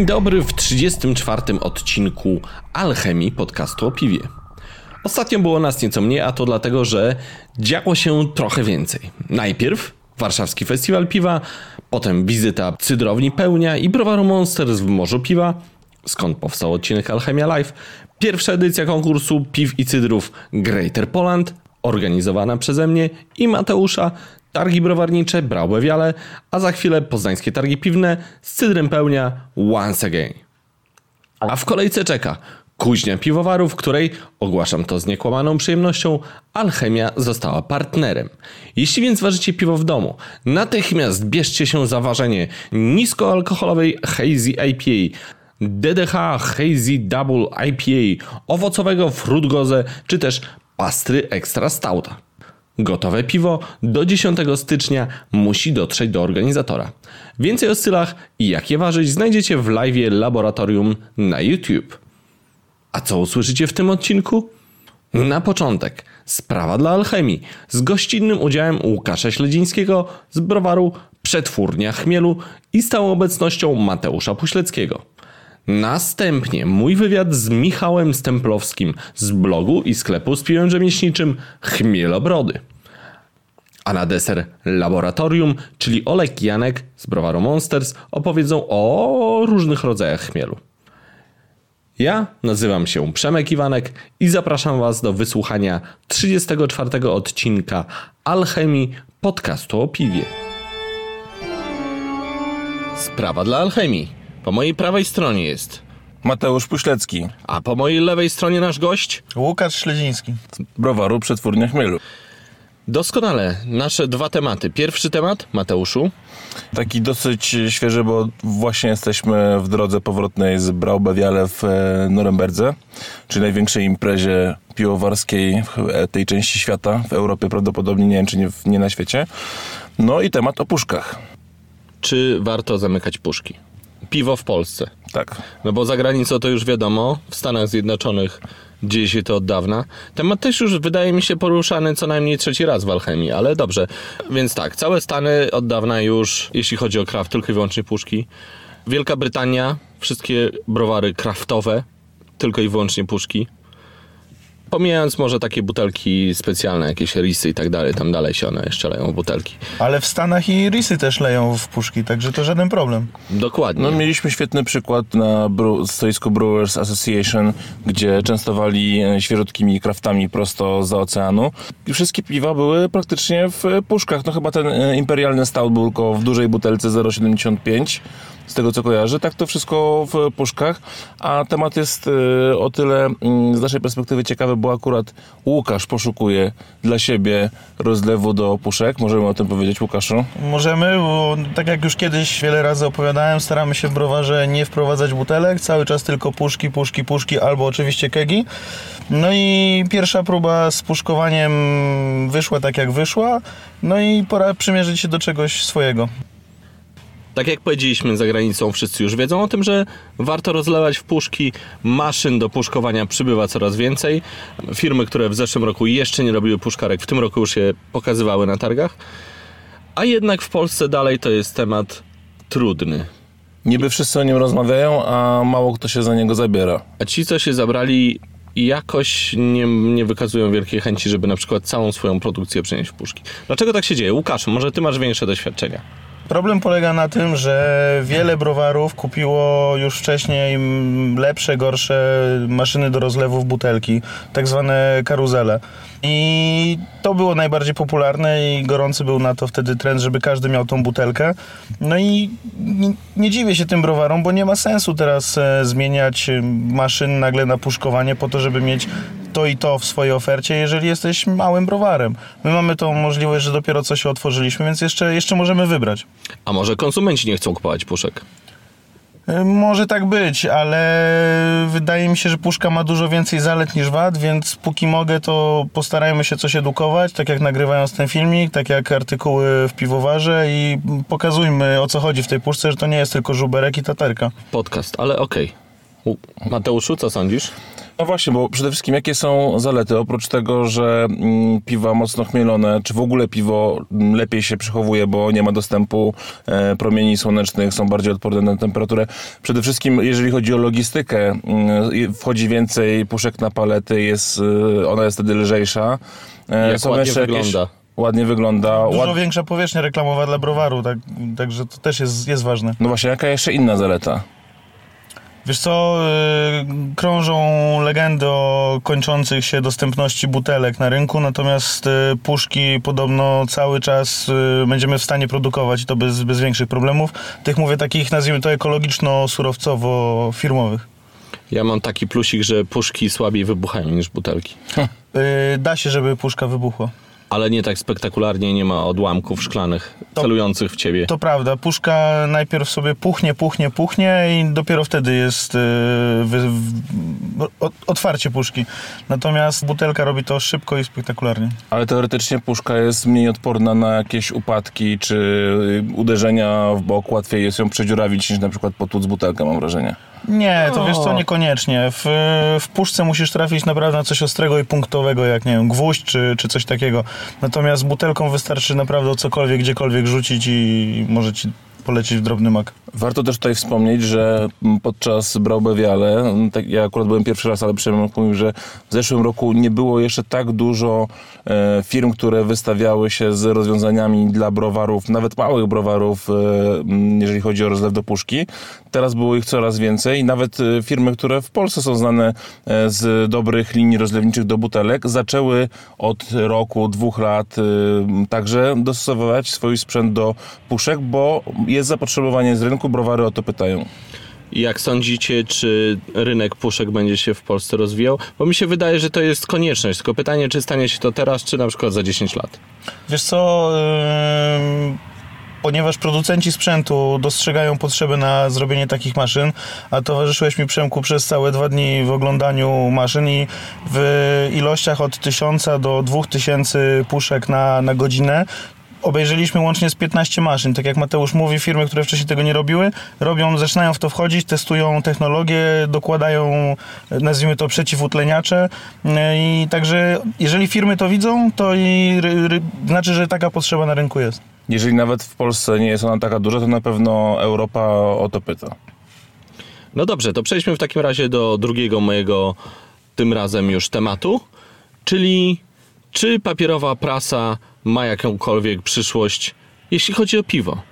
Dzień dobry w 34. odcinku Alchemii podcastu o piwie. Ostatnio było nas nieco mniej, a to dlatego, że działo się trochę więcej. Najpierw Warszawski Festiwal Piwa, potem wizyta cydrowni Pełnia i browaru Monsters w Morzu Piwa, skąd powstał odcinek Alchemia Live, pierwsza edycja konkursu piw i cydrów Greater Poland, organizowana przeze mnie i Mateusza, targi browarnicze Braue Wiale, a za chwilę poznańskie targi piwne z cydrem pełnia once again. A w kolejce czeka kuźnia piwowarów, której, ogłaszam to z niekłamaną przyjemnością, Alchemia została partnerem. Jeśli więc ważycie piwo w domu, natychmiast bierzcie się za ważenie niskoalkoholowej Hazy IPA, DDH Hazy Double IPA, owocowego Fruit Goze, czy też pastry Extra Stouta. Gotowe piwo do 10 stycznia musi dotrzeć do organizatora. Więcej o stylach i jak je ważyć znajdziecie w live Laboratorium na YouTube. A co usłyszycie w tym odcinku? Na początek sprawa dla alchemii z gościnnym udziałem Łukasza Śledzińskiego z browaru Przetwórnia Chmielu i stałą obecnością Mateusza Puśleckiego. Następnie mój wywiad z Michałem Stemplowskim z blogu i sklepu z piwem rzemieślniczym Chmielobrody. A na deser Laboratorium, czyli Olek Janek z browaru Monsters opowiedzą o różnych rodzajach chmielu. Ja nazywam się Przemek Iwanek i zapraszam Was do wysłuchania 34 odcinka Alchemii podcastu o piwie. Sprawa dla Alchemii. Po mojej prawej stronie jest, Mateusz Puślecki, a po mojej lewej stronie nasz gość. Łukasz Śledziński. browaru Przetwórnia Chmielu. Doskonale, nasze dwa tematy. Pierwszy temat, Mateuszu. Taki dosyć świeży, bo właśnie jesteśmy w drodze powrotnej z Braubewiale w e, Norymberdze, czyli największej imprezie piwowarskiej w e, tej części świata, w Europie prawdopodobnie, nie wiem czy nie, nie na świecie. No i temat o puszkach. Czy warto zamykać puszki? Piwo w Polsce. Tak. No bo za granicą to już wiadomo, w Stanach Zjednoczonych dzieje się to od dawna. Temat też już wydaje mi się poruszany co najmniej trzeci raz w Alchemii, ale dobrze. Więc tak, całe Stany od dawna już, jeśli chodzi o kraft, tylko i wyłącznie puszki. Wielka Brytania, wszystkie browary kraftowe, tylko i wyłącznie puszki. Pomijając może takie butelki specjalne, jakieś risy i tak dalej, tam dalej się one jeszcze leją butelki. Ale w Stanach i risy też leją w puszki, także to żaden problem. Dokładnie. No mieliśmy świetny przykład na bru- stoisku Brewers Association, gdzie częstowali e, świeżutkimi kraftami prosto za oceanu. I wszystkie piwa były praktycznie w puszkach. No chyba ten e, imperialny stout był tylko w dużej butelce 0,75 z tego co kojarzę. Tak to wszystko w puszkach. A temat jest e, o tyle mm, z naszej perspektywy ciekawy, bo akurat Łukasz poszukuje dla siebie rozlewu do puszek. Możemy o tym powiedzieć, Łukaszu? Możemy, bo tak jak już kiedyś wiele razy opowiadałem, staramy się w browarze nie wprowadzać butelek, cały czas tylko puszki, puszki, puszki albo oczywiście kegi. No i pierwsza próba z puszkowaniem wyszła tak jak wyszła, no i pora przymierzyć się do czegoś swojego. Tak jak powiedzieliśmy za granicą, wszyscy już wiedzą o tym, że warto rozlewać w puszki. Maszyn do puszkowania przybywa coraz więcej. Firmy, które w zeszłym roku jeszcze nie robiły puszkarek, w tym roku już je pokazywały na targach. A jednak w Polsce dalej to jest temat trudny. Niby wszyscy o nim rozmawiają, a mało kto się za niego zabiera. A ci, co się zabrali, jakoś nie, nie wykazują wielkiej chęci, żeby na przykład całą swoją produkcję przenieść w puszki. Dlaczego tak się dzieje? Łukasz, może ty masz większe doświadczenia. Problem polega na tym, że wiele browarów kupiło już wcześniej lepsze, gorsze maszyny do rozlewów butelki, tak zwane karuzele. I to było najbardziej popularne i gorący był na to wtedy trend, żeby każdy miał tą butelkę. No i nie, nie dziwię się tym browarom, bo nie ma sensu teraz e, zmieniać e, maszyn nagle na puszkowanie po to, żeby mieć to i to w swojej ofercie, jeżeli jesteś małym browarem. My mamy tą możliwość, że dopiero co się otworzyliśmy, więc jeszcze, jeszcze możemy wybrać. A może konsumenci nie chcą kupować puszek? Y, Może tak być, ale wydaje mi się, że puszka ma dużo więcej zalet niż wad, więc póki mogę, to postarajmy się coś edukować, tak jak nagrywając ten filmik, tak jak artykuły w piwowarze i pokazujmy o co chodzi w tej puszce, że to nie jest tylko żuberek i taterka. Podcast, ale okej. U- Mateuszu, co sądzisz? No właśnie, bo przede wszystkim jakie są zalety? Oprócz tego, że mm, piwa mocno chmielone, czy w ogóle piwo mm, lepiej się przechowuje, bo nie ma dostępu e, promieni słonecznych, są bardziej odporne na temperaturę. Przede wszystkim, jeżeli chodzi o logistykę, mm, wchodzi więcej puszek na palety, jest, e, ona jest wtedy lżejsza. E, Jak ładnie wygląda. Ładnie wygląda. Dużo Ład... większa powierzchnia reklamowa dla browaru, tak, także to też jest, jest ważne. No właśnie, jaka jeszcze inna zaleta? Wiesz co, yy, krążą legendy o kończących się dostępności butelek na rynku, natomiast yy, puszki podobno cały czas yy, będziemy w stanie produkować i to bez, bez większych problemów. Tych mówię takich, nazwijmy to ekologiczno-surowcowo-firmowych. Ja mam taki plusik, że puszki słabiej wybuchają niż butelki. Da się, żeby puszka wybuchła. Ale nie tak spektakularnie, nie ma odłamków szklanych To- celujących w ciebie. To prawda, puszka najpierw sobie puchnie, puchnie, puchnie i dopiero wtedy jest yy, wy, otwarcie puszki. Natomiast butelka robi to szybko i spektakularnie. Ale teoretycznie puszka jest mniej odporna na jakieś upadki czy y, uderzenia w bok. Łatwiej jest ją przedziurawić niż na przykład potłuc butelkę, mam wrażenie. Nie, to O. wiesz co, niekoniecznie. W, w puszce musisz trafić naprawdę na coś ostrego i punktowego, jak nie wiem, gwóźdź czy, czy coś takiego. Natomiast butelką wystarczy naprawdę o cokolwiek, gdziekolwiek rzucić i może ci polecieć w drobny mak. Warto też tutaj wspomnieć, że podczas Braubewiale, tak, ja akurat byłem pierwszy raz, ale Przemek mówił, że w zeszłym roku nie było jeszcze tak dużo e, firm, które wystawiały się z rozwiązaniami dla browarów, nawet małych browarów, e, jeżeli chodzi o rozlew do puszki. Teraz było ich coraz więcej. Nawet e, firmy, które w Polsce są znane e, z dobrych linii rozlewniczych do butelek, zaczęły od roku, dwóch lat e, także dostosowywać swój sprzęt do puszek, bo jest zapotrzebowanie z rynku, browary o to pytają. Jak sądzicie, czy rynek puszek będzie się w Polsce rozwijał? Bo mi się wydaje, że to jest konieczność. Tylko pytanie, czy stanie się to teraz, czy na przykład za 10 lat. Wiesz co, ym, ponieważ producenci sprzętu dostrzegają potrzebę na zrobienie takich maszyn, a towarzyszyłeś mi Przemku przez całe dwa dni w oglądaniu maszyn i w ilościach od 1000 do 2000 puszek na, na godzinę, Obejrzeliśmy łącznie z 15 maszyn. Tak jak Mateusz mówi, firmy, które wcześniej tego nie robiły, robią, zaczynają w to wchodzić, testują technologię, dokładają, nazwijmy to, przeciwutleniacze. I także, jeżeli firmy to widzą, to i ry, ry, znaczy, że taka potrzeba na rynku jest. Jeżeli nawet w Polsce nie jest ona taka duża, to na pewno Europa o to pyta. No dobrze, to przejdźmy w takim razie do drugiego mojego, tym razem już tematu, czyli czy papierowa prasa ma jakąkolwiek przyszłość, jeśli chodzi o piwo.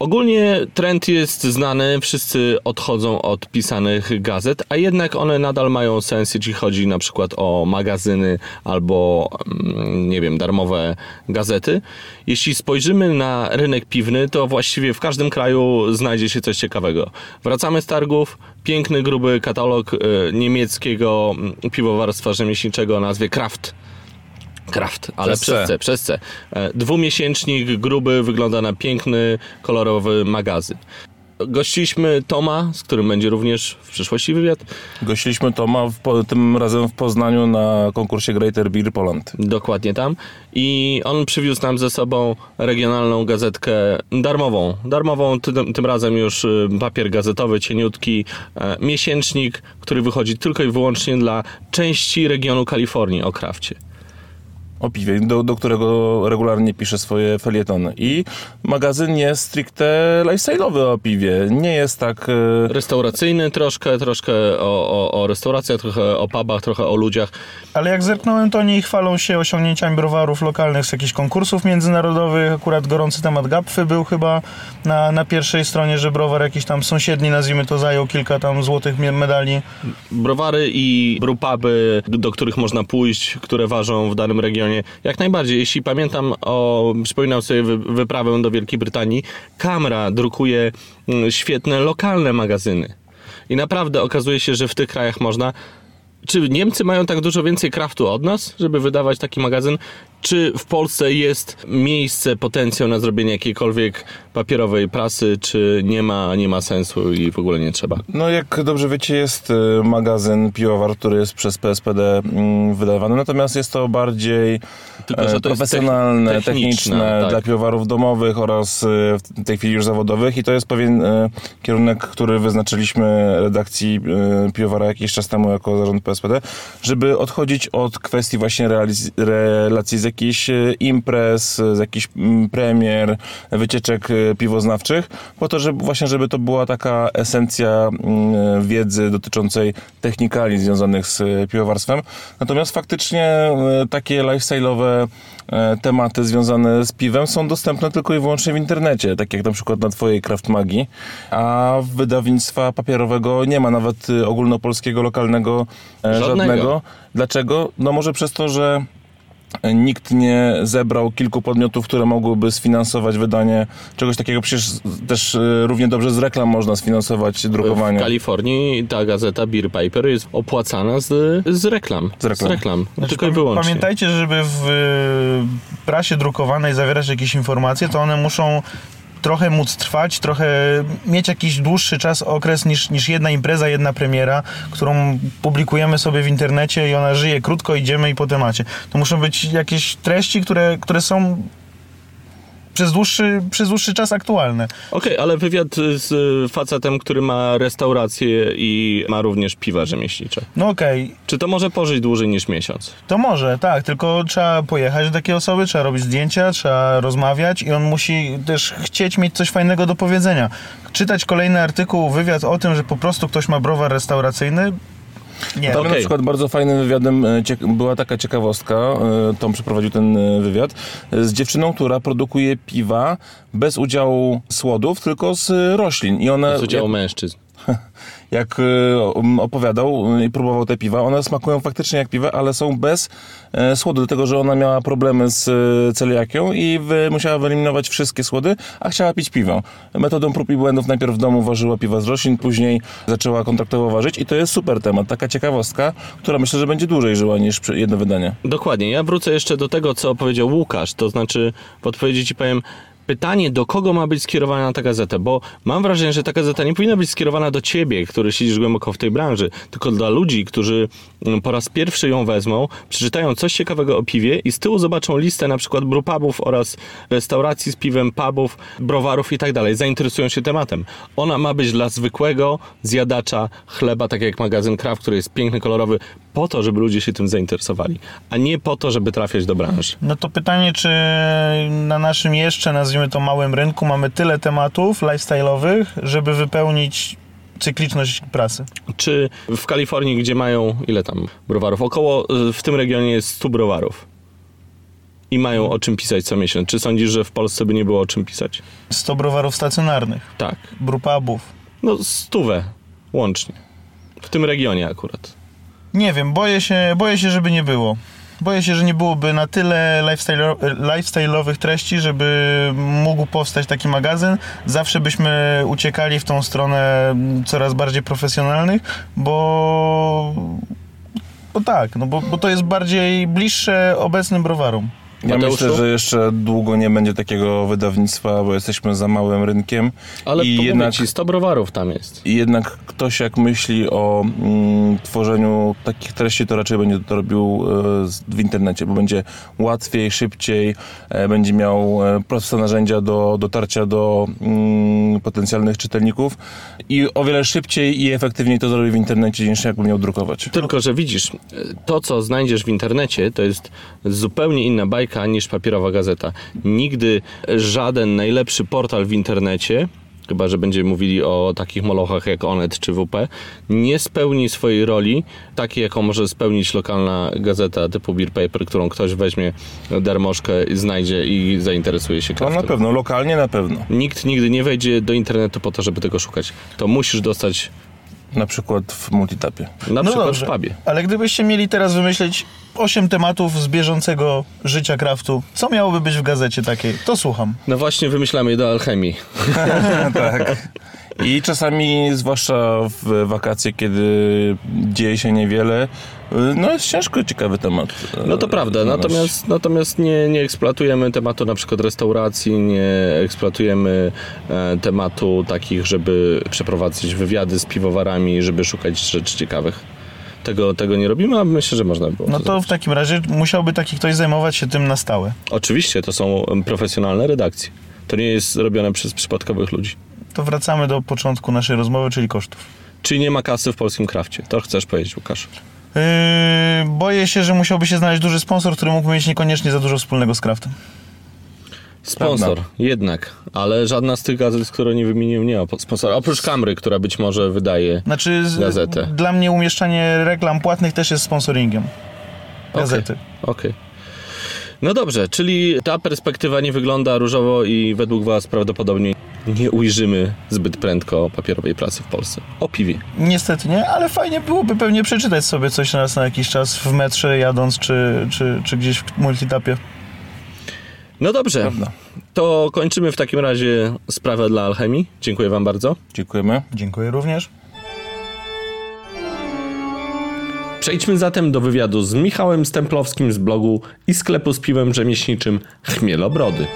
Ogólnie trend jest znany, wszyscy odchodzą od pisanych gazet, a jednak one nadal mają sens, jeśli chodzi na przykład o magazyny albo, mm, nie wiem, darmowe gazety. Jeśli spojrzymy na rynek piwny, to właściwie w każdym kraju znajdzie się coś ciekawego. Wracamy z targów, piękny, gruby katalog e, niemieckiego mm, piwowarstwa rzemieślniczego o nazwie Kraft. Kraft, ale Przez przez C. C, przez C. E, Dwumiesięcznik gruby wygląda na piękny, kolorowy magazyn. Gościliśmy Toma, z którym będzie również w przyszłości wywiad. Gościliśmy Toma w, tym razem w Poznaniu na konkursie Greater Beer Poland. Dokładnie tam. I on przywiózł nam ze sobą regionalną gazetkę darmową. Darmową, tym, tym razem już y, papier gazetowy, cieniutki, e, miesięcznik, który wychodzi tylko i wyłącznie dla części regionu Kalifornii o krafcie. O piwie, do, do którego regularnie piszę swoje felietony. I magazyn jest stricte lifestyle'owy o piwie. Nie jest tak... e, Restauracyjny troszkę, troszkę o, o, o restauracjach, trochę o pubach, trochę o ludziach. Ale jak zerknąłem, to oni chwalą się osiągnięciami browarów lokalnych z jakichś konkursów międzynarodowych. Akurat gorący temat Gapfy był chyba na, na pierwszej stronie, że browar jakiś tam sąsiedni, nazwijmy to, zajął kilka tam złotych me- medali. browary i brewpuby, do których można pójść, które ważą w danym regionie. Jak najbardziej. Jeśli pamiętam, o, przypominam sobie wy, wyprawę do Wielkiej Brytanii, Kamra drukuje mm, świetne lokalne magazyny. I naprawdę okazuje się, że w tych krajach można. Czy Niemcy mają tak dużo więcej kraftu od nas, żeby wydawać taki magazyn? Czy w Polsce jest miejsce, potencjał na zrobienie jakiejkolwiek papierowej prasy, czy nie ma, nie ma sensu i w ogóle nie trzeba? No jak dobrze wiecie, jest y, magazyn Piłowar, który jest przez PSPD mm, wydawany, natomiast jest to bardziej Tylko, e, to profesjonalne, techni- techniczne, techniczne, tak. dla piłowarów domowych oraz y, w tej chwili już zawodowych i to jest pewien y, kierunek, który wyznaczyliśmy redakcji y, Piłowara jakiś czas temu jako zarząd PSPD, żeby odchodzić od kwestii właśnie realiz- relacji z jakichś y, imprez, z jakichś mm, premier, wycieczek y, piwoznawczych, po to, żeby właśnie, żeby to była taka esencja mm, wiedzy dotyczącej technikali związanych z piwowarstwem. Natomiast faktycznie takie lifestyle'owe e, tematy związane z piwem są dostępne tylko i wyłącznie w internecie, tak jak na przykład na twojej Craft Magii, a wydawnictwa papierowego nie ma nawet ogólnopolskiego, lokalnego e, Żadnego. żadnego. Dlaczego? No może przez to, że nikt nie zebrał kilku podmiotów, które mogłyby sfinansować wydanie czegoś takiego. Przecież też y, równie dobrze z reklam można sfinansować drukowanie. W Kalifornii ta gazeta Beer Paper jest opłacana z, z reklam. Z reklam. Tylko i wyłącznie. Pamiętajcie, żeby w y, prasie drukowanej zawierać jakieś informacje, to one muszą trochę móc trwać, trochę mieć jakiś dłuższy czas, okres niż, niż jedna impreza, jedna premiera, którą publikujemy sobie w internecie i ona żyje krótko, idziemy i po temacie. To muszą być jakieś treści, które, które są przez dłuższy, przez dłuższy czas aktualne. Okej, ale wywiad z facetem, który ma restaurację i ma również piwa rzemieślnicze. No okej, Czy to może pożyć dłużej niż miesiąc? To może, tak, tylko trzeba pojechać do takiej osoby, trzeba robić zdjęcia, trzeba rozmawiać i on musi też chcieć mieć coś fajnego do powiedzenia. Czytać kolejny artykuł, wywiad o tym, że po prostu ktoś ma browar restauracyjny, nie. Tam Okej. na przykład bardzo fajnym wywiadem e, była taka ciekawostka, e, Tom przeprowadził ten e, wywiad, z dziewczyną, która produkuje piwa bez udziału słodów, tylko z roślin. I one, Z udziału mężczyzn. jak e, opowiadał i próbował te piwa, one smakują faktycznie jak piwa, ale są bez e, słodu, dlatego że ona miała problemy z e, celiakią i musiała wyeliminować wszystkie słody, a chciała pić piwo. Metodą prób i błędów najpierw w domu ważyła piwa z roślin, później zaczęła kontraktowo ważyć i to jest super temat, taka ciekawostka, która myślę, że będzie dłużej żyła niż jedno wydanie. Dokładnie. Ja wrócę jeszcze do tego, co powiedział Łukasz. To znaczy, w odpowiedzi ci powiem, pytanie, do kogo ma być skierowana ta gazeta, bo mam wrażenie, że ta gazeta nie powinna być skierowana do ciebie, który siedzisz głęboko w tej branży, tylko dla ludzi, którzy po raz pierwszy ją wezmą, przeczytają coś ciekawego o piwie i z tyłu zobaczą listę na przykład brewpubów oraz restauracji z piwem, pubów, browarów i tak dalej. Zainteresują się tematem. Ona ma być dla zwykłego zjadacza chleba, tak jak magazyn Kraft, który jest piękny, kolorowy, po to, żeby ludzie się tym zainteresowali, a nie po to, żeby trafiać do branży. No to pytanie, czy na naszym jeszcze, nazwijmy to małym rynku, mamy tyle tematów lifestyle'owych, żeby wypełnić cykliczność prasy. Czy w Kalifornii, gdzie mają ile tam browarów? Około y, w tym regionie jest 100 browarów. I mają o czym pisać co miesiąc. Czy sądzisz, że w Polsce by nie było o czym pisać? 100 browarów stacjonarnych, Tak. brewpubów. No stówę łącznie. W tym regionie akurat. Nie wiem, boję się, boję się, żeby nie było. Boję się, że nie byłoby na tyle lifestyle, lifestyle'owych treści, żeby mógł powstać taki magazyn. Zawsze byśmy uciekali w tą stronę coraz bardziej profesjonalnych, bo, bo tak, no bo, bo to jest bardziej bliższe obecnym browarom. Ja Mateuszu? myślę, że jeszcze długo nie będzie takiego wydawnictwa, bo jesteśmy za małym rynkiem. Ale I jednak, ci 100 browarów tam jest. I jednak ktoś jak myśli o mm, tworzeniu takich treści, to raczej będzie to robił e, w internecie, bo będzie łatwiej, szybciej, e, będzie miał e, proste narzędzia do dotarcia do mm, potencjalnych czytelników i o wiele szybciej i efektywniej to zrobi w internecie niż jakby miał drukować. Tylko, że widzisz, to co znajdziesz w internecie, to jest zupełnie inna bajka niż papierowa gazeta. Nigdy żaden najlepszy portal w internecie, chyba że będziemy mówili o takich molochach jak Onet czy WP, nie spełni swojej roli, takiej jaką może spełnić lokalna gazeta typu Beer Paper, którą ktoś weźmie darmożkę, znajdzie i zainteresuje się To na craftem. pewno, lokalnie na pewno. Nikt nigdy nie wejdzie do internetu po to, żeby tego szukać. To musisz dostać Na przykład w multitapie. na No przykład dobrze. w pubie. Ale gdybyście mieli teraz wymyśleć 8 tematów z bieżącego życia kraftu, co miałoby być w gazecie takiej? To słucham. No właśnie wymyślamy do alchemii. tak. I czasami, zwłaszcza w wakacje, kiedy dzieje się niewiele, no jest ciężko ciekawy temat. e, No to prawda, natomiast, natomiast nie, nie eksploatujemy tematu na przykład restauracji, nie eksploatujemy e, tematu takich, żeby przeprowadzać wywiady z piwowarami, żeby szukać rzeczy ciekawych. Tego, tego nie robimy, a myślę, że można by było. No to to zrobić. w takim razie musiałby taki ktoś zajmować się tym na stałe. Oczywiście, to są profesjonalne redakcje. To nie jest robione przez przypadkowych ludzi. To wracamy do początku naszej rozmowy, czyli kosztów. Czy nie ma kasy w polskim krafcie? To chcesz powiedzieć, Łukasz? Yy, boję się, że musiałby się znaleźć duży sponsor, który mógł mieć niekoniecznie za dużo wspólnego z kraftem. Sponsor, jednak, ale żadna z tych gazet, które nie wymieniłem, nie ma po- sponsora. Oprócz Kamry, która być może wydaje. Znaczy, Gazetę. dla mnie umieszczanie reklam płatnych też jest sponsoringiem. Gazety. Okej. No dobrze, czyli ta perspektywa nie wygląda różowo i według Was prawdopodobnie nie ujrzymy zbyt prędko papierowej prasy w Polsce. O piwie. Niestety nie, ale fajnie byłoby pewnie przeczytać sobie coś raz na jakiś czas w metrze jadąc, czy, czy, czy gdzieś w multitapie. No dobrze, Prawda. to kończymy w takim razie sprawę dla Alchemii. Dziękuję Wam bardzo. Dziękujemy. Dziękuję również. Przejdźmy zatem do wywiadu z Michałem Stemplowskim z blogu i sklepu z piwem rzemieślniczym Chmielobrody.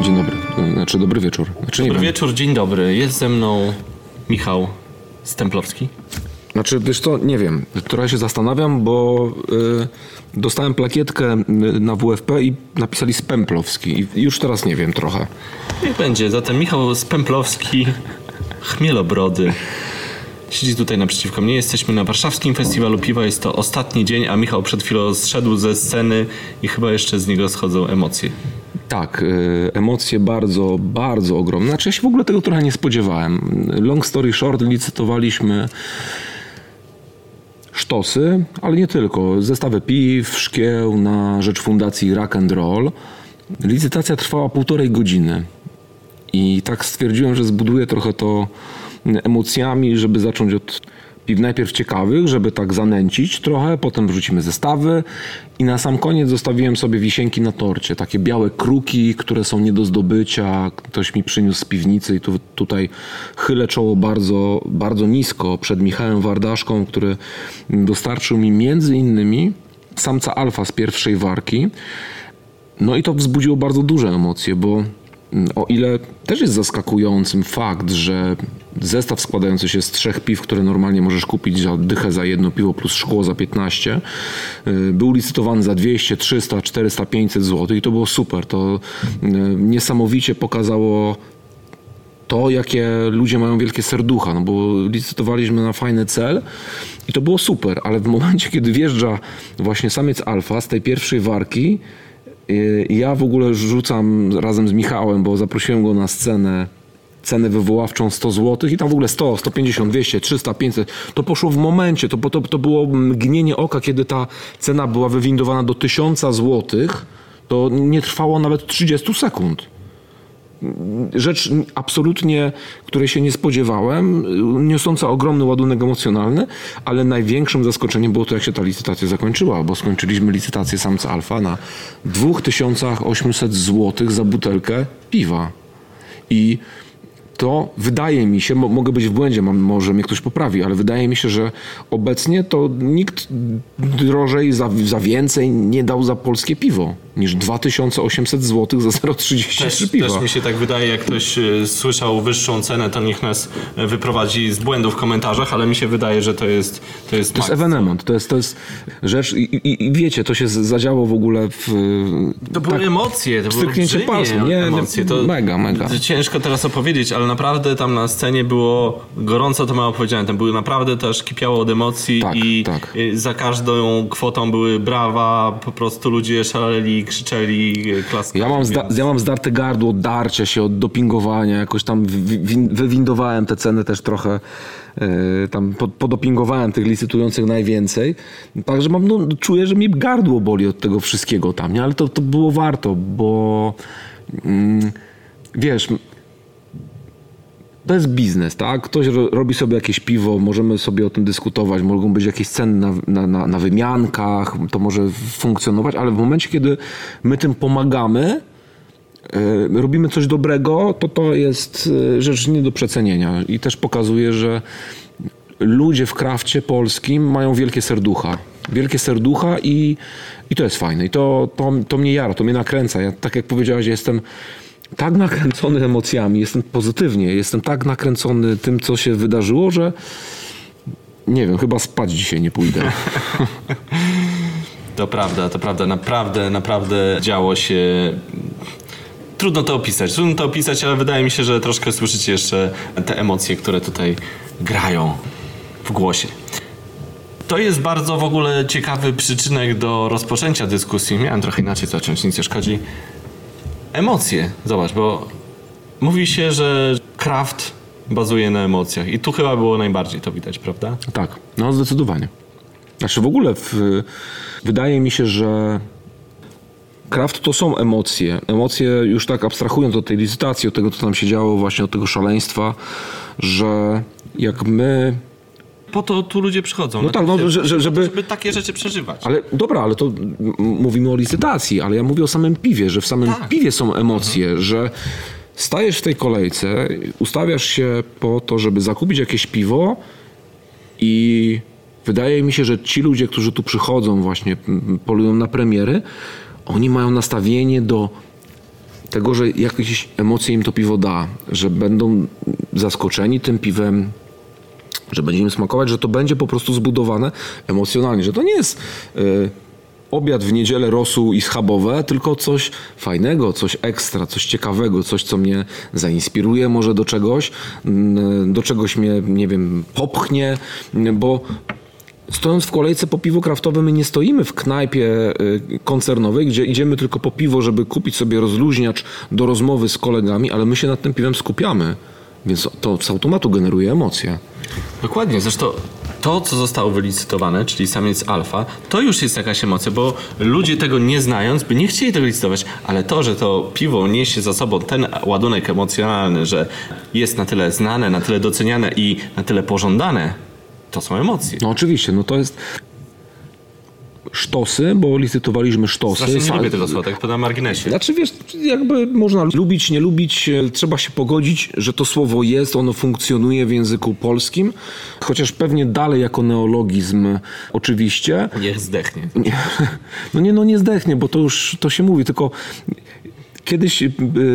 Dzień dobry, znaczy dobry wieczór. Znaczy, nie Dobry wiem. wieczór, dzień dobry. Jest ze mną Michał Stemplowski. Znaczy, wiesz co, nie wiem. Trochę się zastanawiam, bo y, dostałem plakietkę y, na WFP i napisali Spemplowski i już teraz nie wiem trochę. Niech będzie. Zatem Michał Spemplowski, Chmielobrody. Siedzi tutaj naprzeciwko mnie. Jesteśmy na warszawskim festiwalu piwa. Jest to ostatni dzień, a Michał przed chwilą zszedł ze sceny i chyba jeszcze z niego schodzą emocje. Tak, y, emocje bardzo, bardzo ogromne. Znaczy, ja się w ogóle tego trochę nie spodziewałem. Long story short, licytowaliśmy sztosy, ale nie tylko. Zestawy piw, szkieł na rzecz fundacji Rock and Roll. Licytacja trwała półtorej godziny. I tak stwierdziłem, że zbuduję trochę to emocjami, żeby zacząć od piw najpierw ciekawych, żeby tak zanęcić trochę, potem wrzucimy zestawy i na sam koniec zostawiłem sobie wisienki na torcie, takie białe kruki, które są nie do zdobycia, ktoś mi przyniósł z piwnicy i tu, tutaj chylę czoło bardzo, bardzo nisko przed Michałem Wardaszką, który dostarczył mi między innymi samca alfa z pierwszej warki, no i to wzbudziło bardzo duże emocje, bo mm, o ile też jest zaskakującym fakt, że zestaw składający się z trzech piw, które normalnie możesz kupić za dychę za jedno piwo plus szkło za 15, y, był licytowany za 200, 300, 400, 500 zł i to było super. To y, niesamowicie pokazało to, jakie ludzie mają wielkie serducha, no bo licytowaliśmy na fajny cel i to było super, ale w momencie, kiedy wjeżdża właśnie samiec alfa z tej pierwszej warki, yy, ja w ogóle rzucam razem z Michałem, bo zaprosiłem go na scenę cenę wywoławczą 100 zł i tam w ogóle 100, 150, 200, 300, 500. To poszło w momencie, to, to, to było mgnienie oka, kiedy ta cena była wywindowana do 1000 zł. To nie trwało nawet 30 sekund rzecz absolutnie, której się nie spodziewałem, niosąca ogromny ładunek emocjonalny, ale największym zaskoczeniem było to, jak się ta licytacja zakończyła, bo skończyliśmy licytację samca alfa na 2800 zł za butelkę piwa. I to wydaje mi się, mo- mogę być w błędzie, może mnie ktoś poprawi, ale wydaje mi się, że obecnie to nikt drożej za, za więcej nie dał za polskie piwo niż 2800 zł za 0,33 Też, piwa. też mi się tak wydaje, jak ktoś e, słyszał wyższą cenę, to niech nas e, wyprowadzi z błędu w komentarzach, ale mi się wydaje, że to jest To jest, To jest ewenement, to jest, to jest rzecz i, i, i wiecie, to się zadziało w ogóle w... To były tak, emocje, to były palcem, nie, emocje. To, mega, mega. Ciężko teraz opowiedzieć, ale naprawdę tam na scenie było gorąco, to mało powiedziane. Tam były naprawdę też kipiało od emocji Tak, i tak. za każdą kwotą były brawa, po prostu ludzie szaleli, krzyczeli, klaskali. Ja mam, zda, ja mam zdarte gardło od darcia się, od dopingowania, jakoś tam wi- wi- wywindowałem te ceny też trochę, e, tam pod- podopingowałem tych licytujących najwięcej. Także mam, no, czuję, że mi gardło boli od tego wszystkiego tam, nie? Ale to, to było warto, bo mm, wiesz, to jest biznes, tak? Ktoś ro, robi sobie jakieś piwo, możemy sobie o tym dyskutować, mogą być jakieś ceny na, na, na, na wymiankach, to może funkcjonować, ale w momencie, kiedy my tym pomagamy, e, robimy coś dobrego, to to jest e, rzecz nie do przecenienia i też pokazuje, że ludzie w krafcie polskim mają wielkie serducha. Wielkie serducha i, i to jest fajne. I to, to, to mnie jara, to mnie nakręca. Ja, tak jak powiedziałeś, jestem tak nakręcony emocjami, jestem pozytywnie, jestem tak nakręcony tym, co się wydarzyło, że nie wiem, chyba spać dzisiaj nie pójdę. To prawda, to prawda. Naprawdę, naprawdę działo się. Trudno to opisać, trudno to opisać, ale wydaje mi się, że troszkę słyszycie jeszcze te emocje, które tutaj grają w głosie. To jest bardzo w ogóle ciekawy przyczynek do rozpoczęcia dyskusji. Miałem trochę inaczej zacząć, nic nie szkodzi. Emocje, zobacz, bo mówi się, że craft bazuje na emocjach i tu chyba było najbardziej to widać, prawda? Tak, no zdecydowanie. Znaczy w ogóle w, wydaje mi się, że kraft to są emocje. Emocje już tak abstrahując od tej licytacji, od tego, co tam się działo, właśnie od tego szaleństwa, że jak my Po to tu ludzie przychodzą. No tak, no, że- że- żeby- żeby takie rzeczy przeżywać. Ale dobra, ale to mówimy o licytacji, ale ja mówię o samym piwie, że w samym Tak. piwie są emocje, że stajesz w tej kolejce, ustawiasz się po to, żeby zakupić jakieś piwo i wydaje mi się, że ci ludzie, którzy tu przychodzą właśnie, polują na premiery, oni mają nastawienie do tego, że jakieś emocje im to piwo da, że będą zaskoczeni tym piwem, że będzie im smakować, że to będzie po prostu zbudowane emocjonalnie, że to nie jest y, obiad w niedzielę rosół i schabowe, tylko coś fajnego, coś ekstra, coś ciekawego, coś, co mnie zainspiruje może do czegoś, do czegoś mnie, nie wiem, popchnie, bo Stojąc w kolejce po piwo kraftowe, my nie stoimy w knajpie y, koncernowej, gdzie idziemy tylko po piwo, żeby kupić sobie rozluźniacz do rozmowy z kolegami, ale my się nad tym piwem skupiamy. Więc to z automatu generuje emocje. Dokładnie, zresztą to, co zostało wylicytowane, czyli samiec alfa, to już jest jakaś emocja, bo ludzie tego nie znając by nie chcieli tego licytować, ale to, że to piwo niesie za sobą ten ładunek emocjonalny, że jest na tyle znane, na tyle doceniane i na tyle pożądane, to są emocje. No oczywiście, no to jest sztosy, bo licytowaliśmy sztosy. Strasznie nie Sa- lubię tego słowa, tak to na marginesie. Znaczy wiesz, jakby można lubić, nie lubić, e, trzeba się pogodzić, że to słowo jest, ono funkcjonuje w języku polskim, chociaż pewnie dalej jako neologizm oczywiście. Niech zdechnie. Nie, no nie, no nie zdechnie, bo to już to się mówi, tylko kiedyś y,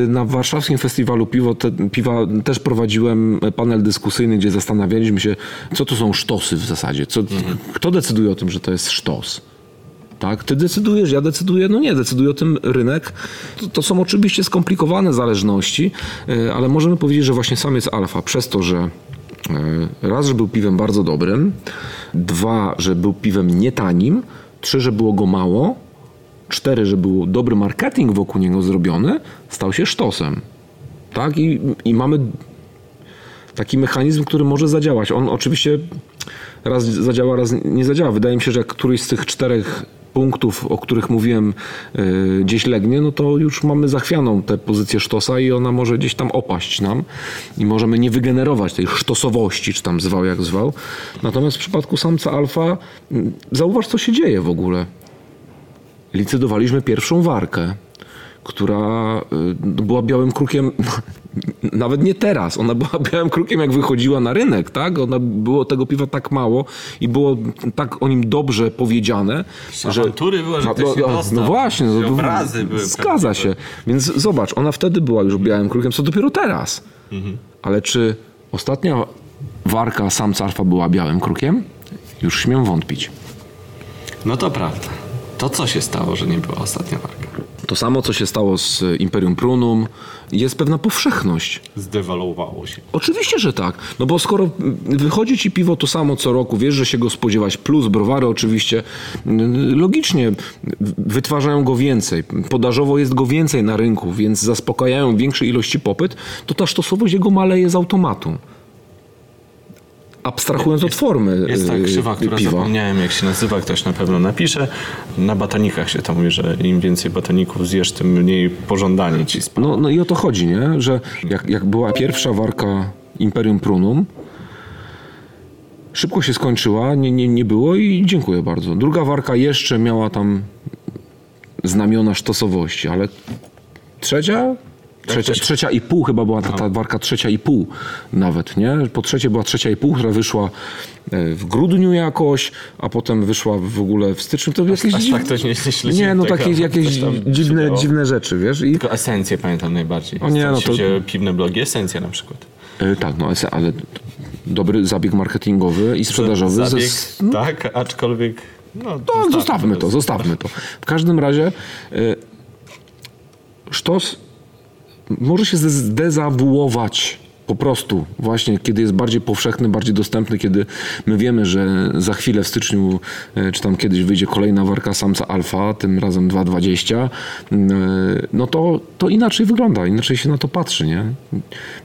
na warszawskim festiwalu piwo, te, piwa też prowadziłem panel dyskusyjny, gdzie zastanawialiśmy się, co to są sztosy w zasadzie. Co, Kto decyduje o tym, że to jest sztos? Tak, ty decydujesz, ja decyduję, no nie, decyduje o tym rynek. To, to są oczywiście skomplikowane zależności, y, ale możemy powiedzieć, że właśnie samiec alfa przez to, że y, raz, że był piwem bardzo dobrym, dwa, że był piwem nietanim, trzy, że było go mało, cztery, że był dobry marketing wokół niego zrobiony, stał się sztosem. Tak, i, i mamy taki mechanizm, który może zadziałać. On oczywiście raz zadziała, raz nie zadziała. Wydaje mi się, że jak któryś z tych czterech punktów, o których mówiłem, yy, gdzieś legnie, no to już mamy zachwianą tę pozycję sztosa i ona może gdzieś tam opaść nam i możemy nie wygenerować tej sztosowości, czy tam zwał jak zwał. Natomiast w przypadku samca alfa, zauważ co się dzieje w ogóle licytowaliśmy pierwszą warkę, która y, była białym krukiem, nawet nie teraz, ona była białym krukiem jak wychodziła na rynek, tak? Ona było tego piwa tak mało i było tak o nim dobrze powiedziane, że... Awantury były, że No, no, dostał. no właśnie, no, I obrazy były zgadza się. Więc zobacz, ona wtedy była już białym krukiem, co dopiero teraz. Ale czy ostatnia warka samca alfa była białym krukiem? Już śmiem wątpić. No to prawda. To co się stało, że nie była ostatnia walka? To samo, co się stało z Imperium Prunum, jest pewna powszechność. Zdewaluowało się. Oczywiście, że tak. No bo skoro wychodzi ci piwo to samo co roku, wiesz, że się go spodziewać, plus browary oczywiście, logicznie wytwarzają go więcej. Podażowo jest go więcej na rynku, więc zaspokajają większej ilości popyt, to ta sztosowość jego maleje z automatu. Abstrahując od formy Jest ta yy, krzywa, która piwa. zapomniałem jak się nazywa, ktoś na pewno napisze. Na batonikach się to mówi, że im więcej batoników zjesz, tym mniej pożądanie ci spada. No, no i o to chodzi, nie? Że jak, jak była pierwsza warka Imperium Prunum, szybko się skończyła, nie, nie, nie było i dziękuję bardzo. Druga warka jeszcze miała tam znamiona sztosowości, ale trzecia Trzecia, trzecia i pół chyba była ta, ta warka trzecia i pół nawet, nie? Po trzecie była trzecia i pół, która wyszła e, w grudniu jakoś, a potem wyszła w ogóle w styczniu. To jakieś aż tak to nie- nie śledziłem Nie, no takie jakieś dziwne, dziwne rzeczy, wiesz? I, Tylko esencję pamiętam najbardziej. O nie, no to- piwne blogi, esencja na przykład. e, tak, no ale dobry zabieg marketingowy i sprzedażowy. ze- Zabieg, tak, aczkolwiek... No, No, zostawmy to, zostawmy to. W każdym razie y, sztos może się zde- zdezawuować po prostu właśnie, kiedy jest bardziej powszechny, bardziej dostępny, kiedy my wiemy, że za chwilę w styczniu, y, czy tam kiedyś wyjdzie kolejna warka samca alfa, tym razem 2.20, y, no to, to inaczej wygląda, inaczej się na to patrzy, nie?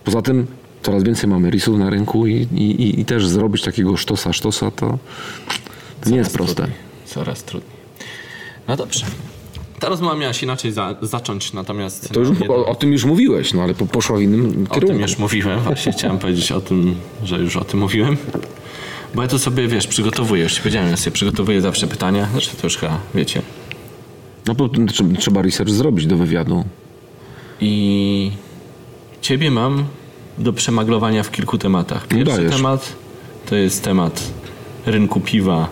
Poza tym coraz więcej mamy risów na rynku i, i, i- i też zrobić takiego sztosa, sztosa to nie jest proste. Trudniej, coraz trudniej. No dobrze. Ta rozmowa miała się inaczej za, zacząć, natomiast... To już no, o, o tym już mówiłeś, no ale po, poszła w innym O kierunku. tym już mówiłem, właśnie chciałem powiedzieć o tym, że już o tym mówiłem. Bo ja to sobie, wiesz, przygotowuję, już ci powiedziałem, ja sobie przygotowuję zawsze pytania, zresztą to już chyba wiecie. No bo trzeba, trzeba research zrobić do wywiadu. I ciebie mam do przemaglowania w kilku tematach. Pierwszy dajesz. temat to jest temat rynku piwa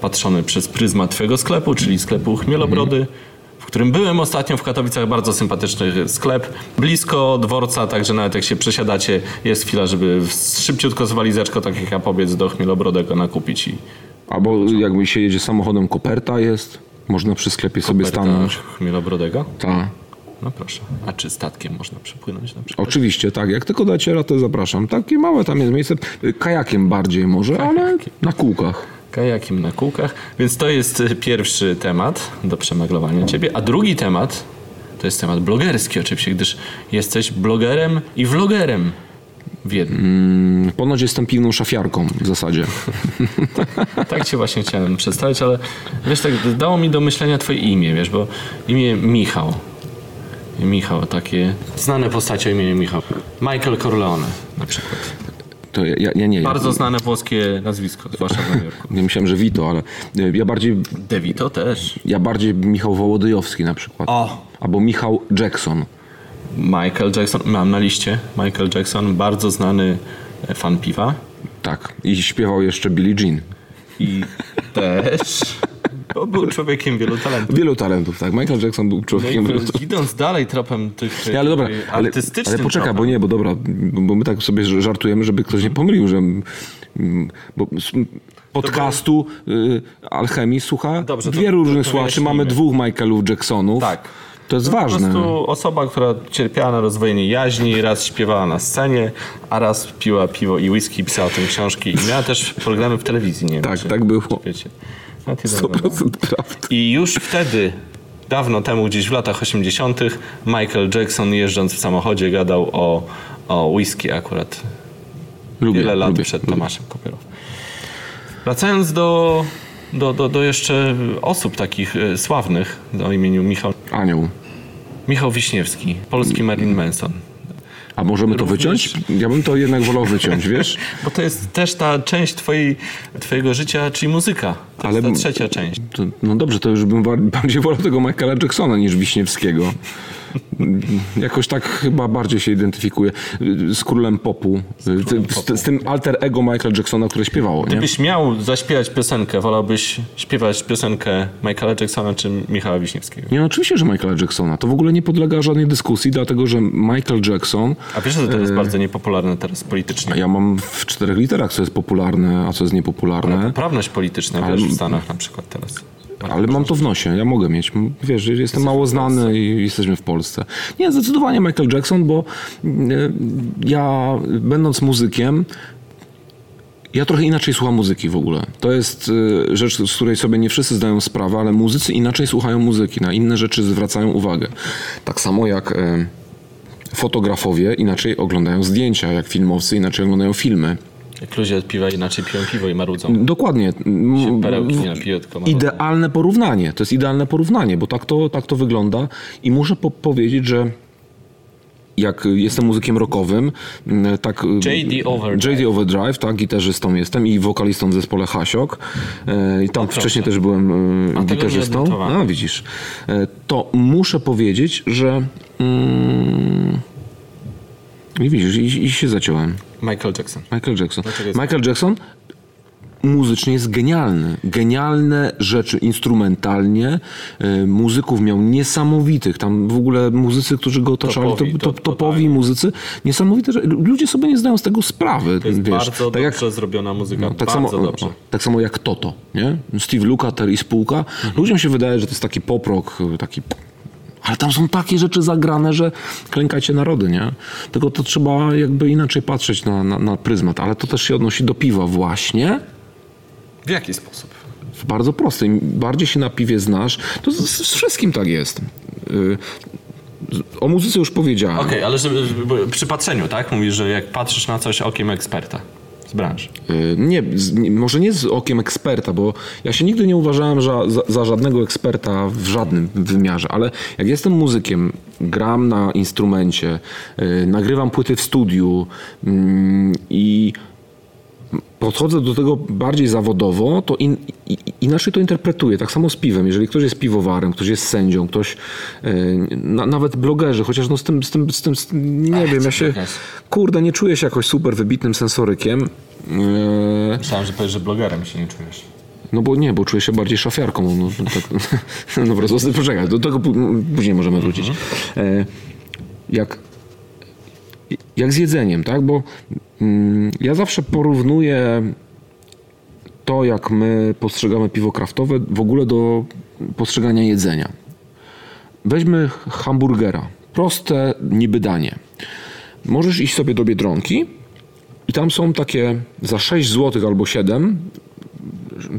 patrzony przez pryzmat twojego sklepu, czyli sklepu Chmielobrody, w którym byłem ostatnio w Katowicach, bardzo sympatyczny sklep, blisko dworca, także nawet jak się przesiadacie, jest chwila, żeby szybciutko z walizeczką, tak jak ja pobiec do Chmielobrodego nakupić i Albo jakby się jedzie samochodem, koperta jest. Można przy sklepie sobie Berta stanąć. Chmielobrodego. Tak. No proszę. A czy statkiem można przepłynąć na przykład? Oczywiście, tak. Jak tylko dacie radę, zapraszam. Takie małe tam jest miejsce. Kajakiem bardziej może, ale na kółkach. Kajakiem na kółkach. Więc to jest y, pierwszy temat do przemaglowania ciebie. A drugi temat to jest temat blogerski oczywiście, gdyż jesteś blogerem i vlogerem w jednym. Ponoć jestem piwną szafiarką w zasadzie. Tak cię właśnie chciałem przedstawić, ale wiesz, tak dało mi do myślenia twoje imię, wiesz, bo imię Michał. Michał, takie znane postacie o imieniu Michał. Michael Corleone na przykład. To ja, ja, ja nie. Bardzo Ja, znane włoskie nazwisko, zwłaszcza w Nowym Jorku. nie myślałem, że Vito, ale y, ja bardziej, DeVito też. ja bardziej Michał Wołodyjowski na przykład. O! Albo Michał Jackson. Michael Jackson, mam na liście. Michael Jackson, bardzo znany e, fan piwa. Tak. I śpiewał jeszcze Billie Jean. I też. Bo był człowiekiem wielu talentów. Wielu talentów, tak. Michael Jackson był No człowiekiem wielu i idąc dalej tropem tych Nie, ale dobra, e, ale, ale poczekaj, bo nie, bo dobra, bo my tak sobie żartujemy, żeby ktoś nie pomylił, że bo podcastu y, Alchemii słucha Dobrze, to różnych słuchaczy. Mamy dwóch Michaelów Jacksonów. Tak. To jest To ważne. Po prostu osoba, która cierpiała na rozwojenie jaźni, raz śpiewała na scenie, a raz piła piwo i whisky, pisała o tym książki i miała też programy w telewizji, nie wiem, Tak, czy, tak było. wiecie. Nawet jeden dodam. 100% prawda. I już wtedy, dawno temu, gdzieś w latach 80., Michael Jackson jeżdżąc w samochodzie gadał o, o whisky akurat Lubię, wiele lat lubię, przed lubię. Tomaszem Kopierą. Wracając do, do, do, do jeszcze osób takich e, sławnych o imieniu Michał. Anioł. Michał Wiśniewski, polski Marilyn Manson. A możemy to wyciąć? Ja bym to jednak wolał wyciąć, wiesz? Bo to jest też ta część twojej, twojego życia, czyli muzyka. To Ale- jest ta trzecia część. To, no dobrze, to już bym bar- bardziej wolał tego Michaela Jacksona niż Wiśniewskiego. Jakoś tak chyba bardziej się identyfikuje z królem popu. Z, z, z tym alter ego Michaela Jacksona, które śpiewało, nie? Gdybyś miał zaśpiewać piosenkę, wolałbyś śpiewać piosenkę Michaela Jacksona czy Michała Wiśniewskiego? Nie, no oczywiście, że Michaela Jacksona. To w ogóle nie podlega żadnej dyskusji, dlatego że Michael Jackson. A wiesz, że to jest bardzo niepopularne teraz politycznie. Ja mam w czterech literach, co jest popularne, a co jest niepopularne. Poprawność polityczna, Ale- wiesz, w Stanach na przykład teraz. Ale mam to w nosie, ja mogę mieć. Wiesz, jestem mało znany i jesteśmy w Polsce. Nie, zdecydowanie Michael Jackson, bo e, ja, będąc muzykiem, ja trochę inaczej słucham muzyki w ogóle. To jest e, rzecz, z której sobie nie wszyscy zdają sprawę, ale muzycy inaczej słuchają muzyki, na inne rzeczy zwracają uwagę. Tak samo jak e, fotografowie inaczej oglądają zdjęcia, jak filmowcy inaczej oglądają filmy. Jak ludzie piwa inaczej piją piwo i marudzą. Dokładnie. M- perełki nie napiją, tylko marudzą. Idealne porównanie. To jest idealne porównanie, bo tak to, tak to wygląda. I muszę po powiedzieć, że jak jestem muzykiem rockowym, m, tak... J.D. Overdrive. J.D. Overdrive, tak, gitarzystą jestem i wokalistą w zespole Hasiok. E, I tam proszę. wcześniej też byłem e, nie gitarzystą. A, widzisz. E, To muszę powiedzieć, że mm, I widzisz, i, i się zaciąłem. Michael Jackson. Michael Jackson. Michael Jackson muzycznie jest genialny. Genialne rzeczy instrumentalnie. Y, muzyków miał niesamowitych. Tam w ogóle muzycy, którzy go otaczali, Topowi, to, to, top- topowi muzycy. Niesamowite, że ludzie sobie nie zdają z tego sprawy. To jest wiesz, bardzo tak jak dobrze zrobiona muzyka. no, tak, bardzo samo, dobrze. o, tak samo jak Toto, nie? Steve Lukather i spółka. Mhm. Ludziom się wydaje, że to jest taki poprok, taki... Ale tam są takie rzeczy zagrane, że klękajcie narody, nie? Tylko to trzeba jakby inaczej patrzeć na, na, na pryzmat. Ale to też się odnosi do piwa właśnie. W jaki sposób? W bardzo prosty. Im bardziej się na piwie znasz, to z, z wszystkim tak jest. Y, O muzyce już powiedziałem. Okej, ale żeby, żeby, przy patrzeniu, tak? Mówisz, że jak patrzysz na coś okiem eksperta z branży. Y, Nie, z, może nie z okiem eksperta, bo ja się nigdy nie uważałem za, za, za żadnego eksperta w żadnym wymiarze, ale jak jestem muzykiem, gram na instrumencie, y, nagrywam płyty w studiu mm, i podchodzę do tego bardziej zawodowo, to in, inaczej to interpretuję. Tak samo z piwem. Jeżeli ktoś jest piwowarem, ktoś jest sędzią, ktoś, y, na, nawet blogerzy, chociaż no z tym, z tym, z tym, z tym nie wiem, ja się, kurde, nie czuję się jakoś super wybitnym sensorykiem. Eee, Myślałem, że powiesz, że blogerem się nie czujesz. No bo nie, bo czuję się bardziej szafiarką. No, no, tak, no po prostu, poczekaj, do tego pó- później możemy wrócić. E, jak, jak z jedzeniem, tak? Bo mm, ja zawsze porównuję to, jak my postrzegamy piwo kraftowe, w ogóle do postrzegania jedzenia. Weźmy hamburgera. Proste niby danie. Możesz iść sobie do Biedronki i tam są takie za 6 zł albo 7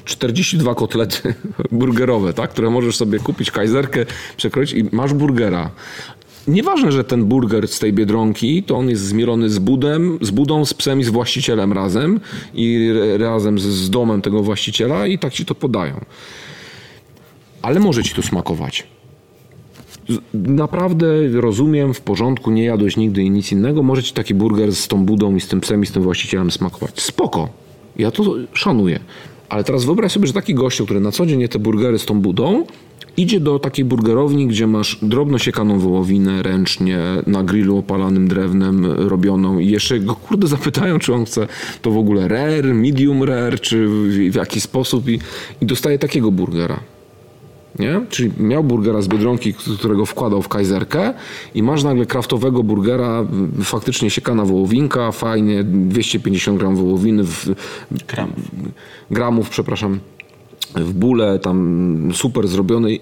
42 kotlety burgerowe, tak? które możesz sobie kupić, kajzerkę, przekroić i masz burgera. Nieważne, że ten burger z tej biedronki, to on jest zmielony z budem, z budą, z psem i z właścicielem razem i razem z, z domem tego właściciela i tak ci to podają. Ale może ci to smakować. Naprawdę rozumiem, w porządku, nie jadłeś nigdy i nic innego, może ci taki burger z tą budą i z tym psem i z tym właścicielem smakować. Spoko, ja to szanuję. Ale teraz wyobraź sobie, że taki gościu, który na co dzień je te burgery z tą budą, idzie do takiej burgerowni, gdzie masz drobno siekaną wołowinę ręcznie, na grillu opalanym drewnem robioną i jeszcze go kurde zapytają, czy on chce to w ogóle rare, medium rare, czy w, w jaki sposób i, i dostaje takiego burgera. Nie? Czyli miał burgera z Biedronki, którego wkładał w kajzerkę i masz nagle kraftowego burgera, faktycznie siekana wołowinka, fajnie, 250 gram wołowiny, w, Gram. gramów, przepraszam, w bóle, tam super zrobiony,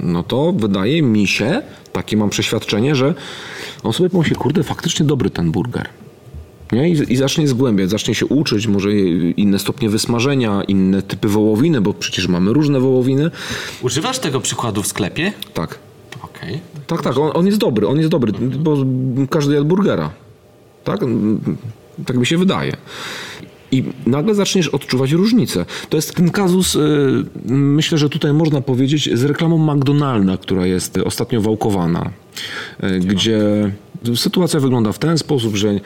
no to wydaje mi się, takie mam przeświadczenie, że on sobie pomyśli, kurde, faktycznie dobry ten burger. Nie? I, I zacznie zgłębiać, zacznie się uczyć, może inne stopnie wysmażenia, inne typy wołowiny, bo przecież mamy różne wołowiny. Używasz tego przykładu w sklepie? Tak. Okej. Tak, tak, on, on jest dobry, on jest dobry, bo każdy jadł burgera. Tak? Tak mi się wydaje. I nagle zaczniesz odczuwać różnicę. To jest ten kazus, y, myślę, że tutaj można powiedzieć, z reklamą McDonalda, która jest ostatnio wałkowana, y, gdzie sytuacja wygląda w ten sposób, że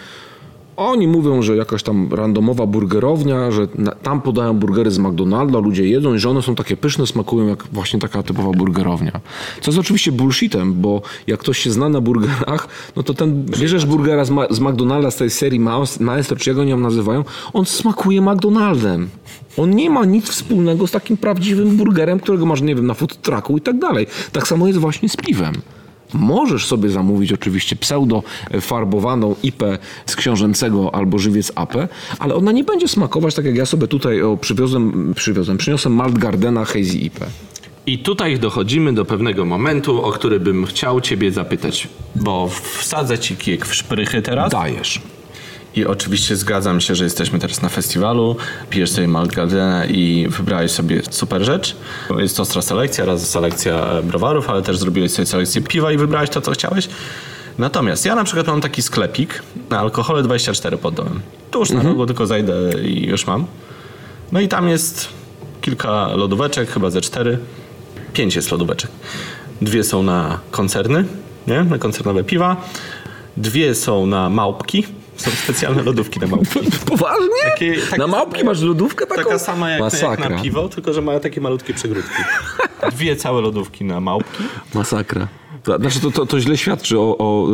oni mówią, że jakaś tam randomowa burgerownia, że tam podają burgery z McDonalda, ludzie jedzą i że one są takie pyszne, smakują jak właśnie taka typowa burgerownia. Co jest oczywiście bullshitem, bo jak ktoś się zna na burgerach, no to ten, bierzesz burgera z, Ma- z McDonalda, z tej serii Maestro, czy jak oni ją nazywają, on smakuje McDonaldem. On nie ma nic wspólnego z takim prawdziwym burgerem, którego masz, nie wiem, na food trucku i tak dalej. Tak samo jest właśnie z piwem. Możesz sobie zamówić oczywiście pseudo farbowaną IPę z książęcego albo żywiec AP, ale ona nie będzie smakować tak jak ja sobie tutaj o, przywiozłem, przywiozłem, przyniosłem Malt Gardena Hazy IPę. I tutaj dochodzimy do pewnego momentu, o który bym chciał ciebie zapytać, bo wsadzę ci kijek w szprychy teraz. Dajesz. I oczywiście zgadzam się, że jesteśmy teraz na festiwalu, pijesz sobie Malt Gardena i wybrałeś sobie super rzecz. Jest ostra selekcja, raz selekcja browarów, ale też zrobiłeś sobie selekcję piwa i wybrałeś to, co chciałeś. Natomiast ja na przykład mam taki sklepik na alkohole 24 pod domem. Tuż na rogu tylko zajdę i już mam. No i tam jest kilka lodóweczek, chyba ze cztery. Pięć jest lodóweczek. Dwie są na koncerny, nie? na koncernowe piwa. Dwie są na małpki. Są specjalne lodówki na małpki. Poważnie? Takie- takie na małpki same- masz lodówkę taką? Taka sama jak, jak Masakra. na piwo, tylko że mają takie malutkie przegródki. Dwie całe lodówki na małpki. Masakra. To, znaczy to, to, to źle świadczy o, o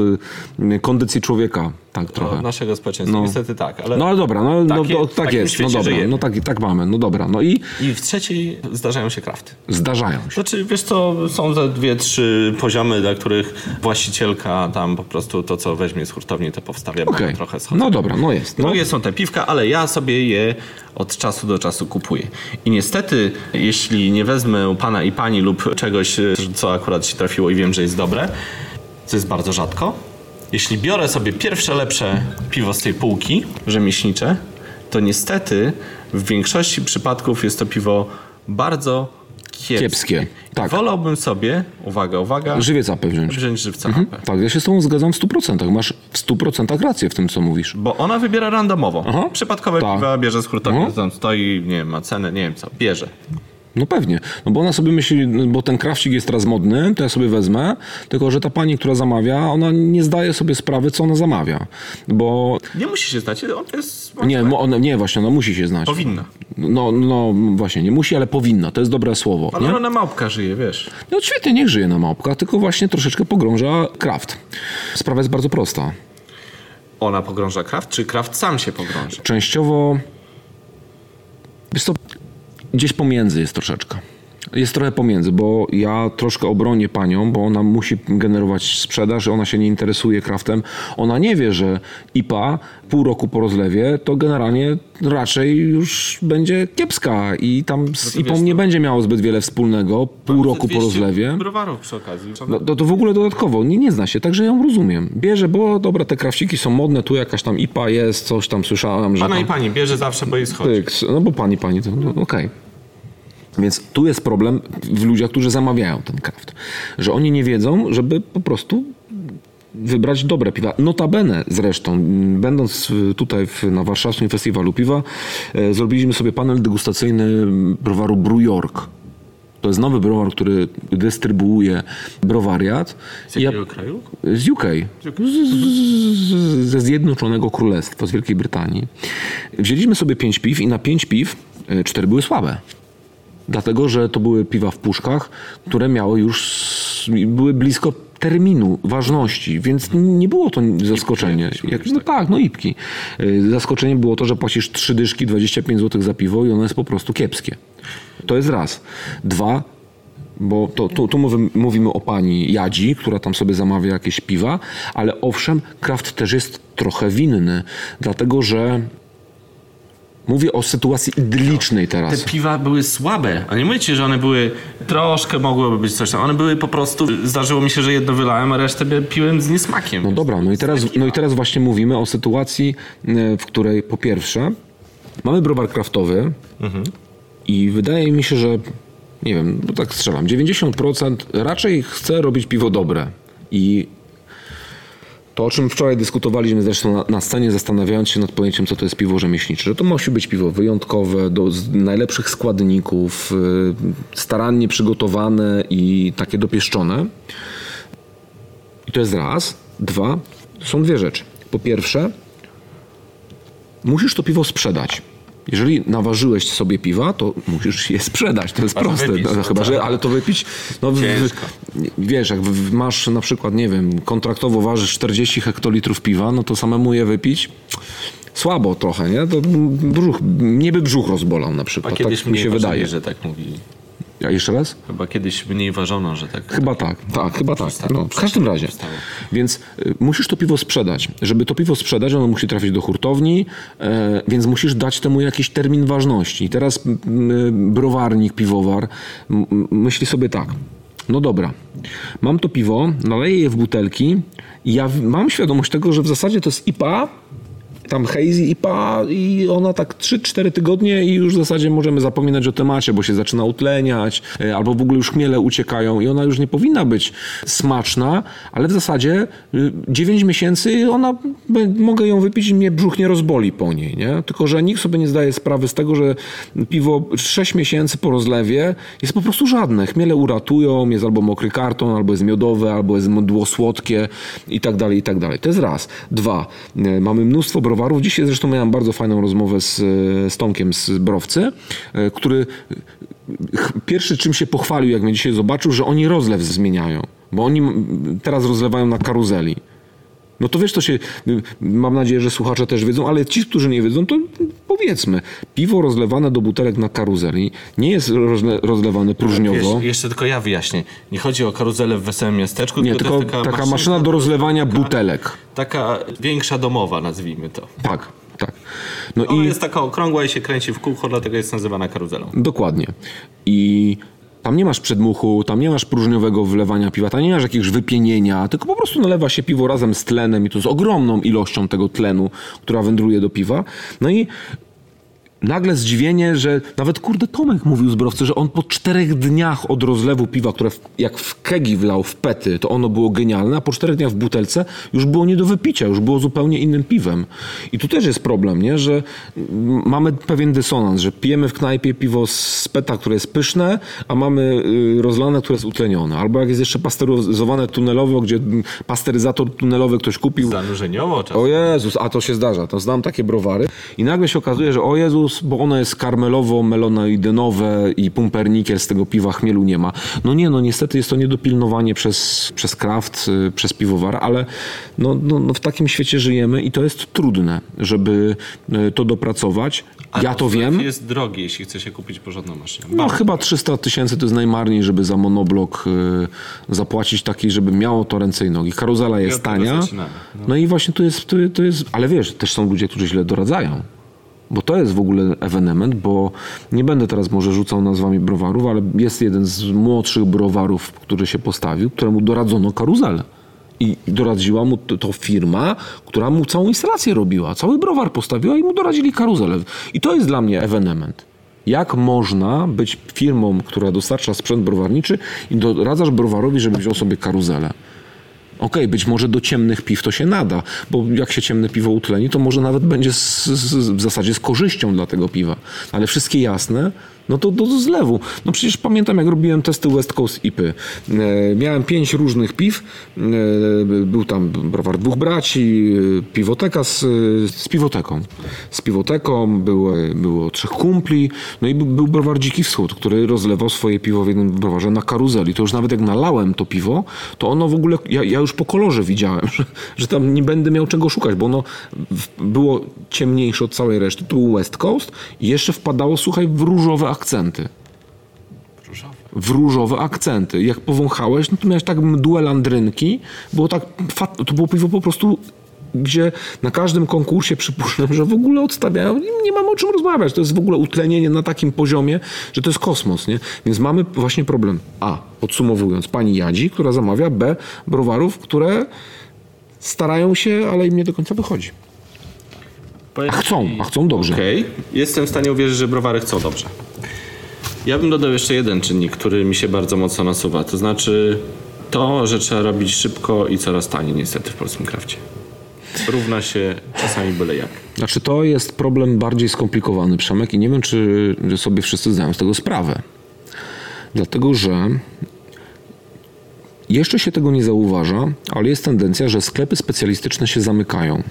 y, kondycji człowieka. Tak trochę. naszego społeczeństwa. No. Niestety tak, ale... No ale dobra, no, no Takie- w tak jest, no dobra, żyjemy. no tak, tak mamy, no dobra, no i I w trzeciej zdarzają się krafty. zdarzają się. Znaczy, wiesz co, są te dwie, trzy poziomy, dla których właścicielka tam po prostu to, co weźmie z hurtowni, to powstawia, Okej, trochę schodzą. no dobra, no jest. No. Drugie są te piwka, ale ja sobie je od czasu do czasu kupuję. I niestety, jeśli nie wezmę pana i pani lub czegoś, co akurat się trafiło i wiem, że jest dobre, co jest bardzo rzadko, jeśli biorę sobie pierwsze lepsze piwo z tej półki, rzemieślnicze, to niestety w większości przypadków jest to piwo bardzo kiepskie. Kiepskie, tak. Wolałbym sobie, uwaga, uwaga, Żywiec apę wziąć. wziąć żywca Mhm. Tak, ja się z tobą zgadzam w 100%. Masz w 100% rację w tym, co mówisz. Bo ona wybiera randomowo. Aha. Przypadkowe Tak. piwa bierze z hurtowni, Aha. tam stoi, nie wiem, ma cenę, nie wiem co, bierze. No pewnie, no bo ona sobie myśli, bo ten krawcik jest teraz modny, to ja sobie wezmę, tylko że ta pani, która zamawia, ona nie zdaje sobie sprawy, co ona zamawia. Bo Nie musi się znać, on jest... nie, mo- ona, nie właśnie, ona musi się znać. Powinna. No, no właśnie, nie musi, ale powinna, to jest dobre słowo. Ale Nie? ona małpka żyje, wiesz. No świetnie, niech żyje na małpkach, tylko właśnie troszeczkę pogrąża kraft. Sprawa jest bardzo prosta. Ona pogrąża kraft, czy kraft sam się pogrąża? Częściowo. To gdzieś pomiędzy jest troszeczkę. Jest trochę pomiędzy, bo ja troszkę obronię panią, bo ona musi generować sprzedaż, ona się nie interesuje kraftem. Ona nie wie, że IPA pół roku po rozlewie to generalnie raczej już będzie kiepska i tam z to IPą wiesz, nie to- będzie miało zbyt wiele wspólnego pół roku po rozlewie. browarów przy okazji. No, to, to w ogóle dodatkowo, nie, nie zna się, także ją rozumiem. Bierze, bo dobra, te krawciki są modne, tu jakaś tam IPA jest, coś tam słyszałem, że Pana tam... i pani bierze zawsze, bo jej schodzi. Pyk, no bo pani, pani, to no, okej. Więc tu jest problem w ludziach, którzy zamawiają ten kraft. Że oni nie wiedzą, żeby po prostu wybrać dobre piwa. Notabene zresztą, będąc tutaj na warszawskim festiwalu piwa, e, zrobiliśmy sobie panel degustacyjny browaru Brew York. To jest nowy browar, który dystrybuuje browariat. Z I ja- jakiego kraju? z UK. Z, z, ze Zjednoczonego Królestwa, z Wielkiej Brytanii. Wzięliśmy sobie pięć piw i na pięć piw e, cztery były słabe. Dlatego, że to były piwa w puszkach, które miały już, były blisko terminu ważności, więc nie było to zaskoczenie. jakieś Jak, no tak, no ipki. Y, Zaskoczenie było to, że płacisz trzy dyszki, 25 zł za piwo i ono jest po prostu kiepskie. To jest raz. Dwa, bo to, tu, tu mówimy, mówimy o pani Jadzi, która tam sobie zamawia jakieś piwa, ale owszem, kraft też jest trochę winny, dlatego że mówię o sytuacji idyllicznej teraz. Te piwa były słabe, a nie mówicie, że one były troszkę mogłyby być coś tam. One były po prostu, zdarzyło mi się, że jedno wylałem, a resztę piłem z niesmakiem. No dobra, no i teraz, no i teraz właśnie mówimy o sytuacji, e, w której po pierwsze mamy browar kraftowy i wydaje mi się, że nie wiem, bo tak strzelam, 90% raczej chce robić piwo dobre i to, o czym wczoraj dyskutowaliśmy zresztą na, na scenie, zastanawiając się nad pojęciem, co to jest piwo rzemieślnicze, że to musi być piwo wyjątkowe, do najlepszych składników, y, starannie przygotowane i takie dopieszczone. I to jest raz. Dwa, są dwie rzeczy. Po pierwsze, musisz to piwo sprzedać. Jeżeli naważyłeś sobie piwa, to musisz je sprzedać. To jest proste. wypić, No, chyba, tak. że, ale to wypić. No, w, wiesz, jak w- masz na przykład, nie wiem, kontraktowo ważysz 40 hektolitrów piwa, no to samemu je wypić słabo trochę, nie? To brzuch, mnie by brzuch rozbolał na a przykład. kiedyś Tak mi się wydaje. że tak mówili. A jeszcze raz? Chyba kiedyś mniej ważono, że tak. Chyba tak, tak, chyba tak. No, w każdym razie. Więc y, musisz to piwo sprzedać. Żeby to piwo sprzedać, ono musi trafić do hurtowni, e, więc musisz dać temu jakiś termin ważności. I teraz browarnik, piwowar myśli sobie tak. No dobra, mam to piwo, naleję je w butelki i ja mam świadomość tego, że w zasadzie to jest IPA, tam hazy IPA i ona tak 3-4 tygodnie i już w zasadzie możemy zapominać o temacie, bo się zaczyna utleniać, e, albo w ogóle już chmiele uciekają i ona już nie powinna być smaczna, ale w zasadzie y, 9 miesięcy i ona, mogę ją wypić i mnie brzuch nie rozboli po niej, nie? Tylko, że nikt sobie nie zdaje sprawy z tego, że piwo 6 miesięcy po rozlewie jest po prostu żadne. Chmiele uratują, jest albo mokry karton, albo jest miodowe, albo jest mdło słodkie i tak dalej, i tak dalej. To jest raz. Dwa, e, mamy mnóstwo browarów. Dzisiaj zresztą miałem bardzo fajną rozmowę z, e, z Tomkiem z Browcy, e, który ch- pierwszy czym się pochwalił, jak mnie dzisiaj zobaczył, że oni rozlew zmieniają. Bo oni teraz rozlewają na karuzeli. No to wiesz, to się, mam nadzieję, że słuchacze też wiedzą, ale ci, którzy nie wiedzą, to powiedzmy, piwo rozlewane do butelek na karuzeli nie jest rozle, rozlewane próżniowo. Wiesz, jeszcze tylko ja wyjaśnię. Nie chodzi o karuzelę w wesołym miasteczku, Nie, tylko, tylko jest taka maszyna do rozlewania butelek. Taka większa domowa, nazwijmy to. Tak, tak. No Ona i jest taka okrągła i się kręci w kółko, dlatego jest nazywana karuzelą. dokładnie. I tam nie masz przedmuchu, tam nie masz próżniowego wlewania piwa, tam nie masz jakiegoś wypienienia, tylko po prostu nalewa się piwo razem z tlenem i to z ogromną ilością tego tlenu, która wędruje do piwa. No i nagle zdziwienie, że nawet kurde Tomek mówił zbrowcy, że on po czterech dniach od rozlewu piwa, które w, jak w kegi wlał w pety, to ono było genialne, a po czterech dniach w butelce już było nie do wypicia, już było zupełnie innym piwem. I tu też jest problem, nie? że mamy pewien dysonans, że pijemy w knajpie piwo z peta, które jest pyszne, a mamy y, rozlane, które jest utlenione. Albo jak jest jeszcze pasteryzowane tunelowo, gdzie pasteryzator tunelowy ktoś kupił, Zanurzeniowo czasem. o Jezus, a to się zdarza, to znam takie browary i nagle się okazuje, że o Jezus, bo ono jest karmelowo, melonoidenowe i pumpernikiel z tego piwa chmielu nie ma. No nie, no niestety jest to niedopilnowanie przez, przez kraft, y, przez piwowar, ale no, no, no w takim świecie żyjemy i to jest trudne, żeby y, to dopracować. ja to wiem. jest drogi, jeśli chce się kupić porządną maszynę. No chyba 300 tysięcy to jest najmarniej, żeby za monoblok y, zapłacić taki, żeby miało to ręce i nogi. Karuzela jest tego tania. zaczynamy, No. i właśnie tu jest, tu, tu jest, ale wiesz, też są ludzie, którzy źle doradzają. Bo to jest w ogóle ewenement, bo nie będę teraz może rzucał nazwami browarów, ale jest jeden z młodszych browarów, który się postawił, któremu doradzono karuzelę. I doradziła mu to, firma, która mu całą instalację robiła. Cały browar postawiła i mu doradzili karuzelę. I to jest dla mnie ewenement. Jak można być firmą, która dostarcza sprzęt browarniczy i doradzasz browarowi, żeby wziął sobie karuzelę? Okej, być może do ciemnych piw to się nada, bo jak się ciemne piwo utleni, to może nawet będzie z, z, w zasadzie z korzyścią dla tego piwa. Ale wszystkie jasne, no to do, do zlewu. No przecież pamiętam, jak robiłem testy West Coast IPy. E, miałem pięć różnych piw. E, był tam browar dwóch braci, e, piwoteka z, z piwoteką. Z piwoteką było, było trzech kumpli, no i był, był browar Dziki Wschód, który rozlewał swoje piwo w jednym browarze na karuzeli. To już nawet jak nalałem to piwo, to ono w ogóle, ja, ja już po kolorze widziałem, że, że tam nie będę miał czego szukać, bo ono było ciemniejsze od całej reszty. To był West Coast i jeszcze wpadało, słuchaj, w różowe akcenty. W różowe akcenty. Jak powąchałeś, no to miałeś tak mdłe landrynki. Było tak, to było piwo po prostu, gdzie na każdym konkursie przypuszczam, że w ogóle odstawiają. Nie, mamy o czym rozmawiać. To jest w ogóle utlenienie na takim poziomie, że to jest kosmos, nie? Więc mamy właśnie problem. A, podsumowując, pani Jadzi, która zamawia, B, browarów, które starają się, ale im nie do końca wychodzi. A chcą, a chcą dobrze. Okej, jestem w stanie uwierzyć, że browary chcą dobrze. Ja bym dodał jeszcze jeden czynnik, który mi się bardzo mocno nasuwa. To znaczy to, że trzeba robić szybko i coraz taniej niestety w polskim krafcie. Równa się czasami byle jak. Znaczy to jest problem bardziej skomplikowany, Przemek, i nie wiem, czy sobie wszyscy zdają z tego sprawę. Dlatego, że jeszcze się tego nie zauważa, ale jest tendencja, że sklepy specjalistyczne się zamykają.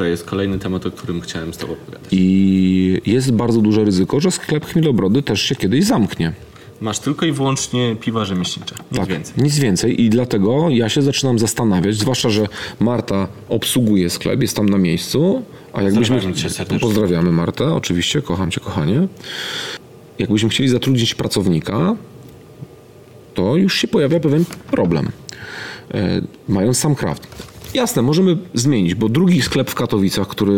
To jest kolejny temat, o którym chciałem z Tobą pogadać. I jest bardzo duże ryzyko, że sklep Chmielobrody też się kiedyś zamknie. Masz tylko i wyłącznie piwa rzemieślnicze, nic Tak, więcej. Nic więcej i dlatego ja się zaczynam zastanawiać, zwłaszcza, że Marta obsługuje sklep, jest tam na miejscu, a jakbyśmy... Pozdrawiamy Martę, oczywiście, kocham cię kochanie. Jakbyśmy chcieli zatrudnić pracownika, to już się pojawia pewien problem. E, mając sam kraft. Jasne, możemy zmienić, bo drugi sklep w Katowicach, który,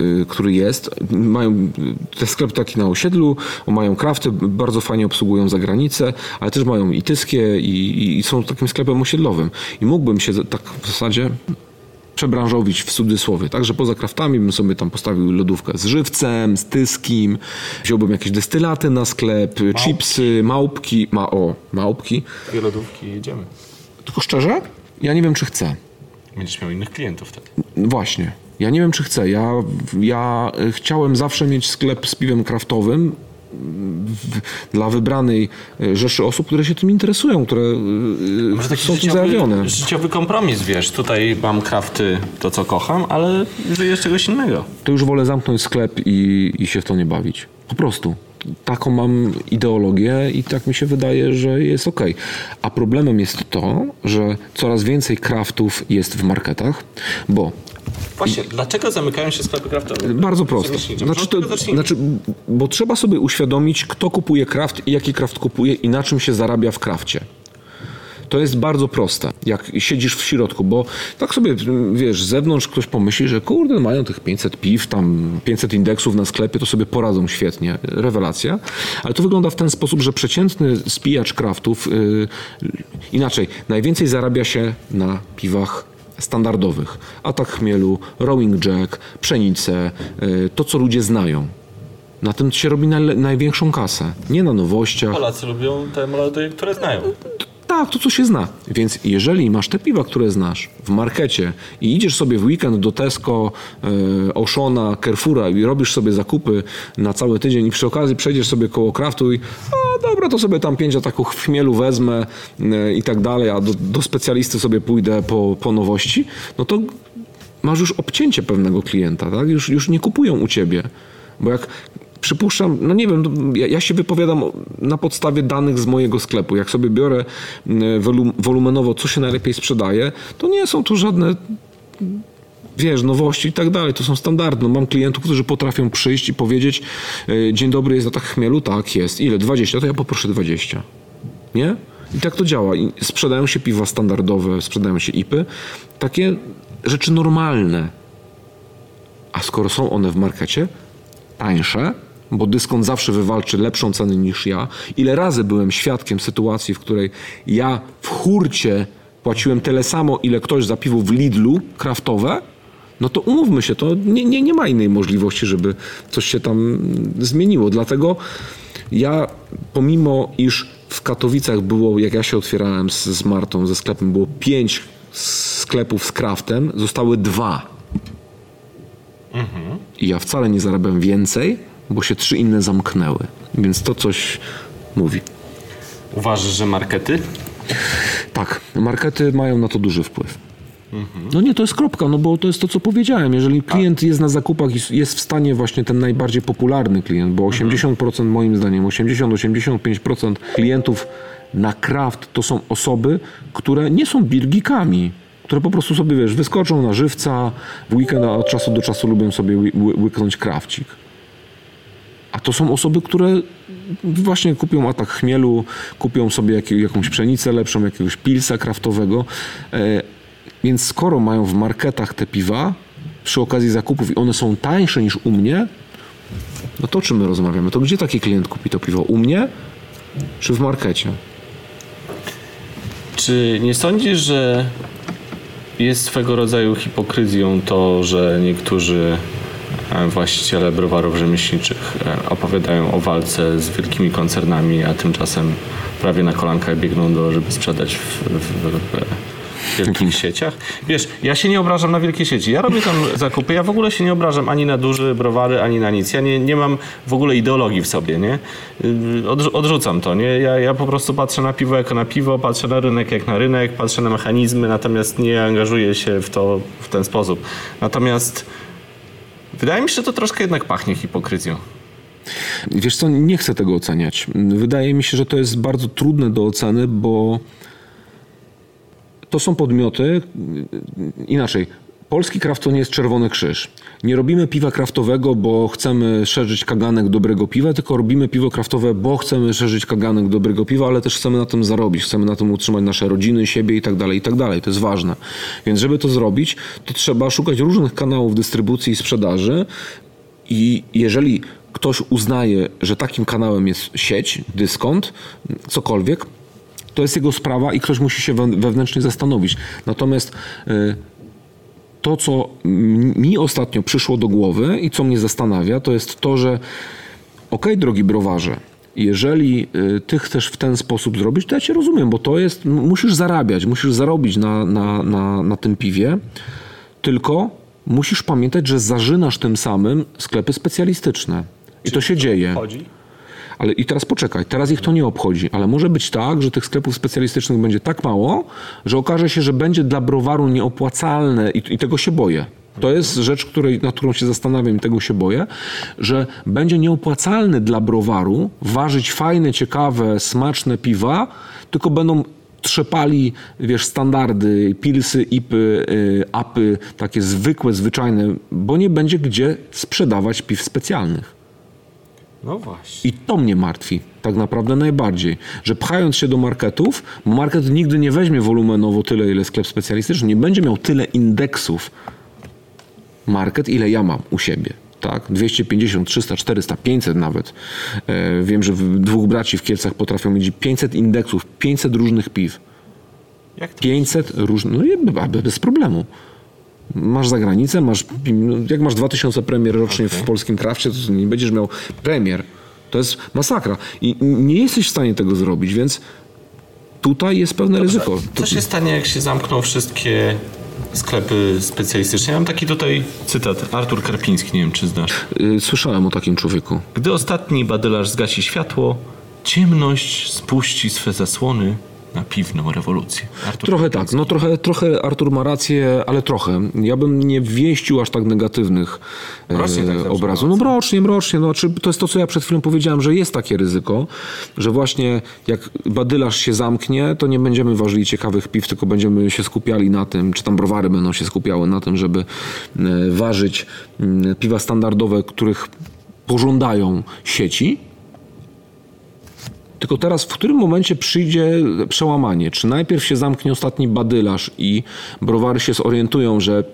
y, który jest, mają y, te sklep taki na osiedlu, mają krafty, bardzo fajnie obsługują za granicę, ale też mają i tyskie i, i, są takim sklepem osiedlowym. I mógłbym się tak w zasadzie przebranżowić w cudzysłowie, tak, że poza kraftami bym sobie tam postawił lodówkę z żywcem, z tyskim, wziąłbym jakieś destylaty na sklep, chipsy, małpki, ma, o, małpki. Dwie lodówki jedziemy. Tylko szczerze, ja nie wiem, czy chcę. Będziesz miał innych klientów wtedy. Właśnie. Ja nie wiem, czy chcę. Ja, ja y, chciałem zawsze mieć sklep z piwem kraftowym dla wybranej y, rzeszy osób, które się tym interesują, które y, są tym zajawione. życiowy kompromis, wiesz. Tutaj mam krafty, to co kocham, ale żyję z czegoś innego. To już wolę zamknąć sklep i, i się w to nie bawić. Po prostu. Taką mam ideologię i tak mi się wydaje, że jest ok. A problemem jest to, że coraz więcej kraftów jest w marketach, bo Właśnie, dlaczego zamykają się sklepy kraftowe? bardzo prosto. Znaczy, to, znaczy, bo trzeba sobie uświadomić, kto kupuje kraft i jaki kraft kupuje i na czym się zarabia w krafcie. To jest bardzo proste, jak siedzisz w środku, bo tak sobie, wiesz, z zewnątrz ktoś pomyśli, że kurde, mają tych 500 piw, tam 500 indeksów na sklepie, to sobie poradzą świetnie. Rewelacja. Ale to wygląda w ten sposób, że przeciętny spijacz kraftów, yy, inaczej, najwięcej zarabia się na piwach standardowych. Atak chmielu, rowing jack, pszenicę, yy, to co ludzie znają. Na tym się robi najle- największą kasę. Nie na nowościach. Polacy lubią te melodie, które znają. Tak, to co się zna. Więc jeżeli masz te piwa, które znasz w markecie i idziesz sobie w weekend do Tesco, e, Oshona, Carrefoura i robisz sobie zakupy na cały tydzień i przy okazji przejdziesz sobie koło kraftu i a dobra, to sobie tam pięć ataków chmielu wezmę e, i tak dalej, a do, do specjalisty sobie pójdę po, po nowości, no to masz już obcięcie pewnego klienta, tak? Już, już nie kupują u ciebie. Bo jak przypuszczam, no nie wiem, ja, ja się wypowiadam na podstawie danych z mojego sklepu. Jak sobie biorę wolum, wolumenowo, co się najlepiej sprzedaje, to nie są tu żadne wiesz, nowości i tak dalej, to są standardy. No, mam klientów, którzy potrafią przyjść i powiedzieć e, dzień dobry, jest atak chmielu? Tak, jest. Ile? 20? To ja poproszę 20. Nie? I tak to działa. I sprzedają się piwa standardowe, sprzedają się IPy. Takie rzeczy normalne. A skoro są one w markecie, tańsze, bo dyskont zawsze wywalczy lepszą cenę niż ja. Ile razy byłem świadkiem sytuacji, w której ja w hurcie płaciłem tyle samo, ile ktoś za piwo w Lidlu kraftowe, no to umówmy się, to nie, nie, nie ma innej możliwości, żeby coś się tam zmieniło. Dlatego ja, pomimo iż w Katowicach było, jak ja się otwierałem z, z Martą, ze sklepem, było pięć sklepów z kraftem, zostały dwa. I ja wcale nie zarabiam więcej, bo się trzy inne zamknęły. Więc to coś mówi. Uważasz, że markety? Tak, markety mają na to duży wpływ. No nie, to jest kropka, no bo to jest to, co powiedziałem. Jeżeli klient jest na zakupach i jest w stanie właśnie ten najbardziej popularny klient, bo 80% moim zdaniem, 80-85% klientów na kraft to są osoby, które nie są birgikami, które po prostu sobie, wiesz, wyskoczą na żywca, w weekend a od czasu do czasu lubią sobie ły- ły- łyknąć krawcik. A to są osoby, które właśnie kupią atak chmielu, kupią sobie jakie- jakąś pszenicę lepszą, jakiegoś pilsa kraftowego. E, więc skoro mają w marketach te piwa przy okazji zakupów i one są tańsze niż u mnie, no to o czym my rozmawiamy? To gdzie taki klient kupi to piwo? U mnie czy w markecie? Czy nie sądzisz, że jest swego rodzaju hipokryzją to, że niektórzy właściciele browarów rzemieślniczych e, opowiadają o walce z wielkimi koncernami, a tymczasem prawie na kolankach biegną do, żeby sprzedać w, w, w wielkich sieciach. Wiesz, ja się nie obrażam na wielkie sieci. Ja robię tam zakupy, ja w ogóle się nie obrażam ani na duże browary, ani na nic. Ja nie, nie mam w ogóle ideologii w sobie, nie? Odrzu- odrzucam to, nie? Ja, ja po prostu patrzę na piwo jako na piwo, patrzę na rynek jak na rynek, patrzę na mechanizmy, natomiast nie angażuję się w to w ten sposób. Natomiast wydaje mi się, że to troszkę jednak pachnie hipokryzją. Wiesz co, nie chcę tego oceniać. Wydaje mi się, że to jest bardzo trudne do oceny, bo to są podmioty, inaczej, polski kraft to nie jest Czerwony Krzyż. Nie robimy piwa kraftowego, bo chcemy szerzyć kaganek dobrego piwa, tylko robimy piwo kraftowe, bo chcemy szerzyć kaganek dobrego piwa, ale też chcemy na tym zarobić, chcemy na tym utrzymać nasze rodziny, siebie i tak dalej, i tak dalej. To jest ważne. Więc żeby to zrobić, to trzeba szukać różnych kanałów dystrybucji i sprzedaży i jeżeli ktoś uznaje, że takim kanałem jest sieć, dyskont, cokolwiek, to jest jego sprawa i ktoś musi się we- wewnętrznie zastanowić. Natomiast y, to, co mi ostatnio przyszło do głowy i co mnie zastanawia, to jest to, że okej, drogi browarze, jeżeli y, ty chcesz w ten sposób zrobić, to ja cię rozumiem, bo to jest, musisz zarabiać, musisz zarobić na, na, na, na tym piwie, tylko musisz pamiętać, że zażynasz tym samym sklepy specjalistyczne. I to się dzieje. Chodzi? Ale i teraz poczekaj, teraz ich to nie obchodzi, ale może być tak, że tych sklepów specjalistycznych będzie tak mało, że okaże się, że będzie dla browaru nieopłacalne i, i tego się boję. To jest rzecz, której, nad którą się zastanawiam i tego się boję, że będzie nieopłacalny dla browaru ważyć fajne, ciekawe, smaczne piwa, tylko będą trzepali, wiesz, standardy, pilsy, ipy, y, apy, takie zwykłe, zwyczajne, bo nie będzie gdzie sprzedawać piw specjalnych. No właśnie. I to mnie martwi tak naprawdę najbardziej, że pchając się do marketów, market nigdy nie weźmie wolumenowo tyle, ile sklep specjalistyczny, nie będzie miał tyle indeksów market, ile ja mam u siebie. Tak? 250, 300, 400, 500 nawet. E, wiem, że w- dwóch braci w Kielcach potrafią mieć 500 indeksów, 500 różnych piw. Jak to? 500 różnych, no bez problemu. Masz za granicę, masz, jak masz 2000 premier rocznie w polskim krafcie, to nie będziesz miał premier. To jest masakra. I nie jesteś w stanie tego zrobić, więc tutaj jest pewne ryzyko. Co się stanie, jak się zamkną wszystkie sklepy specjalistyczne? Ja mam taki tutaj cytat. Artur Karpiński, nie wiem czy znasz. Y, Słyszałem o takim człowieku. Gdy ostatni badylarz zgasi światło, ciemność spuści swe zasłony na piwną rewolucję. Artur Trochę tak, no trochę, trochę Artur ma rację, ale trochę. Ja bym nie wieścił aż tak negatywnych e, Rocznie tak obrazów. No mrocznie, mrocznie. No, czy to jest to, co ja przed chwilą powiedziałem, że jest takie ryzyko, że właśnie jak badylarz się zamknie, to nie będziemy ważyli ciekawych piw, tylko będziemy się skupiali na tym, czy tam browary będą się skupiały na tym, żeby e, ważyć mm, piwa standardowe, których pożądają sieci, tylko teraz w którym momencie przyjdzie przełamanie? Czy najpierw się zamknie ostatni badylarz i browary się zorientują, że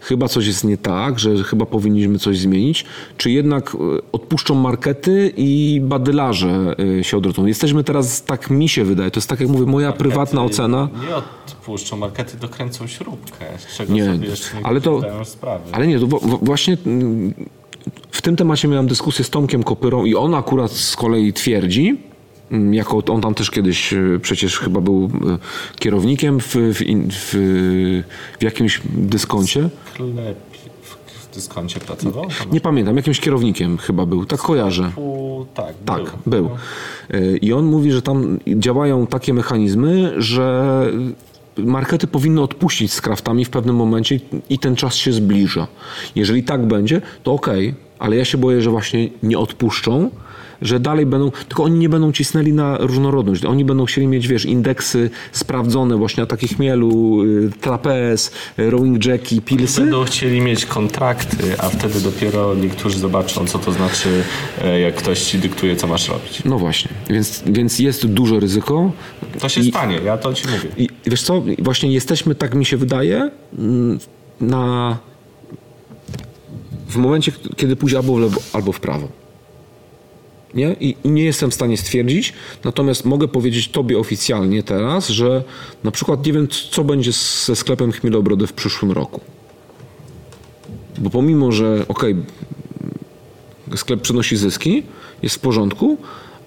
chyba coś jest nie tak, że chyba powinniśmy coś zmienić, czy jednak e, odpuszczą markety i badylarze e, się odrodzą? Jesteśmy teraz, tak mi się wydaje, to jest tak jak mówię, moja prywatna ocena. Nie odpuszczą, markety dokręcą śrubkę, z czego Nie, sobie jeszcze nie ale to- sprawy. Ale nie, to właśnie mm, w tym temacie miałem dyskusję z Tomkiem Kopyrą i on akurat z kolei twierdzi, jako on tam też kiedyś e, przecież chyba był e, kierownikiem w, w, w, w jakimś dyskoncie. Sklep w dyskoncie pracował? Tam Nie pamiętam, jakimś kierownikiem chyba był, tak kojarzę. tak, Tak, był. Y, I on mówi, że tam działają takie mechanizmy, że markety powinny odpuścić z kraftami w pewnym momencie i ten czas się zbliża. Jeżeli tak będzie, to okej, ale ja się boję, że właśnie nie odpuszczą, że dalej będą, tylko oni nie będą cisnęli na różnorodność. Oni będą chcieli mieć, wiesz, indeksy sprawdzone właśnie na takich chmielu, y, trapez, y, rowing jacki, pilsy. Będą chcieli mieć kontrakty, a wtedy dopiero niektórzy zobaczą, co to znaczy, e, jak ktoś ci dyktuje, co masz robić. No właśnie, więc, więc jest duże ryzyko. To się I- stanie, ja to ci mówię. I wiesz co, właśnie jesteśmy, tak mi się wydaje, mm, na w momencie, kiedy pójdzie albo w lewo, albo w prawo. Nie? I, I nie jestem w stanie stwierdzić, natomiast mogę powiedzieć tobie oficjalnie teraz, że na przykład nie wiem, co będzie ze sklepem Chmielobrody w przyszłym roku. Bo pomimo, że okej, sklep przynosi zyski, jest w porządku,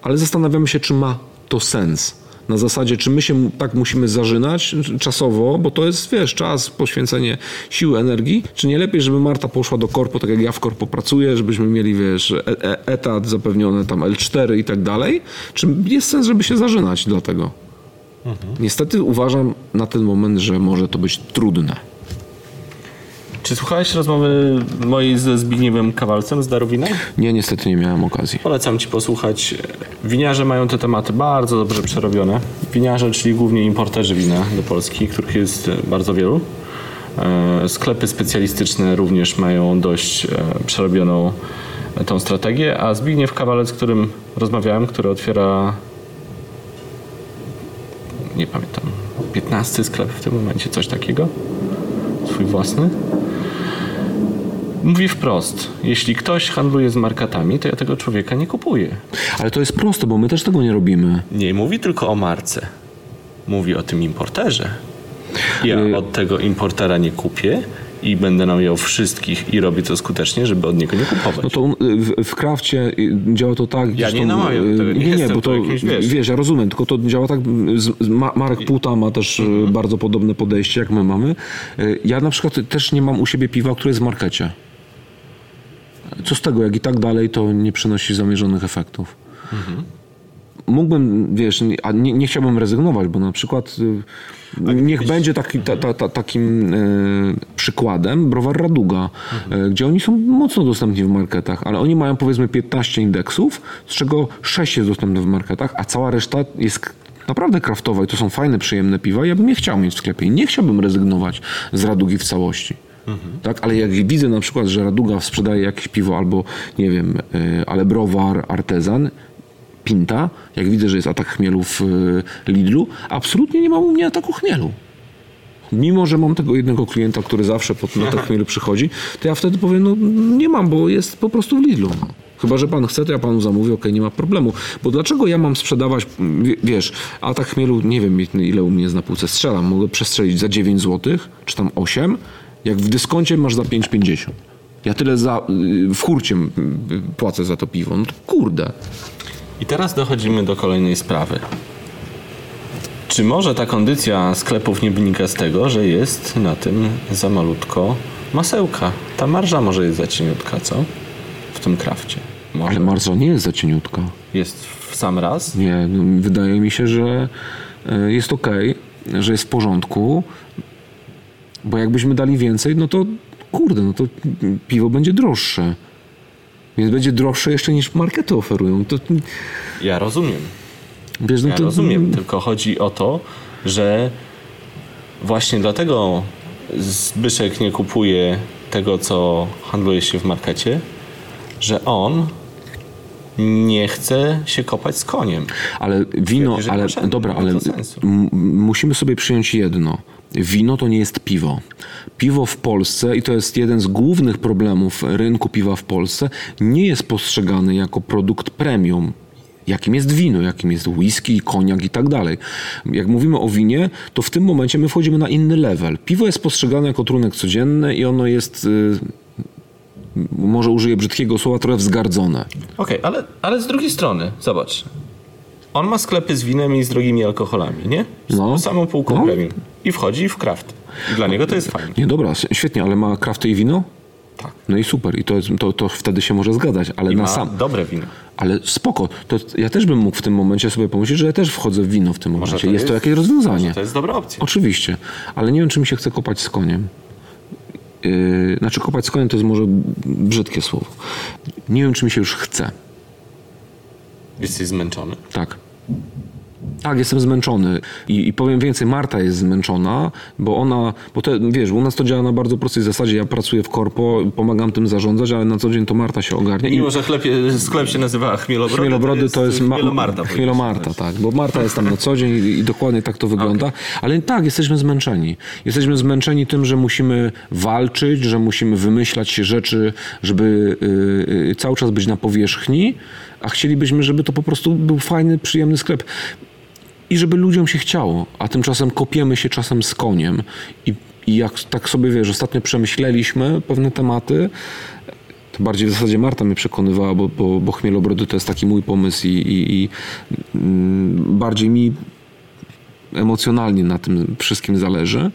ale zastanawiamy się, czy ma to sens. Na zasadzie, czy my się tak musimy zażynać czasowo, bo to jest, wiesz, czas, poświęcenie siły, energii, czy nie lepiej, żeby Marta poszła do korpo, tak jak ja w korpo pracuję, żebyśmy mieli, wiesz, e- e- etat zapewniony, tam L4 i tak dalej, czy jest sens, żeby się zażynać do tego? Niestety uważam na ten moment, że może to być trudne. Czy słuchałeś rozmowy mojej ze Zbigniewem Kawalcem z Darowina? Nie, niestety nie miałem okazji. Polecam ci posłuchać. Winiarze mają te tematy bardzo dobrze przerobione. Winiarze, czyli głównie importerzy wina do Polski, których jest bardzo wielu. E, Sklepy specjalistyczne również mają dość e, przerobioną e, tą strategię, a Zbigniew Kawalec, z którym rozmawiałem, który otwiera nie pamiętam, 15 sklep w tym momencie, coś takiego, swój własny. Mówi wprost, jeśli ktoś handluje z markatami, to ja tego człowieka nie kupuję. Ale to jest proste, bo my też tego nie robimy. Nie mówi tylko o marce. Mówi o tym importerze. Ja od tego importera nie kupię i będę namawiał wszystkich i robię to skutecznie, żeby od niego nie kupować. No to y, w, w krafcie y, działa to tak. Ja nie namawiam y, tego, nie Nie, nie, bo to jakimś, wiesz. wiesz, ja rozumiem, tylko to działa tak. y, Z, z Ma- Marek Puta ma też y, Mhm. bardzo podobne podejście, jak my mamy. Y, Ja na przykład też nie mam u siebie piwa, które jest w markecie. Co z tego, jak i tak dalej, to nie przynosi zamierzonych efektów. Mhm. mógłbym, wiesz, nie- a nie, nie chciałbym rezygnować, bo na przykład y, niech będzie taki, ta, ta, ta, takim y, przykładem browar Raduga, y, gdzie oni są mocno dostępni w marketach, ale oni mają powiedzmy 15 indeksów, z czego 6 jest dostępne w marketach, a cała reszta jest naprawdę kraftowa i to są fajne, przyjemne piwa. Ja bym je chciał mieć w sklepie i nie chciałbym rezygnować z Radugi w całości. Tak, ale jak widzę na przykład, że Raduga sprzedaje jakieś piwo albo nie wiem, y, ale browar, artezan, Pinta, jak widzę, że jest atak chmielu w y, Lidlu, absolutnie nie ma u mnie ataku chmielu. Mimo, że mam tego jednego klienta, który zawsze pod na atak chmielu przychodzi, to ja wtedy powiem, no nie mam, bo jest po prostu w Lidlu. Chyba, że pan chce, to ja panu zamówię, okej, nie ma problemu. Bo dlaczego ja mam sprzedawać, wiesz, atak chmielu, nie wiem ile u mnie jest na półce, strzelam, mogę przestrzelić za 9 zł, czy tam 8, jak w dyskoncie masz za 5,50. Ja tyle za, y, w hurcie płacę za to piwo. No to kurde. I teraz dochodzimy do kolejnej sprawy. Czy może ta kondycja sklepów nie wynika z tego, że jest na tym za malutko masełka? Ta marża może jest za cieniutka, co? W tym krafcie. Może Ale marża nie jest za cieniutka. jest w sam raz? Nie, no, wydaje mi się, że e, jest ok, że jest w porządku, bo jakbyśmy dali więcej, no to kurde, no to piwo będzie droższe. Więc będzie droższe jeszcze niż markety oferują. To, Ja rozumiem. wiesz, no Ja to, rozumiem, tylko chodzi o to, że właśnie dlatego Zbyszek nie kupuje tego, co handluje się w markecie, że on nie chce się kopać z koniem. Ale wino, ale dobra, ale musimy sobie przyjąć jedno. Wino to nie jest piwo. Piwo w Polsce, i to jest jeden z głównych problemów rynku piwa w Polsce, nie jest postrzegane jako produkt premium. Jakim jest wino, jakim jest whisky, koniak i tak dalej. Jak mówimy o winie, to w tym momencie my wchodzimy na inny level. Piwo jest postrzegane jako trunek codzienny i ono jest, y, może użyję brzydkiego słowa, trochę wzgardzone. Okej, ale, ale z drugiej strony, zobacz. On ma sklepy z winem i z drogimi alkoholami, nie? Z No. samą półką No. premium. I wchodzi w kraft. I dla niego to jest fajne. Nie, dobra, świetnie, ale ma krafty i wino? Tak. No i super, i to, to, to wtedy się może zgadzać, ale I na sam. dobre wino. Ale spoko, to ja też bym mógł w tym momencie sobie pomyśleć, że ja też wchodzę w wino w tym momencie. to jest, to jakieś rozwiązanie. To jest dobra opcja. Oczywiście, ale nie wiem, czy mi się chce kopać z koniem. Yy, znaczy, kopać z koniem to jest może brzydkie słowo. Nie wiem, czy mi się już chce. Jesteś zmęczony. Tak. Tak, jestem zmęczony. I, I powiem więcej, Marta jest zmęczona, bo ona, bo to, wiesz, u nas to działa na bardzo prostej zasadzie. Ja pracuję w korpo, pomagam tym zarządzać, ale na co dzień to Marta się ogarnia. I Mimo, że chleb, sklep się nazywa Chmielobrody, Chmielobrody to jest, ma- Chmielomarta. Chmielomarta, tak, bo Marta jest tam na co dzień i, i dokładnie tak to wygląda. Ale tak, jesteśmy zmęczeni. Jesteśmy zmęczeni tym, że musimy walczyć, że musimy wymyślać się rzeczy, żeby y, y, cały czas być na powierzchni, a chcielibyśmy, żeby to po prostu był fajny, przyjemny sklep. I żeby ludziom się chciało, a tymczasem kopiemy się czasem z koniem. I, i jak tak sobie wiesz, ostatnio przemyśleliśmy pewne tematy, to bardziej w zasadzie Marta mnie przekonywała, bo, bo, bo chmielobrody to jest taki mój pomysł i, i, i mm, bardziej mi emocjonalnie na tym wszystkim zależy.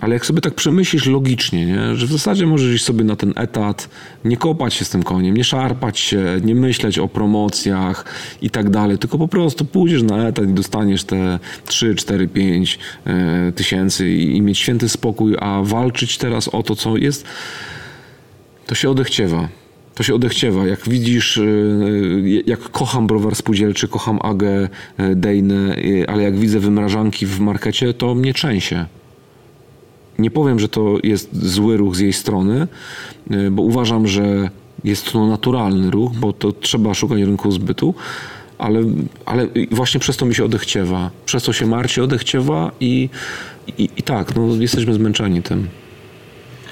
Ale jak sobie tak przemyślisz logicznie, nie? że w zasadzie możesz iść sobie na ten etat, nie kopać się z tym koniem, nie szarpać się, nie myśleć o promocjach i tak dalej, tylko po prostu pójdziesz na etat i dostaniesz te 3, 4, 5 e, tysięcy i, mieć święty spokój, a walczyć teraz o to, co jest, to się odechciewa. To się odechciewa. Jak widzisz, y, jak kocham browar spółdzielczy, kocham Agę, y, Dejnę, y, ale jak widzę wymrażanki w markecie, to mnie trzęsie. Nie powiem, że to jest zły ruch z jej strony, y, bo uważam, że jest to naturalny ruch, bo to trzeba szukać rynku zbytu, ale, ale właśnie przez to mi się odechciewa. Przez to się Marcie odechciewa i, i, i tak, no, jesteśmy zmęczeni tym.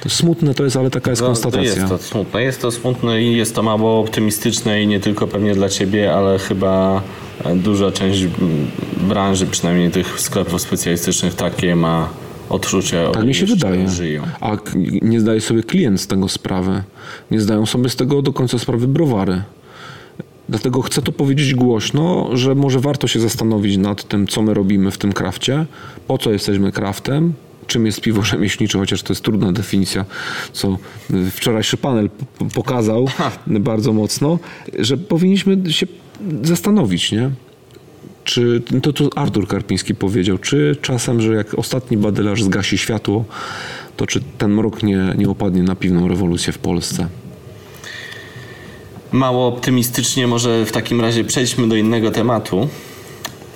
To smutne to jest, ale taka jest No, to konstatacja. jest to smutne. Jest to smutne i jest to mało optymistyczne i nie tylko pewnie dla ciebie, ale chyba duża część branży, przynajmniej tych sklepów specjalistycznych, takie ma odczucie. Tak mi się wydaje. Żyją. A nie zdaje sobie klient z tego sprawy. Nie zdają sobie z tego do końca sprawy browary. Dlatego chcę to powiedzieć głośno, że może warto się zastanowić nad tym, co my robimy w tym krafcie, po co jesteśmy kraftem, czym jest piwo rzemieślnicze, chociaż to jest trudna definicja, co y, wczorajszy panel pokazał bardzo mocno, że powinniśmy się zastanowić, nie? Czy to, to Artur Karpiński powiedział, czy czasem, że jak ostatni badylarz zgasi światło, to czy ten mrok nie, nie opadnie na piwną rewolucję w Polsce? Mało optymistycznie może w takim razie przejdźmy do innego tematu.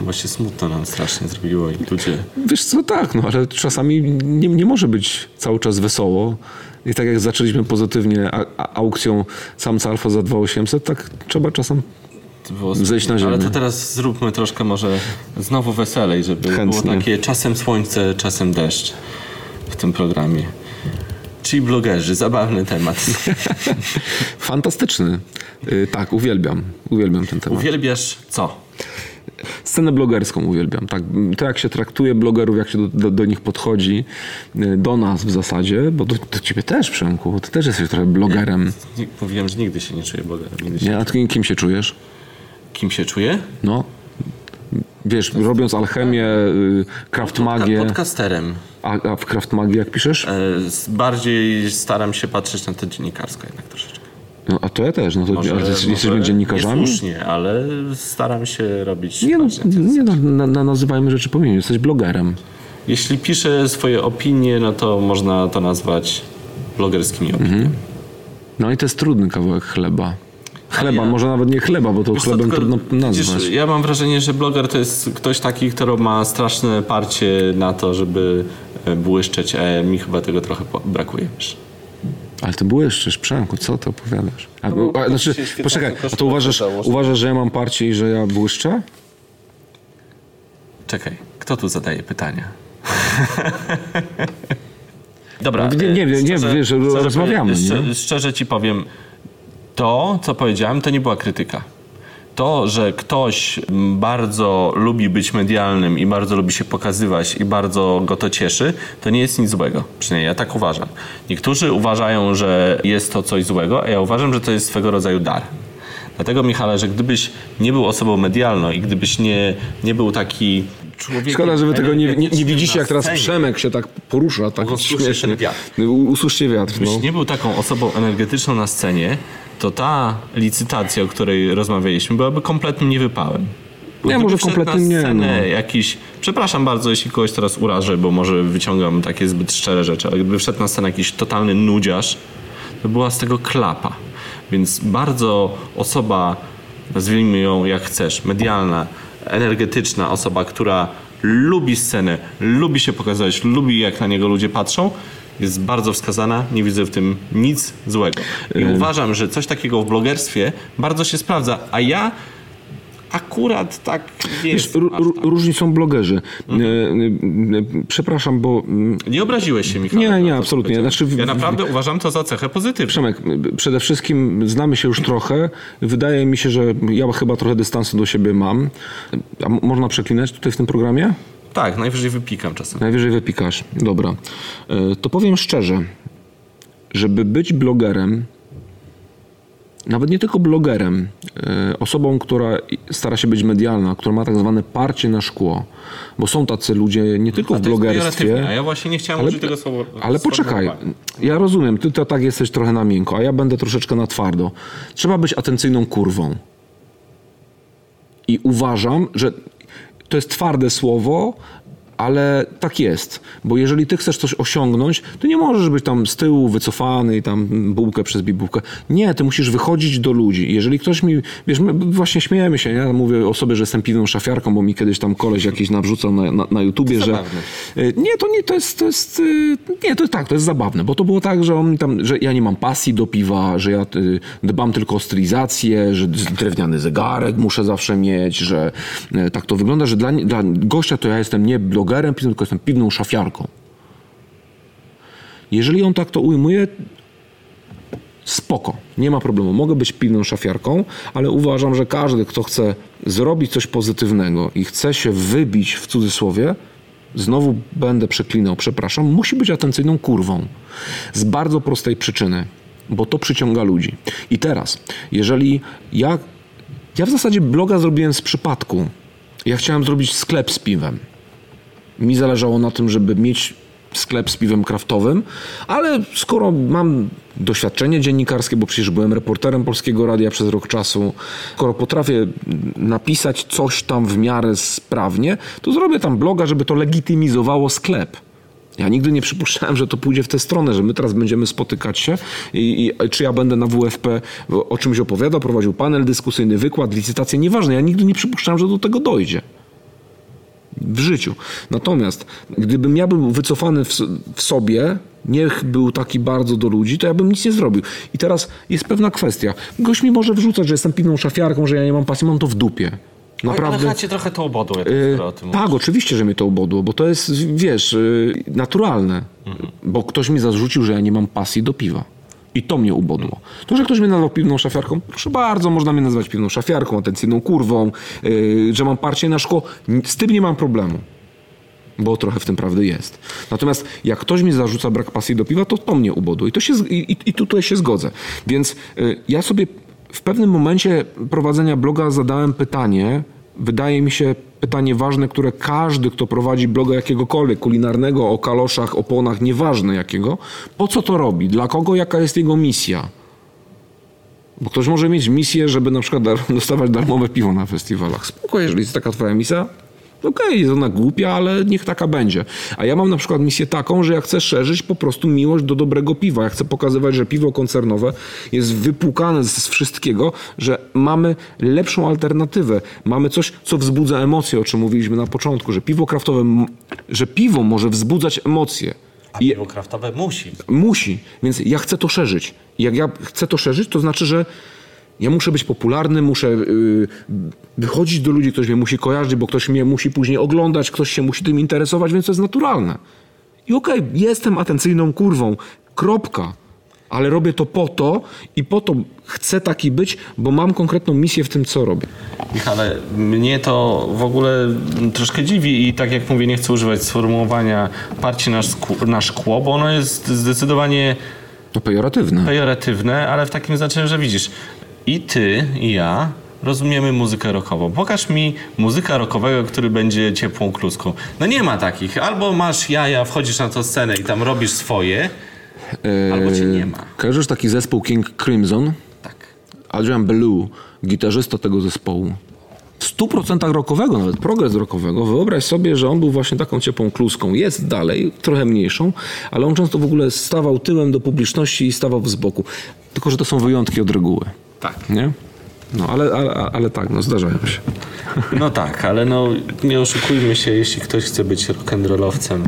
Bo się smutno nam strasznie zrobiło i ludzie... Wiesz co, tak, no ale czasami nie, nie może być cały czas wesoło. I tak jak zaczęliśmy pozytywnie a, a, aukcją samca alfa za 2800, tak trzeba czasem Zejść na ziemię. Ale to teraz zróbmy troszkę może znowu weselej, żeby Chętnie. było takie czasem słońce, czasem deszcz w tym programie. Czyli blogerzy, zabawny temat. fantastyczny. Y, tak, uwielbiam. Uwielbiam ten temat. Uwielbiasz co? Scenę blogerską uwielbiam. Tak, to jak się traktuje blogerów, jak się do, do, do nich podchodzi, y, do nas w zasadzie, bo do, do ciebie też, Przemku, ty też jesteś trochę blogerem. Nie- Mówiłem, że nigdy się nie czuję blogerem. Nie? A ty kim się czujesz? Kim się czuję? No. Wiesz, robiąc alchemię, y, craft magię, Podcasterem. a, a w craft magii jak piszesz? E, Bardziej staram się patrzeć na to dziennikarsko jednak troszeczkę. No, a to ja też. No to, Może- ale jesteś- jesteśmy dziennikarzami? Niesłusznie, ale staram się robić... Nie no, nie no na, na, nazywajmy rzeczy po imieniu. Jesteś blogerem. Jeśli piszę swoje opinie, no to można to nazwać blogerskimi Mhm. opiniami. No i to jest trudny kawałek chleba. Chleba, ja- może nawet nie chleba, bo to Wiesz chlebem tylko trudno widzisz, nazwać. Ja mam wrażenie, że bloger to jest ktoś taki, który ma straszne parcie na to, żeby e, błyszczeć, a mi chyba tego trochę brakuje. Wiesz. Ale ty błyszczysz, Przemku, co ty opowiadasz? A, No, a, znaczy, poczekaj, a to uważasz, uważasz, że ja mam parcie i że ja błyszczę? Czekaj, kto tu zadaje pytania? Dobra. No, nie- e, nie wiem, nie, rozmawiamy, Szczerze, nie? szczerze ci powiem, to, co powiedziałem, to nie była krytyka. To, że ktoś bardzo lubi być medialnym i bardzo lubi się pokazywać i bardzo go to cieszy, to nie jest nic złego. Przynajmniej ja tak uważam. Niektórzy uważają, że jest to coś złego, a ja uważam, że to jest swego rodzaju dar. Dlatego, Michale, że gdybyś nie był osobą medialną i gdybyś nie, nie był taki człowiekiem... Szkoda, że wy tego nie, nie, nie widzicie, jak teraz Przemek się tak porusza, tak Usłyszcie ten wiatr. Usłyszcie wiatr, no. Gdybyś nie był taką osobą energetyczną na scenie, to ta licytacja, o której rozmawialiśmy, byłaby kompletnym niewypałem. Nie, może wszedł kompletnym na nie, no. jakiś, przepraszam bardzo, jeśli kogoś teraz urażę, bo może wyciągam takie zbyt szczere rzeczy, ale gdyby wszedł na scenę jakiś totalny nudziarz, to była z tego klapa. Więc bardzo osoba, nazwijmy ją jak chcesz, medialna, energetyczna osoba, która lubi scenę, lubi się pokazać, lubi jak na niego ludzie patrzą, jest bardzo wskazana, nie widzę w tym nic złego. I uważam, że coś takiego w blogerstwie bardzo się sprawdza, a ja akurat tak Wiesz, jest. ró- ró- różni są blogerzy. Mhm. E, e, e, Przepraszam, bo mm, Nie obraziłeś się, Michał. Nie, nie, absolutnie. Znaczy, ja naprawdę uważam to za cechę pozytywną. Przemek, przede wszystkim znamy się już trochę. Wydaje mi się, że ja chyba trochę dystansu do siebie mam. A można przeklinać tutaj w tym programie? Tak, najwyżej wypikam czasem. Najwyżej wypikasz. Dobra. To powiem szczerze, żeby być blogerem, nawet nie tylko blogerem, e, osobą, która stara się być medialna, która ma tak zwane parcie na szkło, bo są tacy ludzie nie tylko w blogerstwie. A ja właśnie nie chciałem Ale, użyć tego słowa. ale poczekaj, ja rozumiem, ty to tak jesteś trochę na miękko, a ja będę troszeczkę na twardo. Trzeba być atencyjną kurwą. I uważam, że to jest twarde słowo, ale tak jest. Bo jeżeli ty chcesz coś osiągnąć, to nie możesz być tam z tyłu wycofany i tam bułkę przez bibułkę. Nie, ty musisz wychodzić do ludzi. Jeżeli ktoś mi, wiesz, my właśnie śmiejemy się, ja mówię o sobie, że jestem piwną szafiarką, bo mi kiedyś tam koleś jakiś nawrzucał na, na, na YouTubie, że... zabawne. Y, Nie, to nie, to jest, to jest, y, nie, to jest tak, to jest zabawne, bo to było tak, że on tam, że ja nie mam pasji do piwa, że ja y, dbam tylko o stylizację, że drewniany zegarek muszę zawsze mieć, że tak to wygląda, że dla, dla gościa to ja jestem nie blogerem, piwnym, tylko jestem piwną szafiarką. Jeżeli on tak to ujmuje, spoko, nie ma problemu. Mogę być piwną szafiarką, ale uważam, że każdy, kto chce zrobić coś pozytywnego i chce się wybić w cudzysłowie, znowu będę przeklinał, przepraszam, musi być atencyjną kurwą. Z bardzo prostej przyczyny, bo to przyciąga ludzi. I teraz, jeżeli ja. Ja w zasadzie bloga zrobiłem z przypadku. Ja chciałem zrobić sklep z piwem. Mi zależało na tym, żeby mieć sklep z piwem kraftowym, ale skoro mam doświadczenie dziennikarskie, bo przecież byłem reporterem Polskiego Radia przez rok czasu, skoro potrafię napisać coś tam w miarę sprawnie, to zrobię tam bloga, żeby to legitymizowało sklep. Ja nigdy nie przypuszczałem, że to pójdzie w tę stronę, że my teraz będziemy spotykać się i, i czy ja będę na WFP o czymś opowiadał, prowadził panel dyskusyjny, wykład, licytację, nieważne. Ja nigdy nie przypuszczałem, że do tego dojdzie w życiu. Natomiast gdybym ja był wycofany w, w, sobie, niech był taki bardzo do ludzi, to ja bym nic nie zrobił. I teraz jest pewna kwestia. Gość mi może wrzucać, że jestem piwną szafiarką, że ja nie mam pasji, mam to w dupie. Naprawdę. Ale cię trochę to obodło, jak yy, Tak, mówisz. oczywiście, że mnie to obodło, bo to jest, wiesz, yy, naturalne. Mhm. Bo ktoś mi zarzucił, że ja nie mam pasji do piwa. I to mnie ubodło. To, że ktoś mnie nazwał piwną szafiarką, proszę bardzo, można mnie nazwać piwną szafiarką, atencyjną kurwą, yy, że mam parcie na szkło, z tym nie mam problemu. Bo trochę w tym prawdy jest. Natomiast jak ktoś mi zarzuca brak pasji do piwa, to to mnie ubodło. I, to się, i, i tutaj się zgodzę. Więc yy, ja sobie w pewnym momencie prowadzenia bloga zadałem pytanie, wydaje mi się pytanie ważne, które każdy, kto prowadzi bloga jakiegokolwiek, kulinarnego, o kaloszach, oponach, nieważne jakiego, po co to robi, dla kogo, jaka jest jego misja. Bo ktoś może mieć misję, żeby na przykład dostawać darmowe piwo na festiwalach. Spoko, jeżeli jest taka twoja misja, okej, jest ona głupia, ale niech taka będzie. A ja mam na przykład misję taką, że ja chcę szerzyć po prostu miłość do dobrego piwa. Ja chcę pokazywać, że piwo koncernowe jest wypłukane z wszystkiego, że mamy lepszą alternatywę. Mamy coś, co wzbudza emocje, o czym mówiliśmy na początku, że piwo kraftowe, że piwo może wzbudzać emocje. A piwo kraftowe musi. Musi, więc ja chcę to szerzyć. Jak ja chcę to szerzyć, to znaczy, że ja muszę być popularny, muszę yy, wychodzić do ludzi, ktoś mnie musi kojarzyć, bo ktoś mnie musi później oglądać, ktoś się musi tym interesować, więc to jest naturalne. I okej, okay, jestem atencyjną kurwą, kropka. Ale robię to po to i po to chcę taki być, bo mam konkretną misję w tym, co robię. Michale, mnie to w ogóle troszkę dziwi i tak jak mówię, nie chcę używać sformułowania parcie na, na szkło, bo ono jest zdecydowanie to pejoratywne. Pejoratywne, ale w takim znaczeniu, że widzisz, i ty, i ja rozumiemy muzykę rockową. Pokaż mi muzyka rockowego, który będzie ciepłą kluską. No nie ma takich. Albo masz jaja, wchodzisz na tę scenę i tam robisz swoje, eee, albo cię nie ma. Kojarzysz taki zespół King Crimson? Tak. Adrian Belew, gitarzysta tego zespołu. W 100% rockowego, nawet progres rockowego, wyobraź sobie, że on był właśnie taką ciepłą kluską. Jest dalej, trochę mniejszą, ale on często w ogóle stawał tyłem do publiczności i stawał z boku. Tylko, że to są wyjątki od reguły. Tak. Nie? No, ale, ale, ale tak, no zdarzają się. No tak, ale no nie oszukujmy się, jeśli ktoś chce być rock'n'rollowcem,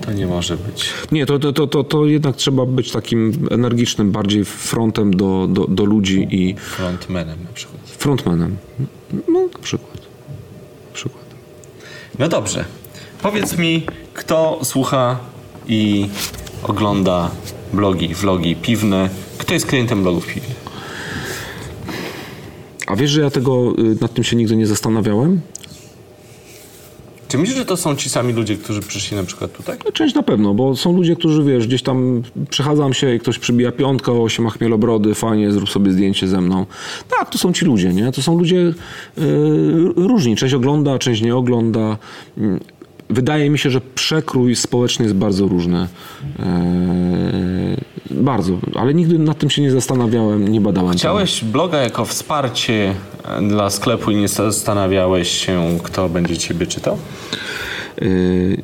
to nie może być. Nie, to, to, to, to jednak trzeba być takim energicznym, bardziej frontem do, do, do ludzi i... Frontmanem na przykład. Frontmanem. No, na przykład. Na przykład. No dobrze. Powiedz mi, kto słucha i ogląda blogi, vlogi piwne, kto jest klientem blogów piwnych? A wiesz, że ja tego y, nad tym się nigdy nie zastanawiałem? Czy myślisz, że to są ci sami ludzie, którzy przyszli na przykład tutaj? No, część na pewno, bo są ludzie, którzy wiesz, gdzieś tam przechadzam się i ktoś przybija piątkę, o się ma chmielobrody, fajnie, zrób sobie zdjęcie ze mną. Tak, to są ci ludzie, nie? To są ludzie yy, różni. Część ogląda, część nie ogląda. Wydaje mi się, że przekrój społeczny jest bardzo różny. Yy, bardzo, ale nigdy nad tym się nie zastanawiałem, nie badałem. Chciałeś tego. bloga jako wsparcie dla sklepu i nie zastanawiałeś się, kto będzie ciebie czytał? Yy,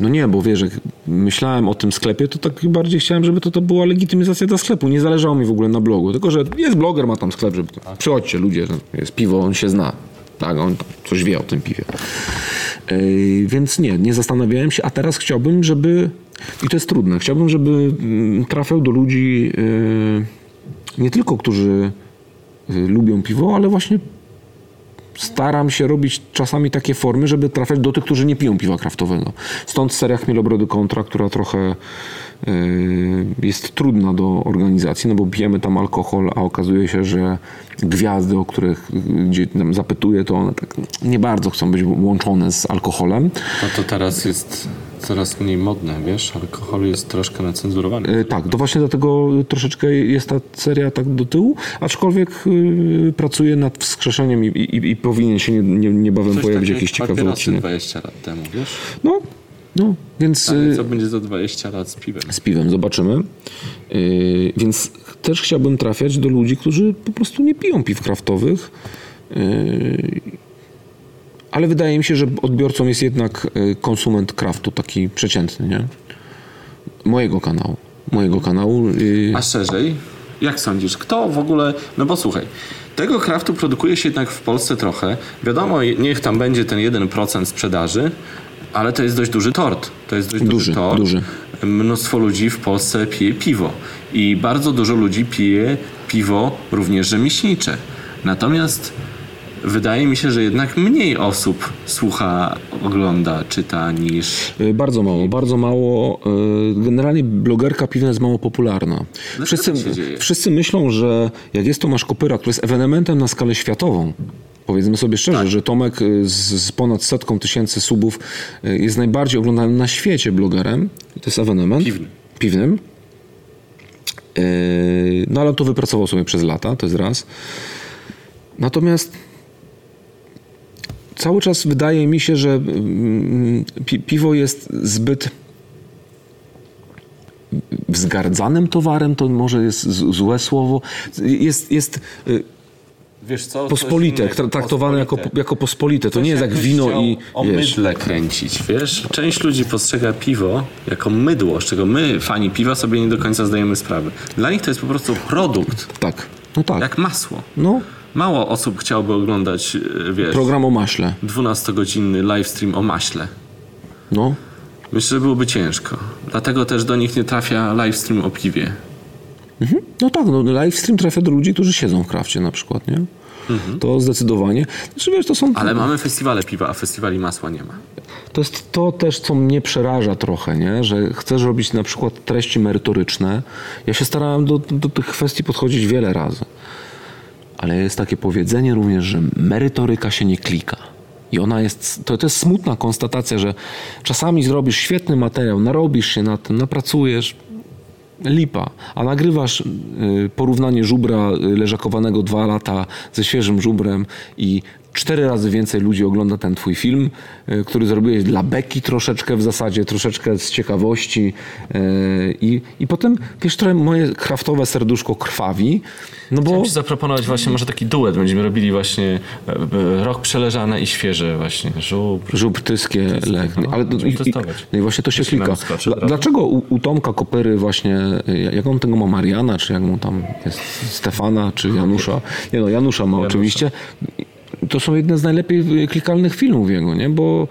no nie, bo wiesz, jak myślałem o tym sklepie, to tak bardziej chciałem, żeby to, to była legitymizacja dla sklepu. Nie zależało mi w ogóle na blogu. Tylko, że jest bloger, ma tam sklep, żeby... Tak. Przychodźcie ludzie, jest piwo, on się zna. Tak, on coś wie o tym piwie. Yy, więc nie, nie zastanawiałem się, a teraz chciałbym, żeby i to jest trudne. Chciałbym, żeby mm, trafiał do ludzi yy, nie tylko, którzy yy, lubią piwo, ale właśnie staram się robić czasami takie formy, żeby trafiać do tych, którzy nie piją piwa kraftowego. Stąd seria Chmielobrody Kontra, która trochę jest trudna do organizacji, no bo pijemy tam alkohol, a okazuje się, że gwiazdy, o których gdzie zapytuję, to one tak nie bardzo chcą być łączone z alkoholem. No to teraz jest coraz mniej modne, wiesz? Alkohol jest troszkę nacenzurowany. E, tak, to właśnie dlatego troszeczkę jest ta seria tak do tyłu, aczkolwiek y, pracuje nad wskrzeszeniem i, i, i powinien się nie, nie, niebawem Coś pojawić jakiś ciekawy odcinek. 20 lat temu, wiesz? No, No, więc y, co będzie za 20 lat z piwem? z piwem zobaczymy. Y, więc też chciałbym trafiać do ludzi, którzy po prostu nie piją piw kraftowych. Y, ale wydaje mi się, że odbiorcą jest jednak y, konsument kraftu, taki przeciętny, nie? Mojego kanału. Mojego kanału. y, A szerzej, jak sądzisz, kto w ogóle. No bo słuchaj, tego kraftu produkuje się jednak w Polsce trochę. Wiadomo, niech tam będzie ten 1% sprzedaży, ale to jest dość duży tort. To jest dość duży, Duży, tort. duży. Mnóstwo ludzi w Polsce pije piwo. I bardzo dużo ludzi pije piwo również rzemieślnicze. Natomiast wydaje mi się, że jednak mniej osób słucha, ogląda, czyta niż. Y, Bardzo mało, bardzo mało. y, Generalnie blogerka piwna jest mało popularna. Wszyscy, się dzieje? wszyscy myślą, że jak jest Tomasz Kopyra, który jest ewenementem na skalę światową, powiedzmy sobie szczerze, Tak. że Tomek y, z, z ponad setką tysięcy subów y, jest najbardziej oglądanym na świecie blogerem. To jest ewenement. Piwnym. Piwnym. Y, No ale to wypracował sobie przez lata, to jest raz. Natomiast cały czas wydaje mi się, że mm, pi piwo jest zbyt wzgardzanym towarem, to może jest złe słowo. Jest, jest Wiesz co? pospolite, tra- traktowane jako, jako pospolite. To nie jest jak wino i o wiesz, mydle kręcić, wiesz? Część ludzi postrzega piwo jako mydło, z czego my, fani piwa, sobie nie do końca zdajemy sprawę. Dla nich to jest po prostu produkt, tak, no tak. jak masło. No, Mało osób chciałoby oglądać, e, wiesz, program o maśle. 12-godzinny livestream o maśle. No, Myślę, że byłoby ciężko. Dlatego też do nich nie trafia livestream o piwie. no tak, no, live stream trafia do ludzi, którzy siedzą w krafcie na przykład, nie? To zdecydowanie. Znaczy, wiesz, to są... Ale mamy festiwale piwa, a festiwali masła nie ma. To jest to też, co mnie przeraża trochę, nie? że chcesz robić na przykład treści merytoryczne. Ja się starałem do, do tych kwestii podchodzić wiele razy. Ale jest takie powiedzenie również, że merytoryka się nie klika. I ona jest, to, to jest smutna konstatacja, że czasami zrobisz świetny materiał, narobisz się na tym, napracujesz, lipa, a nagrywasz y, porównanie żubra y, leżakowanego dwa lata ze świeżym żubrem i cztery razy więcej ludzi ogląda ten twój film, y, który zrobiłeś dla beki troszeczkę w zasadzie, troszeczkę z ciekawości y, i, i potem, wiesz, trochę moje kraftowe serduszko krwawi, no bo... Chciałem ci zaproponować właśnie może taki duet. Będziemy robili właśnie e, e, rok przeleżane i świeże właśnie. Żubr. Żubr tyskie legnie. no, Ale możemy i, no i właśnie to się klika. dlaczego u, u Tomka Kopyry właśnie, jak on tego ma Mariana, czy jak mu tam jest Stefana, czy Janusza? Nie no, Janusza ma oczywiście. To są jedne z najlepiej klikalnych filmów jego, nie? Bo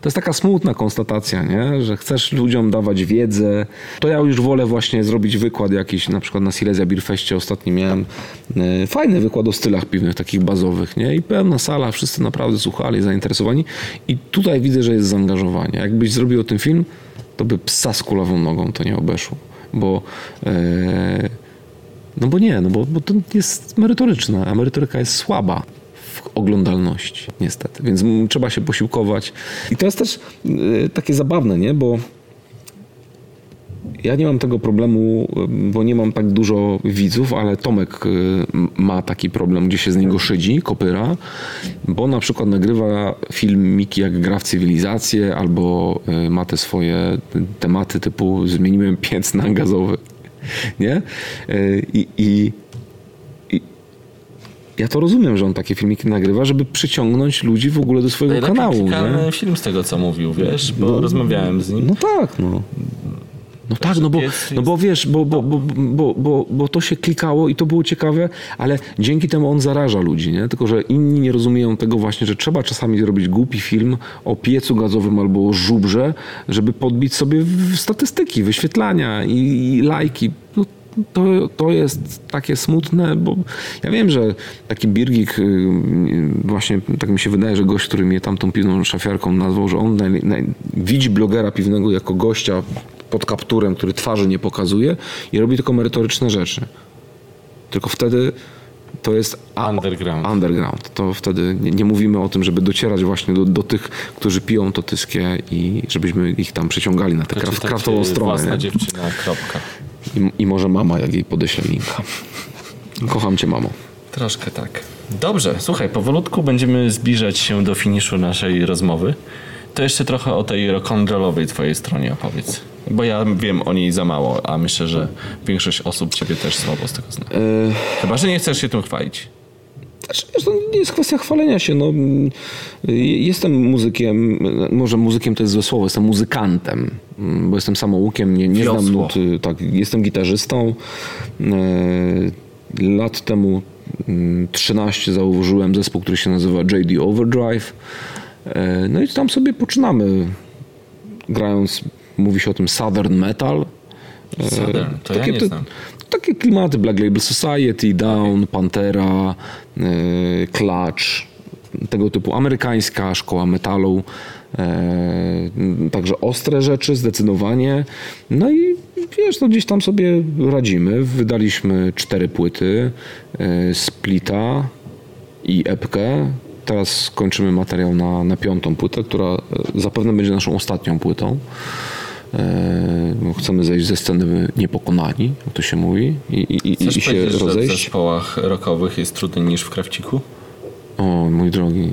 to jest taka smutna konstatacja, nie? że chcesz ludziom dawać wiedzę. To ja już wolę właśnie zrobić wykład jakiś, na przykład na Silesia Beer Festie ostatni miałem e, fajny wykład o stylach piwnych, takich bazowych, nie? I pełna sala, wszyscy naprawdę słuchali, zainteresowani. I tutaj widzę, że jest zaangażowanie. Jakbyś zrobił tym film, to by psa z kulawą nogą to nie obeszło. Bo e, no bo nie, no bo, bo to jest merytoryczne, a merytoryka jest słaba oglądalności, niestety. Więc trzeba się posiłkować. I to jest też y, takie zabawne, nie? Bo ja nie mam tego problemu, y, bo nie mam tak dużo widzów, ale Tomek y, ma taki problem, gdzie się z niego szydzi, kopyra, bo na przykład nagrywa filmiki, jak gra w cywilizację, albo ma te swoje tematy typu zmieniłem piec na gazowy. Nie? I, i ja to rozumiem, że on takie filmiki nagrywa, żeby przyciągnąć ludzi w ogóle do swojego Najlepiej kanału. Nie? film z tego, co mówił, wiesz, bo rozmawiałem z nim. No tak, no. No tak, no bo, no bo wiesz, bo, bo, bo, bo, bo, bo to się klikało i to było ciekawe, ale dzięki temu on zaraża ludzi, nie? Tylko, że inni nie rozumieją tego właśnie, że trzeba czasami zrobić głupi film o piecu gazowym albo o żubrze, żeby podbić sobie w statystyki, wyświetlania i, i lajki. No, to, to jest takie smutne, bo ja wiem, że taki Birgik, y, właśnie tak mi się wydaje, że gość, który mnie tamtą piwną szafiarką nazwał, że on naj, naj, widzi blogera piwnego jako gościa pod kapturem, który twarzy nie pokazuje i robi tylko merytoryczne rzeczy. Tylko wtedy to jest Underground. underground. To wtedy nie, nie mówimy o tym, żeby docierać właśnie do, do tych, którzy piją to tyskie i żebyśmy ich tam przyciągali na tę kraf, Przeczytać, kraftową stronę. Własna Nie? dziewczyna, kropka. I, I może mama, jak jej podeślę linka. Kocham cię, mamo. Troszkę tak. Dobrze, słuchaj, powolutku będziemy zbliżać się do finiszu naszej rozmowy. To jeszcze trochę o tej rock'n'rollowej twojej stronie opowiedz. Bo ja wiem o niej za mało, a myślę, że większość osób ciebie też słabo z tego zna. Chyba, że nie chcesz się tym chwalić. Znaczy, wiesz, to nie jest kwestia chwalenia się. No, mm, jestem muzykiem, może muzykiem to jest złe słowo, jestem muzykantem, mm, bo jestem samoukiem, nie, nie znam nut. y, Tak, jestem gitarzystą. E, Lat temu mm, 13 założyłem zespół, który się nazywa JD Overdrive. E, No i tam sobie poczynamy grając, mówi się o tym Southern Metal. E, Southern, to ja nie znam. Takie klimaty Black Label Society, Down, Pantera, e, Clutch, tego typu amerykańska szkoła metalu. E, także ostre rzeczy zdecydowanie. No i wiesz, no gdzieś tam sobie radzimy. Wydaliśmy cztery płyty, e, Splita i epkę. Teraz kończymy materiał na, na piątą płytę, która e, zapewne będzie naszą ostatnią płytą. E, chcemy zejść ze sceny niepokonani, jak to się mówi, i, i, Chcesz i się powiedzieć, że w rozejść. zespołach rockowych jest trudniej niż w krawciku? O, mój drogi,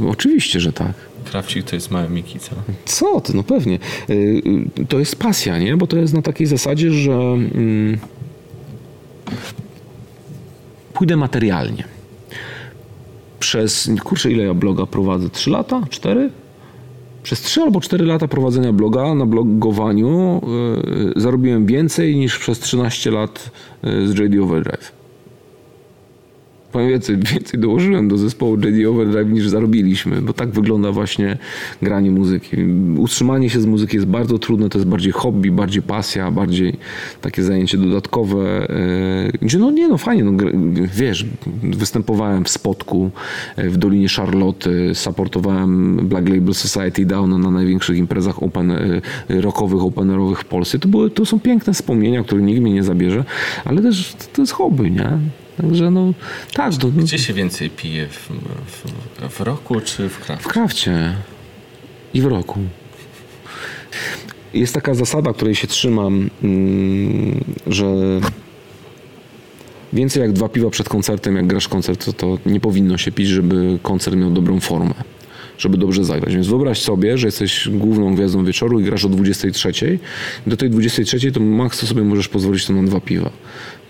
no, oczywiście, że tak. Krawcik to jest małe Miki, co? Co ty, no pewnie. Y, To jest pasja, nie? Bo to jest na takiej zasadzie, że mm, pójdę materialnie. Przez, kurczę, ile ja bloga prowadzę? Trzy lata? Cztery? Przez trzy albo cztery lata prowadzenia bloga na blogowaniu y, zarobiłem więcej niż przez 13 lat y, z JD Overdrive. Powiem więcej, więcej dołożyłem do zespołu JD Overdrive niż zarobiliśmy, bo tak wygląda właśnie granie muzyki. Utrzymanie się z muzyki jest bardzo trudne, to jest bardziej hobby, bardziej pasja, bardziej takie zajęcie dodatkowe, e, gdzie no nie no fajnie, no, wiesz, występowałem w Spotku, e, w Dolinie Charlotte, supportowałem Black Label Society Down na największych imprezach open, e, rockowych, openerowych w Polsce. To, były, to są piękne wspomnienia, których nikt mnie nie zabierze, ale też to jest hobby, nie? Także no tak, to, Gdzie się więcej pije? W, w, w roku czy w w krawcu? krawcie i w roku. Jest taka zasada, której się trzymam, mm, że więcej jak dwa piwa przed koncertem, jak grasz koncert, to, to nie powinno się pić, żeby koncert miał dobrą formę, żeby dobrze zagrać. Więc wyobraź sobie, że jesteś główną gwiazdą wieczoru i grasz o 23. Do tej 23 to maks to sobie możesz pozwolić to na dwa piwa.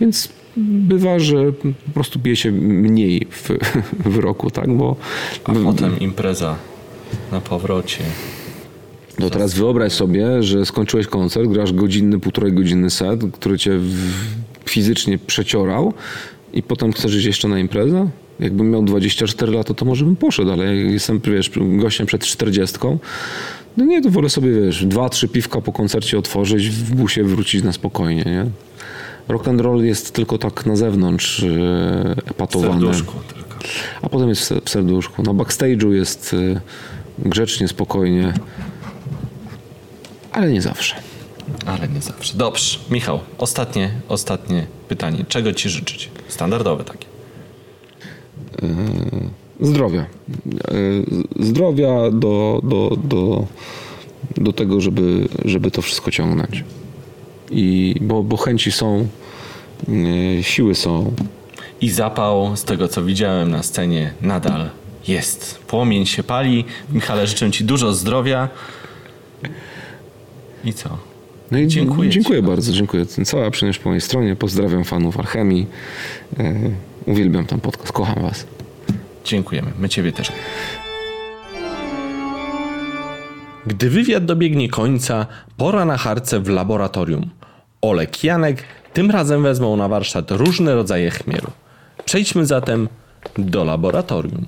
Więc bywa, że po prostu pije się mniej w, w roku, tak? Bo A potem impreza na powrocie. No teraz wyobraź sobie, że skończyłeś koncert, grasz godzinny, półtorej godziny set, który cię w, fizycznie przeciorał i potem chcesz iść jeszcze na imprezę? Jakbym miał 24 lata, to może bym poszedł, ale jak jestem, wiesz, gościem przed 40, no nie, to wolę sobie, wiesz, dwa, trzy piwka po koncercie otworzyć, w busie wrócić na spokojnie, nie? Rock and roll jest tylko tak na zewnątrz e, W epatowane. serduszku tylko. A potem jest w se- w serduszku. Na backstage'u jest y, grzecznie, spokojnie. Ale nie zawsze. Ale nie zawsze. Dobrze. Michał, ostatnie, ostatnie pytanie. Czego ci życzyć? Standardowe takie. Zdrowia. Y, Zdrowia do, do, do, do tego, żeby, żeby to wszystko ciągnąć. I, bo, bo chęci są, y, siły są. I zapał, z tego co widziałem na scenie, nadal jest. Płomień się pali. Michale, życzę ci dużo zdrowia. I co? No i Dziękuję dziękuję bardzo. Dziękuję. Cała przyjemność po mojej stronie. Pozdrawiam fanów Alchemii. Uwielbiam ten podcast. Kocham was. Dziękujemy. My ciebie też. Gdy wywiad dobiegnie końca, pora na harce w laboratorium. Olek Janek tym razem wezmą na warsztat różne rodzaje chmielu. Przejdźmy zatem do laboratorium.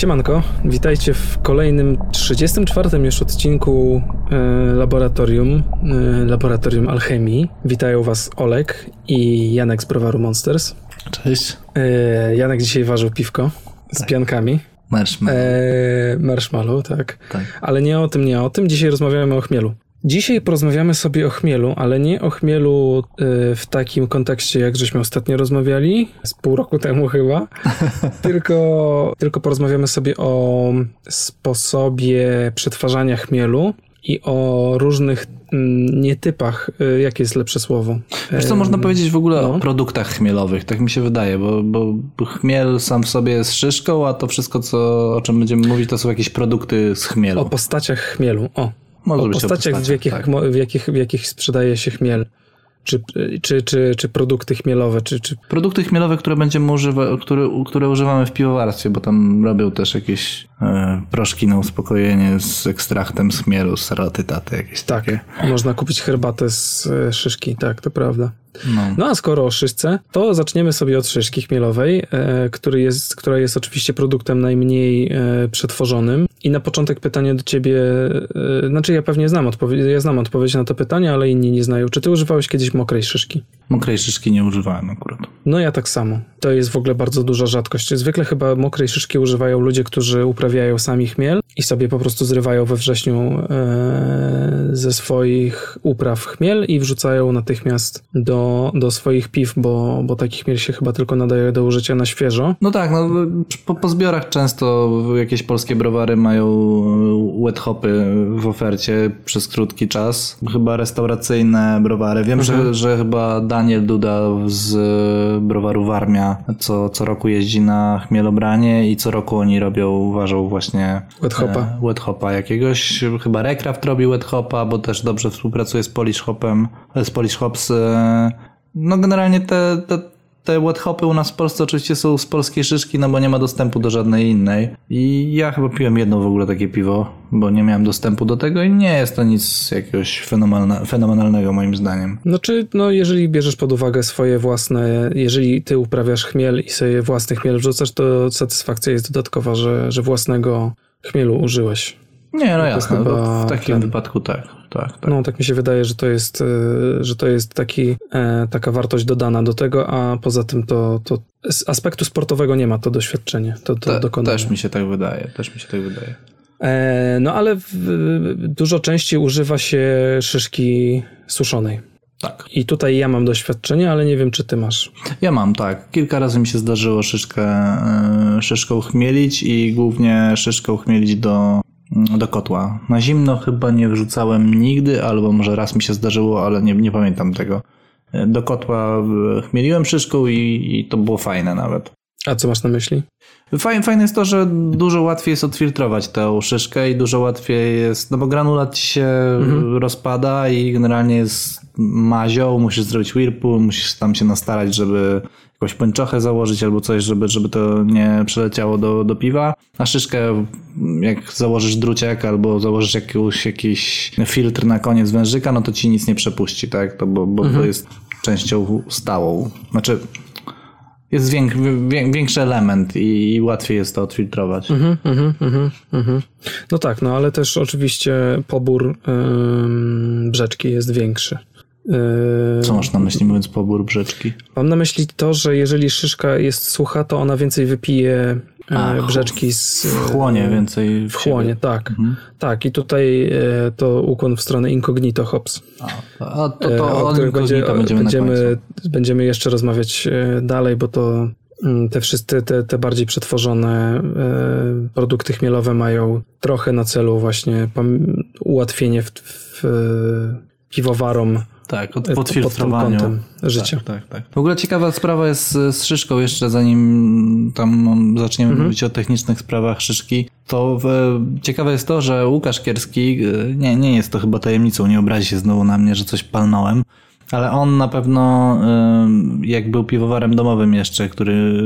Siemanko, witajcie w kolejnym 34 już odcinku e, Laboratorium, e, Laboratorium Alchemii. Witają Was Olek i Janek z Browaru Monsters. Cześć. E, Janek dzisiaj ważył piwko z piankami. Marshmallow. E, marshmallow, tak. Tak. Ale nie o tym, nie o tym. Dzisiaj rozmawiamy o chmielu. Dzisiaj porozmawiamy sobie o chmielu, ale nie o chmielu e, w takim kontekście, jak żeśmy ostatnio rozmawiali, z pół roku temu chyba, tylko, tylko porozmawiamy sobie o sposobie przetwarzania chmielu, i o różnych mm, nietypach. Y, jakie jest lepsze słowo? Wiesz co, można powiedzieć w ogóle no. o produktach chmielowych, tak mi się wydaje, bo, bo chmiel sam w sobie jest szyszką, a to wszystko, co, o czym będziemy mówić, to są jakieś produkty z chmielu. O postaciach chmielu. O, Może o postaciach, w, jakich, tak. w, jakich, w jakich sprzedaje się chmiel. Czy, czy, czy, czy produkty chmielowe, czy, czy Produkty chmielowe, które będziemy używa, które, które używamy w piwowarstwie, bo tam robią też jakieś e, proszki na uspokojenie z ekstraktem z chmielu, z jakieś tak, takie. można kupić herbatę z e, szyszki, tak, to prawda. No. No a skoro o szyszce, to zaczniemy sobie od szyszki chmielowej, e, który jest, która jest oczywiście produktem najmniej e, przetworzonym. I na początek pytanie do ciebie, e, znaczy ja pewnie znam odpowiedź, ja znam odpowiedź na to pytanie, ale inni nie znają. Czy ty używałeś kiedyś mokrej szyszki? Mokrej szyszki nie używałem akurat. No ja tak samo. To jest w ogóle bardzo duża rzadkość. Zwykle chyba mokrej szyszki używają ludzie, którzy uprawiają sami chmiel i sobie po prostu zrywają we wrześniu e, ze swoich upraw chmiel i wrzucają natychmiast do, do swoich piw, bo, bo taki chmiel się chyba tylko nadaje do użycia na świeżo. No tak, no, po, po zbiorach często jakieś polskie browary mają e, wet hopy w ofercie przez krótki czas. Chyba restauracyjne browary. Wiem, że, że chyba Daniel Duda z browaru Warmia co, co roku jeździ na chmielobranie i co roku oni robią, uważał właśnie Wet hopa. e, wet hopa jakiegoś. Chyba Recraft robi wet hopa, bo też dobrze współpracuje z Polish Hopem, e, z Polish Hops. e, No generalnie te, te, te wet u nas w Polsce oczywiście są z polskiej szyszki, no bo nie ma dostępu do żadnej innej. I ja chyba piłem jedno w ogóle takie piwo, bo nie miałem dostępu do tego i nie jest to nic jakiegoś fenomenalnego moim zdaniem. Znaczy, no jeżeli bierzesz pod uwagę swoje własne, jeżeli ty uprawiasz chmiel i sobie własny chmiel wrzucasz, to satysfakcja jest dodatkowa, że, że własnego chmielu użyłeś. Nie, no jasne, chyba w takim ten- wypadku tak, tak, tak. No, tak mi się wydaje, że to jest, e, że to jest taki, e, taka wartość dodana do tego, a poza tym to, to z aspektu sportowego nie ma to doświadczenie, to, to Te, dokonanie. też mi się tak wydaje, też mi się tak wydaje. E, no ale w, dużo częściej używa się szyszki suszonej. Tak. I tutaj ja mam doświadczenie, ale nie wiem, czy ty masz. Ja mam, tak. Kilka razy mi się zdarzyło szyszkę, e, szyszką chmielić i głównie szyszką chmielić do, do kotła. Na zimno chyba nie wrzucałem nigdy, albo może raz mi się zdarzyło, ale nie, nie pamiętam tego. E, Do kotła chmieliłem szyszką i, i to było fajne nawet. A co masz na myśli? Fajne, fajne jest to, że dużo łatwiej jest odfiltrować tę szyszkę i dużo łatwiej jest, no bo granulat się rozpada i generalnie jest mazią, musisz zrobić whirlpool, musisz tam się nastarać, żeby jakąś pończochę założyć albo coś, żeby, żeby to nie przeleciało do, do piwa. A szyszkę, jak założysz druciak albo założysz jakiś, jakiś filtr na koniec wężyka, no to ci nic nie przepuści, tak? To, bo bo to jest częścią stałą. Znaczy, jest wiek, wiek, większy element i, i łatwiej jest to odfiltrować. Mhm, mhm, mhm, mhm. No tak, no ale też oczywiście pobór ym, brzeczki jest większy. Yy, Co masz na myśli mówiąc pobór brzeczki? Mam na myśli to, że jeżeli szyszka jest sucha, to ona więcej wypije e, A, brzeczki z... W chłonie więcej W chłonie, tak. Tak, i tutaj e, to ukłon w stronę incognito hops. A, to, e, to o których incognito będziemy, będziemy, będziemy jeszcze rozmawiać e, dalej, bo to mm, te wszystkie, te, te bardziej przetworzone e, produkty chmielowe mają trochę na celu właśnie ułatwienie w, w piwowarom Tak, od, e, pod kątem życia. Tak, tak, tak. W ogóle ciekawa sprawa jest z, szyszką, jeszcze zanim tam zaczniemy Mhm. mówić o technicznych sprawach szyszki, to w, ciekawe jest to, że Łukasz Kierski, y, nie, nie jest to chyba tajemnicą, nie obrazi się znowu na mnie, że coś palnąłem, ale on na pewno, y, jak był piwowarem domowym jeszcze, który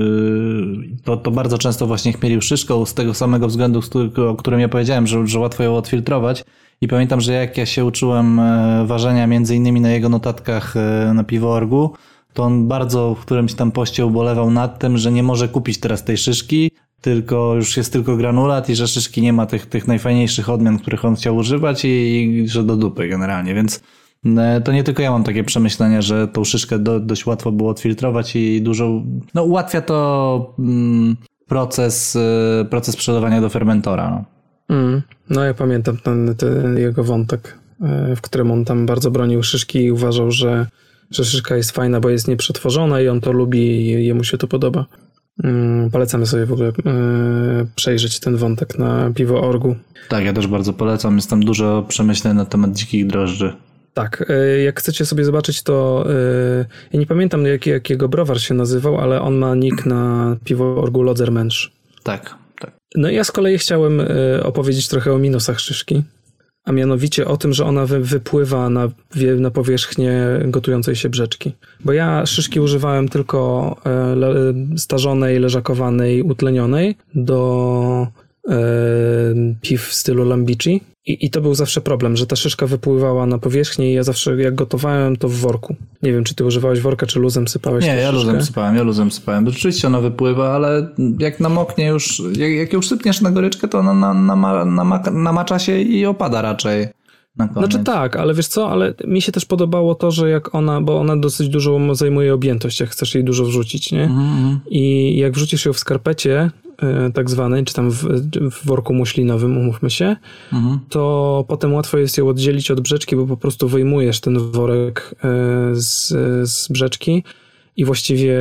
to, to bardzo często właśnie chmielił szyszką z tego samego względu, z którego- o którym ja powiedziałem, że, że łatwo ją odfiltrować. I pamiętam, że jak ja się uczyłem e, ważenia między innymi na jego notatkach e, na piwoorgu, to on bardzo w którymś tam poście ubolewał nad tym, że nie może kupić teraz tej szyszki, tylko już jest tylko granulat i że szyszki nie ma tych, tych najfajniejszych odmian, których on chciał używać i, i że do dupy generalnie, więc e, to nie tylko ja mam takie przemyślenia, że tą szyszkę do, dość łatwo było odfiltrować i dużo, no ułatwia to mm, proces, proces przedawania do fermentora. No. Mm. No ja pamiętam ten, ten jego wątek, e, w którym on tam bardzo bronił szyszki i uważał, że, że szyszka jest fajna, bo jest nieprzetworzona i on to lubi i jemu się to podoba. Mm, Polecamy sobie w ogóle e, przejrzeć ten wątek na piwo.orgu. Tak, ja też bardzo polecam. Jest tam dużo przemyśleń na temat dzikich drożdży. Tak, e, jak chcecie sobie zobaczyć, to ja nie pamiętam jak, jakiego browar się nazywał, ale on ma nick na piwo.orgu Lodzermensch. Tak, tak. No ja z kolei chciałem e, opowiedzieć trochę o minusach szyszki, a mianowicie o tym, że ona wy, wypływa na, na powierzchnię gotującej się brzeczki. Bo ja szyszki używałem tylko e, le, starzonej, leżakowanej, utlenionej do e, piw w stylu lambici. I, I to był zawsze problem, że ta szyszka wypływała na powierzchnię i ja zawsze jak gotowałem to w worku. Nie wiem, czy ty używałeś worka, czy luzem sypałeś Nie, ja szyszkę? luzem sypałem, ja luzem sypałem. Rzeczywiście ona wypływa, ale jak namoknie już, jak, jak już sypniesz na goryczkę, to ona na, nama, nama, namacza się i opada raczej. Na koniec. Znaczy tak, ale wiesz co, ale mi się też podobało to, że jak ona, bo ona dosyć dużo zajmuje objętość, jak chcesz jej dużo wrzucić, nie? Mhm, I jak wrzucisz ją w skarpecie tak zwanej, czy tam w, w worku muślinowym, umówmy się, mhm. to potem łatwo jest ją oddzielić od brzeczki, bo po prostu wyjmujesz ten worek e, z, z brzeczki i właściwie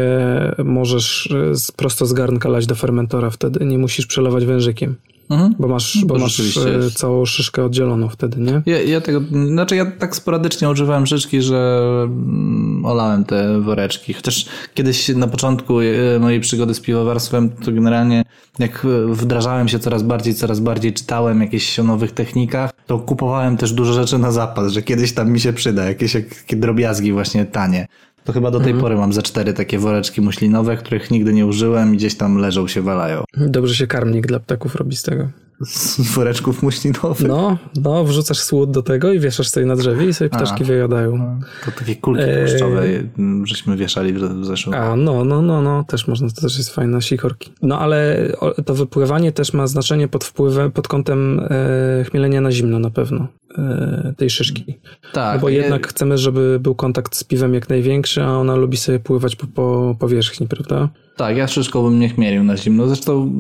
możesz e, prosto z garnka lać do fermentora wtedy, nie musisz przelewać wężykiem, Mhm. bo masz, bo bo masz e, całą szyszkę oddzieloną wtedy, nie? Ja, ja tego, znaczy ja tak sporadycznie używałem szyczki, że mm, olałem te woreczki. Chociaż kiedyś na początku e, mojej przygody z piwowarstwem, to generalnie jak e, wdrażałem się coraz bardziej, coraz bardziej czytałem jakieś o nowych technikach, to kupowałem też dużo rzeczy na zapas, że kiedyś tam mi się przyda, jakieś jakie drobiazgi właśnie tanie. To chyba do tej pory mam ze cztery takie woreczki muślinowe, których nigdy nie użyłem i gdzieś tam leżą się walają. Dobrze się karmnik dla ptaków robi z tego. Z woreczków muślinowych. No, no, wrzucasz słód do tego i wieszasz sobie na drzewie i sobie ptaszki A. wyjadają. To takie kulki tłuszczowe m, żeśmy wieszali w zeszłym A, no, no, no, no, też można, to też jest fajne, sikorki. No, ale to wypływanie też ma znaczenie pod wpływem, pod kątem e, chmielenia na zimno na pewno, e, tej szyszki. Tak, No bo ja- jednak chcemy, żeby był kontakt z piwem jak największy, a ona lubi sobie pływać po, po powierzchni, prawda? Tak, ja szyszką bym nie chmielił na zimno. Zresztą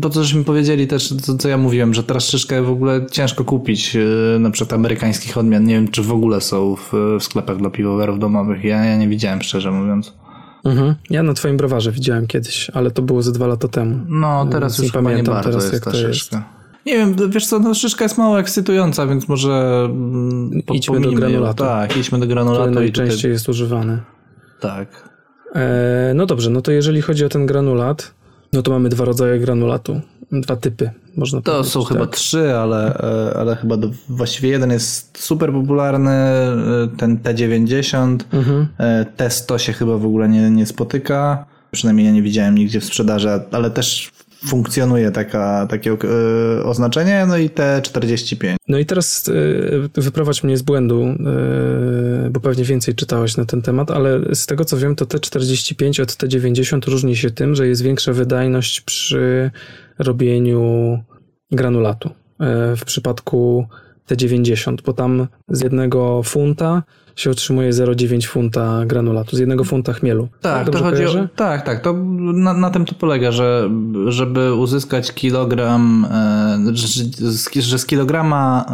to, co żeśmy powiedzieli też, co, co ja mówiłem, że teraz szyszkę w ogóle ciężko kupić, yy, na przykład amerykańskich odmian. Nie wiem, czy w ogóle są w, w sklepach dla piwowarów domowych. Ja, ja nie widziałem, szczerze mówiąc. Mhm. Ja na twoim browarze widziałem kiedyś, ale to było ze dwa lata temu. No, teraz nie już chyba nie pamiętam bardzo teraz, jest jak ta to jest. szyszka. Nie wiem, wiesz co, no szyszka jest mało ekscytująca, więc może mm, po- Idźmy do ją. granulatu. Tak, idźmy do Który granulatu tutaj, najczęściej jest używany. tak. E, no dobrze, no to jeżeli chodzi o ten granulat, no to mamy dwa rodzaje granulatu. Dwa typy, można To powiedzieć. są chyba tak? trzy, ale, e, ale chyba do, właściwie jeden jest super popularny, e, ten T90. Mhm. E, T100 się chyba w ogóle nie, nie spotyka. Przynajmniej ja nie widziałem nigdzie w sprzedaży, ale też funkcjonuje taka, takie e, oznaczenie. No i T45. No i teraz e, wyprowadź mnie z błędu, e, bo pewnie więcej czytałeś na ten temat, ale z tego co wiem, to T45 od T90 różni się tym, że jest większa wydajność przy robieniu granulatu. W przypadku T90, bo tam z jednego funta się otrzymuje 0,9 funta granulatu, z jednego funta chmielu. Tak, to Dobrze chodzi o, tak, tak. To na, na tym to polega, że żeby uzyskać kilogram, e, że, że z kilograma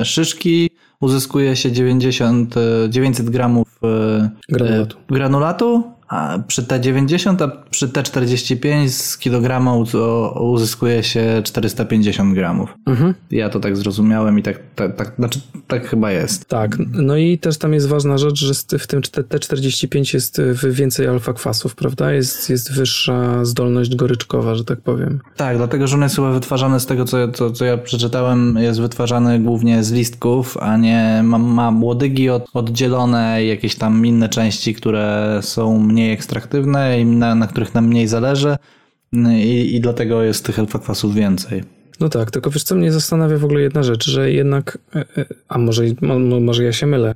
e, szyszki uzyskuje się 90, e, 900 gramów e, Granulatu. e, granulatu, a przy T90, a przy T45 z kilograma uzyskuje się 450 gramów. Mhm. Ja to tak zrozumiałem i tak, tak, tak, znaczy, tak chyba jest. Tak, no i też tam jest ważna rzecz, że w tym T45 jest y, więcej alfa-kwasów, prawda? Jest, jest wyższa zdolność goryczkowa, że tak powiem. Tak, dlatego, że on jest chyba wytwarzany z tego, co, co, co ja przeczytałem, jest wytwarzany głównie z listków, a nie ma, ma łodygi od, oddzielone, jakieś tam inne części, które są mniej ekstraktywne i na, na których nam mniej zależy i, i dlatego jest tych alfa-kwasów więcej. No tak, tylko wiesz co, mnie zastanawia w ogóle jedna rzecz, że jednak, e, e, a może, mo- mo- może ja się mylę,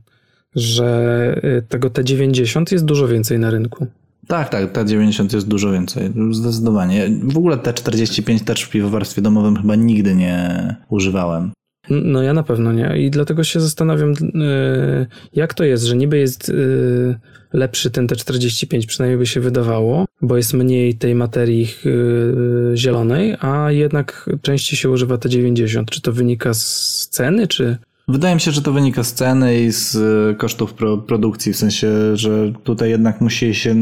że e, tego T90 jest dużo więcej na rynku. Tak, tak, T90 jest dużo więcej, zdecydowanie. W ogóle T45 też w piwowarstwie domowym chyba nigdy nie używałem. No ja na pewno nie i dlatego się zastanawiam, jak to jest, że niby jest lepszy ten T45, przynajmniej by się wydawało, bo jest mniej tej materii e, zielonej, a jednak częściej się używa T90. Czy to wynika z ceny, czy... Wydaje mi się, że to wynika z ceny i z e, kosztów pro, produkcji, w sensie, że tutaj jednak musi się,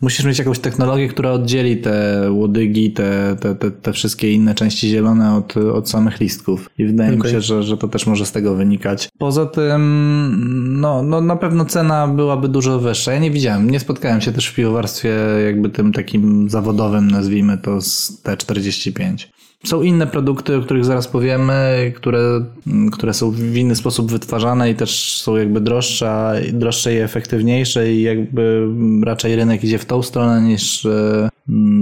musisz mieć jakąś technologię, która oddzieli te łodygi, te, te, te, te wszystkie inne części zielone od, od samych listków. I wydaje okay. mi się, że, że to też może z tego wynikać. Poza tym, no, no na pewno cena byłaby dużo wyższa. Ja nie widziałem, nie spotkałem się też w piwowarstwie jakby tym takim zawodowym, nazwijmy to z T45. Są inne produkty, o których zaraz powiemy, które, które są w inny sposób wytwarzane i też są jakby droższe, droższe i efektywniejsze i jakby raczej rynek idzie w tą stronę niż e,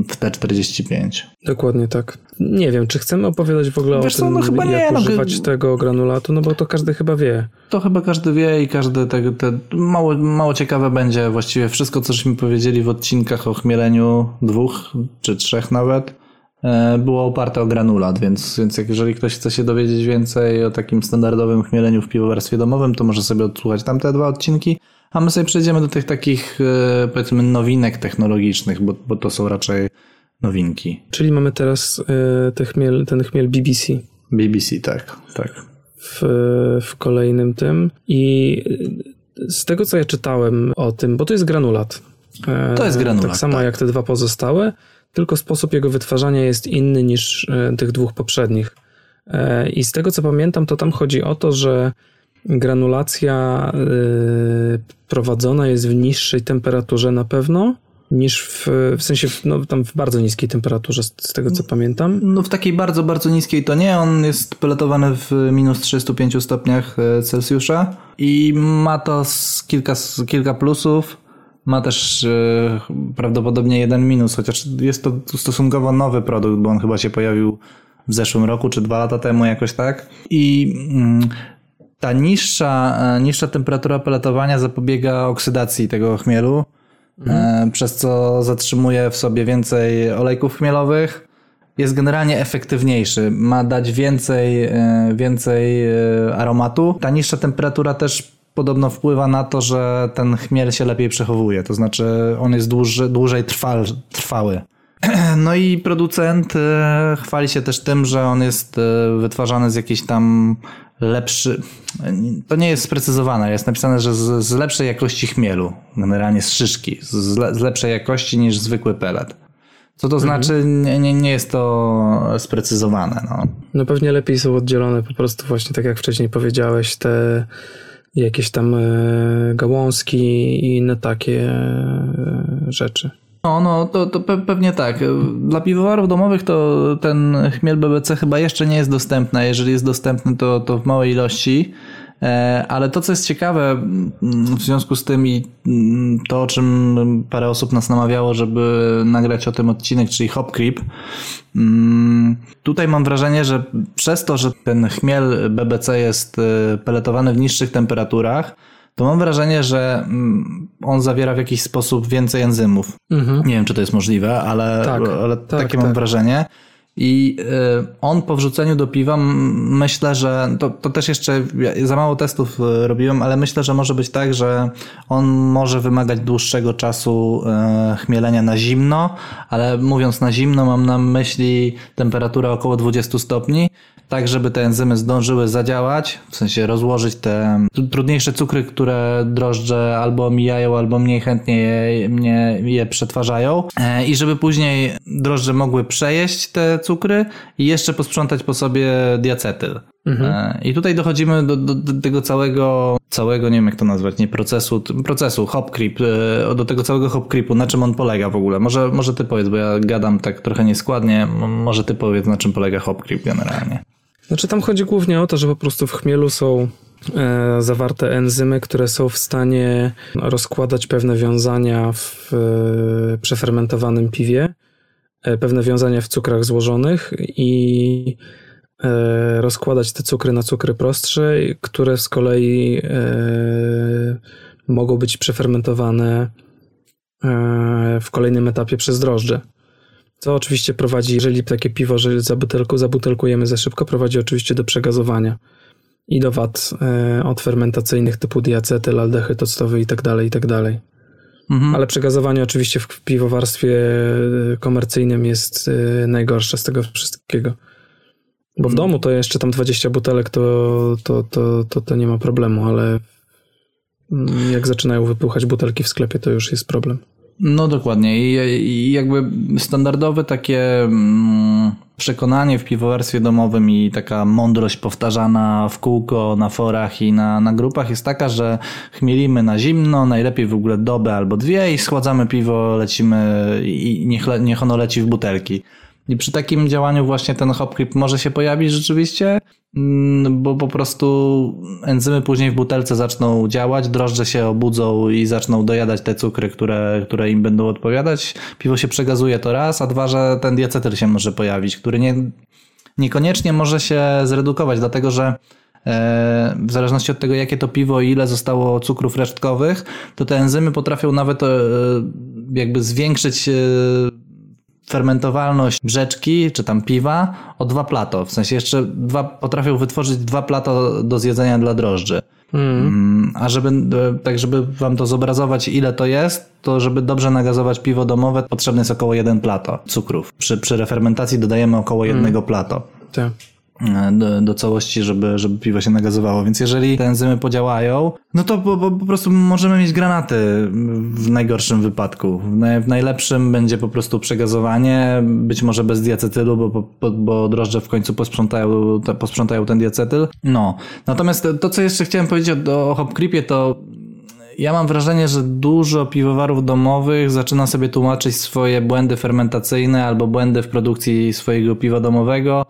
w T45. Dokładnie tak. Nie wiem, czy chcemy opowiadać w ogóle Wiesz o tym, no chyba jak nie, używać no, tego granulatu, no bo to każdy chyba wie. To chyba każdy wie i każdy te, te mało, mało ciekawe będzie właściwie wszystko, co żeśmy powiedzieli w odcinkach o chmieleniu dwóch czy trzech nawet było oparte o granulat, więc, więc jeżeli ktoś chce się dowiedzieć więcej o takim standardowym chmieleniu w piwowarstwie domowym, to może sobie odsłuchać tamte dwa odcinki, a my sobie przejdziemy do tych takich e, powiedzmy nowinek technologicznych, bo, bo to są raczej nowinki. Czyli mamy teraz e, ten chmiel, ten chmiel BBC. BBC, tak, tak. W, w kolejnym tym i z tego co ja czytałem o tym, bo to jest granulat. To jest granulat. Tak samo tak. jak te dwa pozostałe tylko sposób jego wytwarzania jest inny niż e, tych dwóch poprzednich. E, I z tego co pamiętam, to tam chodzi o to, że granulacja e, prowadzona jest w niższej temperaturze na pewno niż w, w sensie no, tam w bardzo niskiej temperaturze, z tego co pamiętam. No w takiej bardzo, bardzo niskiej to nie. On jest peletowany w minus 35 stopniach Celsjusza i ma to kilka, kilka plusów. Ma też e, prawdopodobnie jeden minus, chociaż jest to stosunkowo nowy produkt, bo on chyba się pojawił w zeszłym roku czy dwa lata temu jakoś tak. I mm, ta niższa, e, niższa temperatura peletowania zapobiega oksydacji tego chmielu, mhm. przez co zatrzymuje w sobie więcej olejków chmielowych. Jest generalnie efektywniejszy, ma dać więcej, więcej aromatu. Ta niższa temperatura też podobno wpływa na to, że ten chmiel się lepiej przechowuje, to znaczy on jest dłużej, dłużej trwal, trwały. No i producent e, chwali się też tym, że on jest e, wytwarzany z jakiejś tam lepszy. To nie jest sprecyzowane, jest napisane, że z, z lepszej jakości chmielu, generalnie z szyszki, z, z lepszej jakości niż zwykły pelet. Co to mhm. znaczy, nie, nie, nie jest to sprecyzowane. No. no pewnie lepiej są oddzielone po prostu właśnie tak jak wcześniej powiedziałeś, te jakieś tam e, gałązki i inne takie e, rzeczy. No, no to, to pewnie tak. Dla piwowarów domowych to ten chmiel BBC chyba jeszcze nie jest dostępny. Jeżeli jest dostępny, to, to w małej ilości. E, ale to, co jest ciekawe mm, w związku z tym i mm, to, o czym parę osób nas namawiało, żeby nagrać o tym odcinek, czyli Hop Creep, mm, tutaj mam wrażenie, że przez to, że ten chmiel BBC jest e, peletowany w niższych temperaturach, to mam wrażenie, że on zawiera w jakiś sposób więcej enzymów. Mhm. Nie wiem, czy to jest możliwe, ale, tak, ale tak, takie tak. mam wrażenie. I y, on po wrzuceniu do piwa, myślę, że to, to też jeszcze za mało testów y, robiłem, ale myślę, że może być tak, że on może wymagać dłuższego czasu y, chmielenia na zimno, ale mówiąc na zimno, mam na myśli temperaturę około 20 stopni, tak żeby te enzymy zdążyły zadziałać, w sensie rozłożyć te trudniejsze cukry, które drożdże albo mijają, albo mniej chętnie je, mnie, je przetwarzają e, i żeby później drożdże mogły przejeść te cukry i jeszcze posprzątać po sobie diacetyl. Mhm. E, I tutaj dochodzimy do, do, do, tego całego, całego, nie wiem jak to nazwać, nie procesu, procesu hop creep, e, do tego całego hop creepu, na czym on polega w ogóle. Może, może ty powiedz, bo ja gadam tak trochę nieskładnie, może ty powiedz, na czym polega hop creep generalnie. Znaczy tam chodzi głównie o to, że po prostu w chmielu są e, zawarte enzymy, które są w stanie rozkładać pewne wiązania w e, przefermentowanym piwie, e, pewne wiązania w cukrach złożonych i rozkładać te cukry na cukry prostsze, które z kolei mogą być przefermentowane w kolejnym etapie przez drożdże. Co oczywiście prowadzi, jeżeli takie piwo że za butelku, zabutelkujemy za szybko, prowadzi oczywiście do przegazowania i do wad e, od fermentacyjnych typu diacetyl, aldehyd octowy i tak dalej, i tak dalej. Mhm. Ale przegazowanie oczywiście w piwowarstwie e, komercyjnym jest e, najgorsze z tego wszystkiego. Bo w domu to jeszcze tam 20 butelek to, to, to, to, to nie ma problemu, ale mm, jak zaczynają wypłuchać butelki w sklepie, to już jest problem. No dokładnie I, i jakby standardowe takie mm, przekonanie w piwowarstwie domowym i taka mądrość powtarzana w kółko na forach i na, na grupach jest taka, że chmielimy na zimno, najlepiej w ogóle dobę albo dwie i schładzamy piwo, lecimy i niech, niech ono leci w butelki. I przy takim działaniu właśnie ten hop może się pojawić rzeczywiście, bo po prostu enzymy później w butelce zaczną działać, drożdże się obudzą i zaczną dojadać te cukry, które, które im będą odpowiadać. Piwo się przegazuje to raz, a dwa, że ten diacetyl się może pojawić, który nie, niekoniecznie może się zredukować, dlatego że e, w zależności od tego, jakie to piwo i ile zostało cukrów resztkowych, to te enzymy potrafią nawet e, jakby zwiększyć e, fermentowalność brzeczki czy tam piwa o dwa plato. W sensie jeszcze dwa, potrafią wytworzyć dwa plato do zjedzenia dla drożdży. Mm, A żeby, e, tak żeby wam to zobrazować ile to jest, to żeby dobrze nagazować piwo domowe potrzebne jest około 1 plato cukrów. Przy, przy refermentacji dodajemy około jednego plato Tak. Do, do całości, żeby, żeby piwo się nagazowało. Więc jeżeli te enzymy podziałają, no to po, po, po prostu możemy mieć granaty w najgorszym wypadku. W, naj, w najlepszym będzie po prostu przegazowanie, być może bez diacetylu, bo, bo, bo drożdże w końcu posprzątają, te, posprzątają ten diacetyl. No. Natomiast to, to co jeszcze chciałem powiedzieć o, o Hop Creepie, to ja mam wrażenie, że dużo piwowarów domowych zaczyna sobie tłumaczyć swoje błędy fermentacyjne albo błędy w produkcji swojego piwa domowego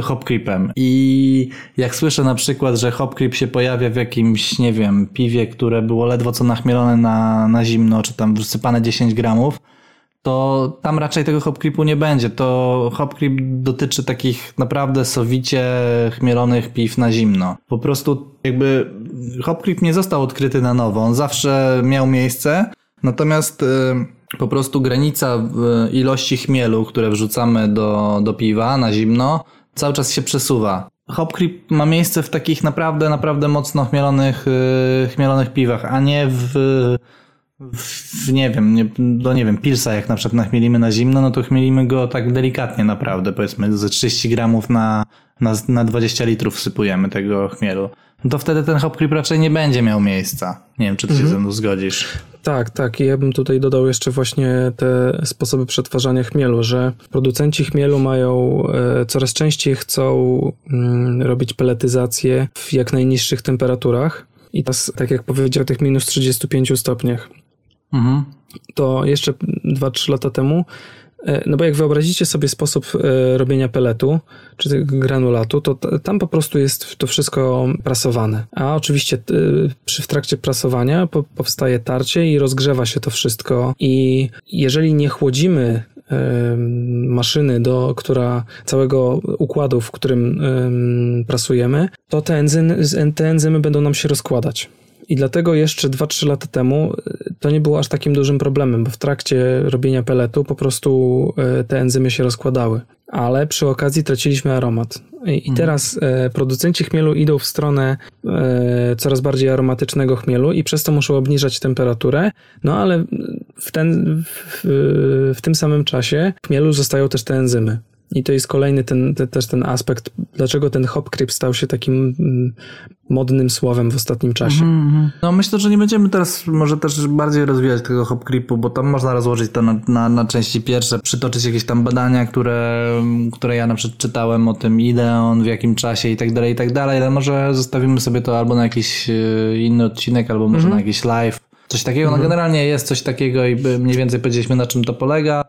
hop creepem. I jak słyszę na przykład, że hop creep się pojawia w jakimś, nie wiem, piwie, które było ledwo co nachmielone na, na zimno, czy tam wsypane 10 gramów, to tam raczej tego hop creepu nie będzie. To hop creep dotyczy takich naprawdę sowicie chmielonych piw na zimno. Po prostu jakby hop creep nie został odkryty na nowo. On zawsze miał miejsce, natomiast y, po prostu granica y, ilości chmielu, które wrzucamy do, do piwa na zimno, cały czas się przesuwa. Hop creep ma miejsce w takich naprawdę, naprawdę mocno chmielonych, y, chmielonych piwach, a nie w w, nie wiem, nie, no nie wiem, pilsa jak na przykład nachmielimy na zimno, no to chmielimy go tak delikatnie naprawdę, powiedzmy ze 30 gramów na, na, na 20 litrów wsypujemy tego chmielu. No to wtedy ten hop creep raczej nie będzie miał miejsca. Nie wiem, czy ty się ze mną zgodzisz. Tak, tak. I ja bym tutaj dodał jeszcze właśnie te sposoby przetwarzania chmielu, że producenci chmielu mają e, coraz częściej chcą mm, robić peletyzację w jak najniższych temperaturach. I teraz, tak jak powiedział, tych minus 35 stopniach. Mhm. To jeszcze 2-3 lata temu no bo jak wyobrazicie sobie sposób e, robienia peletu, czy granulatu, to tam po prostu jest to wszystko prasowane. A oczywiście t- przy, w trakcie prasowania po, powstaje tarcie i rozgrzewa się to wszystko. I jeżeli nie chłodzimy maszyny, do, która całego układu, w którym em, prasujemy, to te enzymy, te enzymy będą nam się rozkładać. I dlatego jeszcze 2-3 lata temu y, to nie było aż takim dużym problemem, bo w trakcie robienia peletu po prostu y, te enzymy się rozkładały. Ale przy okazji traciliśmy aromat. I, i teraz e, producenci chmielu idą w stronę e, coraz bardziej aromatycznego chmielu i przez to muszą obniżać temperaturę, no ale w, ten, w, w tym samym czasie w chmielu zostają też te enzymy. I to jest kolejny ten, te, też ten aspekt, dlaczego ten hop creep stał się takim mm, modnym słowem w ostatnim czasie. No myślę, że nie będziemy teraz może też bardziej rozwijać tego hop creepu, bo tam można rozłożyć to na, na, na części pierwsze, przytoczyć jakieś tam badania, które, które ja na przykład czytałem o tym, ile on, w jakim czasie i tak dalej, i tak dalej, ale może zostawimy sobie to albo na jakiś e, inny odcinek, albo może na jakiś live. Coś takiego, no generalnie jest coś takiego i mniej więcej powiedzieliśmy na czym to polega.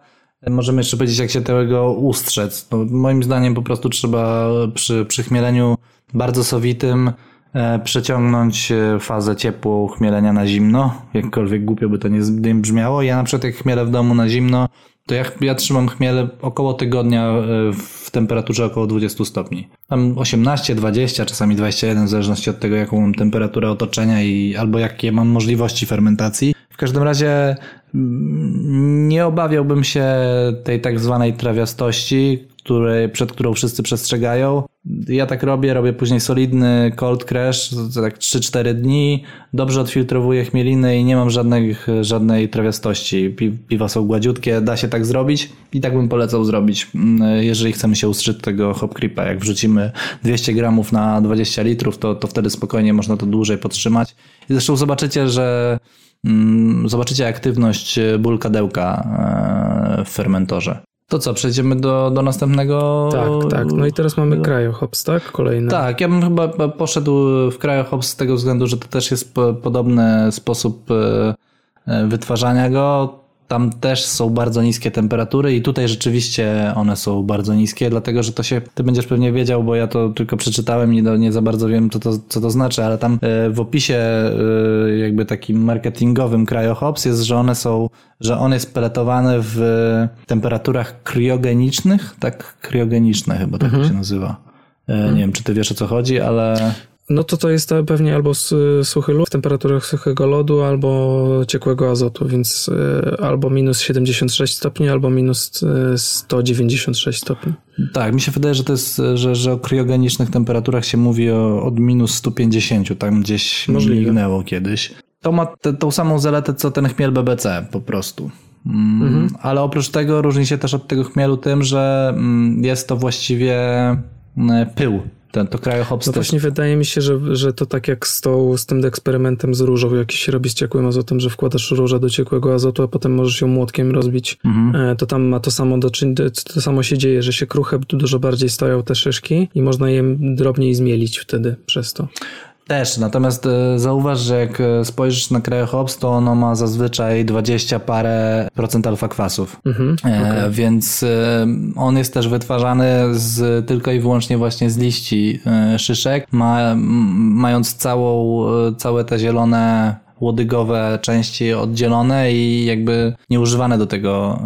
Możemy jeszcze powiedzieć, jak się tego ustrzec. No, moim zdaniem po prostu trzeba przy, przy chmieleniu bardzo sowitym e, przeciągnąć e, fazę ciepłą chmielenia na zimno. Jakkolwiek głupio by to nie, brzmiało. Ja na przykład jak chmielę w domu na zimno, to ja, ja trzymam chmiel około tygodnia e, w temperaturze około 20 stopni. Tam 18, 20, czasami 21, w zależności od tego, jaką mam temperaturę otoczenia i albo jakie mam możliwości fermentacji. W każdym razie mm, nie obawiałbym się tej tak zwanej trawiastości, której, przed którą wszyscy przestrzegają. Ja tak robię, robię później solidny cold crash, tak 3-4 dni, dobrze odfiltrowuję chmieliny i nie mam żadnych, żadnej trawiastości. Pi- Piwa są gładziutkie, da się tak zrobić i tak bym polecał zrobić, mm, jeżeli chcemy się ustrzec tego hop creepa. Jak wrzucimy 200 gramów na 20 litrów, to, to wtedy spokojnie można to dłużej podtrzymać. I zresztą zobaczycie, że zobaczycie aktywność bulkadełka e, w fermentorze. To co, przejdziemy do, do następnego? Tak, tak. No i teraz mamy cryohops, tak? Kolejny. Tak, ja bym chyba poszedł w cryohops z tego względu, że to też jest po- podobny sposób e, e, wytwarzania go. Tam też są bardzo niskie temperatury i tutaj rzeczywiście one są bardzo niskie, dlatego że to się, ty będziesz pewnie wiedział, bo ja to tylko przeczytałem i nie za bardzo wiem, co to, co to znaczy, ale tam e, w opisie e, jakby takim marketingowym cryohops jest, że one są, że on jest peletowany w temperaturach kriogenicznych, tak? Kriogeniczne chyba tak to się nazywa. E, Nie wiem, czy ty wiesz o co chodzi, ale... No to to jest to pewnie albo s- suchy lód w temperaturach suchego lodu, albo ciekłego azotu, więc y, albo minus 76 stopni, albo minus y, 196 stopni. Tak, mi się wydaje, że to jest, że, że o kriogenicznych temperaturach się mówi o, od minus 150, tam gdzieś mignęło kiedyś. To ma te, tą samą zaletę, co ten chmiel BBC po prostu. Mm, Ale oprócz tego różni się też od tego chmielu tym, że mm, jest to właściwie mm, pył. Ten, to cryohops No też właśnie wydaje mi się, że, że to tak jak z, tą, z tym eksperymentem z różą, jakiś się robi z ciekłym azotem, że wkładasz różę do ciekłego azotu, a potem możesz ją młotkiem rozbić. E, To tam ma to samo do czyn- to samo się dzieje, że się kruche dużo bardziej stoją te szyszki i można je drobniej zmielić wtedy przez to. Też, natomiast e, zauważ, że jak e, spojrzysz na cryohops, to ono ma zazwyczaj 20 parę procent alfa kwasów. Mhm. E, Więc e, on jest też wytwarzany z, tylko i wyłącznie właśnie z liści szyszek, ma, mając całą, całe te zielone łodygowe części oddzielone i jakby nieużywane do tego,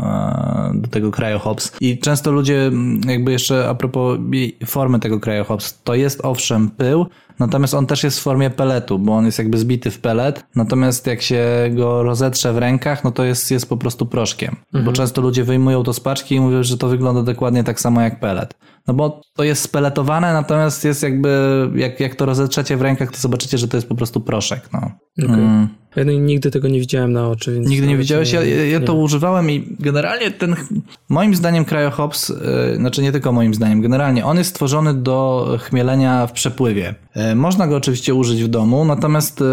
do tego cryohops. I często ludzie, jakby jeszcze a propos formy tego cryohops, to jest owszem pył, natomiast on też jest w formie peletu, bo on jest jakby zbity w pelet, natomiast jak się go rozetrze w rękach, no to jest, jest po prostu proszkiem. Bo często ludzie wyjmują to z paczki i mówią, że to wygląda dokładnie tak samo jak pelet. No bo to jest speletowane, natomiast jest jakby, jak, jak to rozetrzecie w rękach, to zobaczycie, że to jest po prostu proszek. No. Mm. Ja nigdy tego nie widziałem na oczy, więc... Nigdy nie widziałeś? Ja, ja to nie. używałem i generalnie ten, moim zdaniem cryohops, yy, znaczy nie tylko moim zdaniem, generalnie on jest stworzony do chmielenia w przepływie. Yy, można go oczywiście użyć w domu, natomiast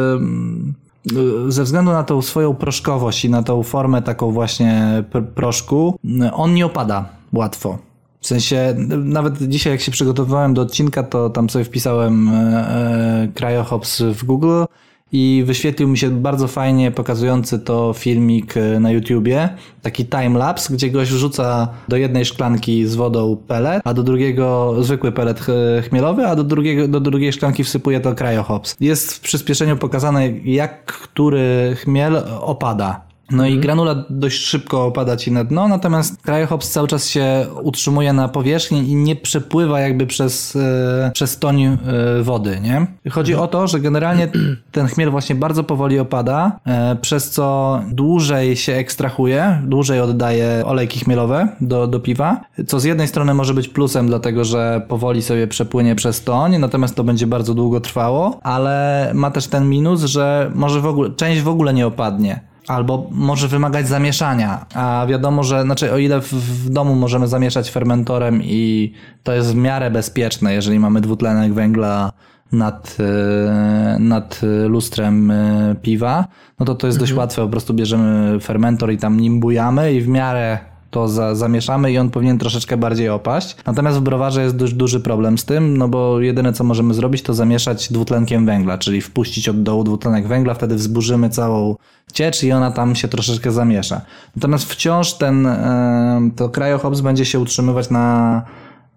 yy, ze względu na tą swoją proszkowość i na tą formę taką właśnie pr- proszku, on nie opada łatwo. W sensie, nawet dzisiaj jak się przygotowywałem do odcinka, to tam sobie wpisałem e, e, cryohops w Google i wyświetlił mi się bardzo fajnie pokazujący to filmik e, na YouTubie, taki timelapse, gdzie goś wrzuca do jednej szklanki z wodą pelet, a do drugiego zwykły pelet ch- chmielowy, a do, drugiego, do drugiej szklanki wsypuje to cryohops. Jest w przyspieszeniu pokazane, jak który chmiel opada. No i granula dość szybko opada ci na dno, natomiast cryohops cały czas się utrzymuje na powierzchni i nie przepływa jakby przez, e, przez toń e, wody, nie? Chodzi o to, że generalnie ten chmiel właśnie bardzo powoli opada, e, przez co dłużej się ekstrahuje, dłużej oddaje olejki chmielowe do, do piwa, co z jednej strony może być plusem, dlatego że powoli sobie przepłynie przez toń, natomiast to będzie bardzo długo trwało, ale ma też ten minus, że może w ogóle, część w ogóle nie opadnie. Albo może wymagać zamieszania, a wiadomo, że znaczy o ile w, w domu możemy zamieszać fermentorem i to jest w miarę bezpieczne, jeżeli mamy dwutlenek węgla nad, e, nad lustrem e, piwa, no to to jest dość łatwe, po prostu bierzemy fermentor i tam nim bujamy i w miarę to za, zamieszamy i on powinien troszeczkę bardziej opaść. Natomiast w browarze jest dość duży problem z tym, no bo jedyne co możemy zrobić to zamieszać dwutlenkiem węgla, czyli wpuścić od dołu dwutlenek węgla, wtedy wzburzymy całą ciecz i ona tam się troszeczkę zamiesza. Natomiast wciąż ten, e, to cryohops będzie się utrzymywać na,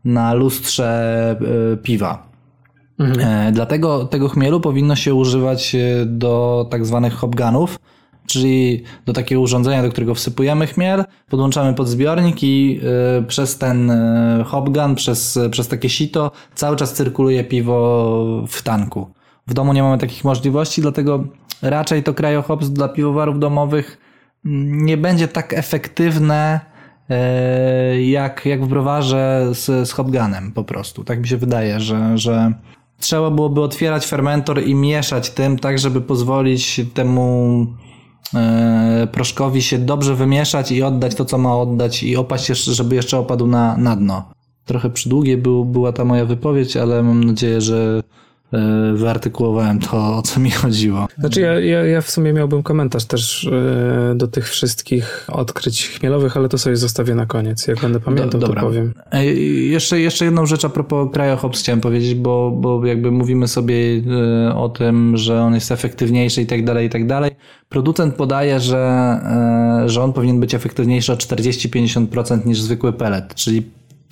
na lustrze e, piwa. E, Dlatego tego chmielu powinno się używać do tak zwanych hopgunów, czyli do takiego urządzenia, do którego wsypujemy chmiel, podłączamy pod zbiornik i e, przez ten e, hopgun, przez, przez takie sito cały czas cyrkuluje piwo w tanku. W domu nie mamy takich możliwości, dlatego raczej to cryohops dla piwowarów domowych mm, nie będzie tak efektywne e, jak, jak w browarze z, z hopganem po prostu. Tak mi się wydaje, że, że trzeba byłoby otwierać fermentor i mieszać tym, tak żeby pozwolić temu proszkowi się dobrze wymieszać i oddać to, co ma oddać i opaść jeszcze, żeby jeszcze opadł na, na dno. Trochę przydługie był, była ta moja wypowiedź, ale mam nadzieję, że e, wyartykułowałem to, o co mi chodziło. Znaczy ja, ja, ja w sumie miałbym komentarz też e, do tych wszystkich odkryć chmielowych, ale to sobie zostawię na koniec. Jak będę pamiętał, Do- to powiem. Ej, Jeszcze, jeszcze jedną rzecz a propos cryohops chciałem powiedzieć, bo, bo jakby mówimy sobie e, o tym, że on jest efektywniejszy i tak dalej, i tak dalej. Producent podaje, że, e, że on powinien być efektywniejszy o 40-50% niż zwykły pellet, czyli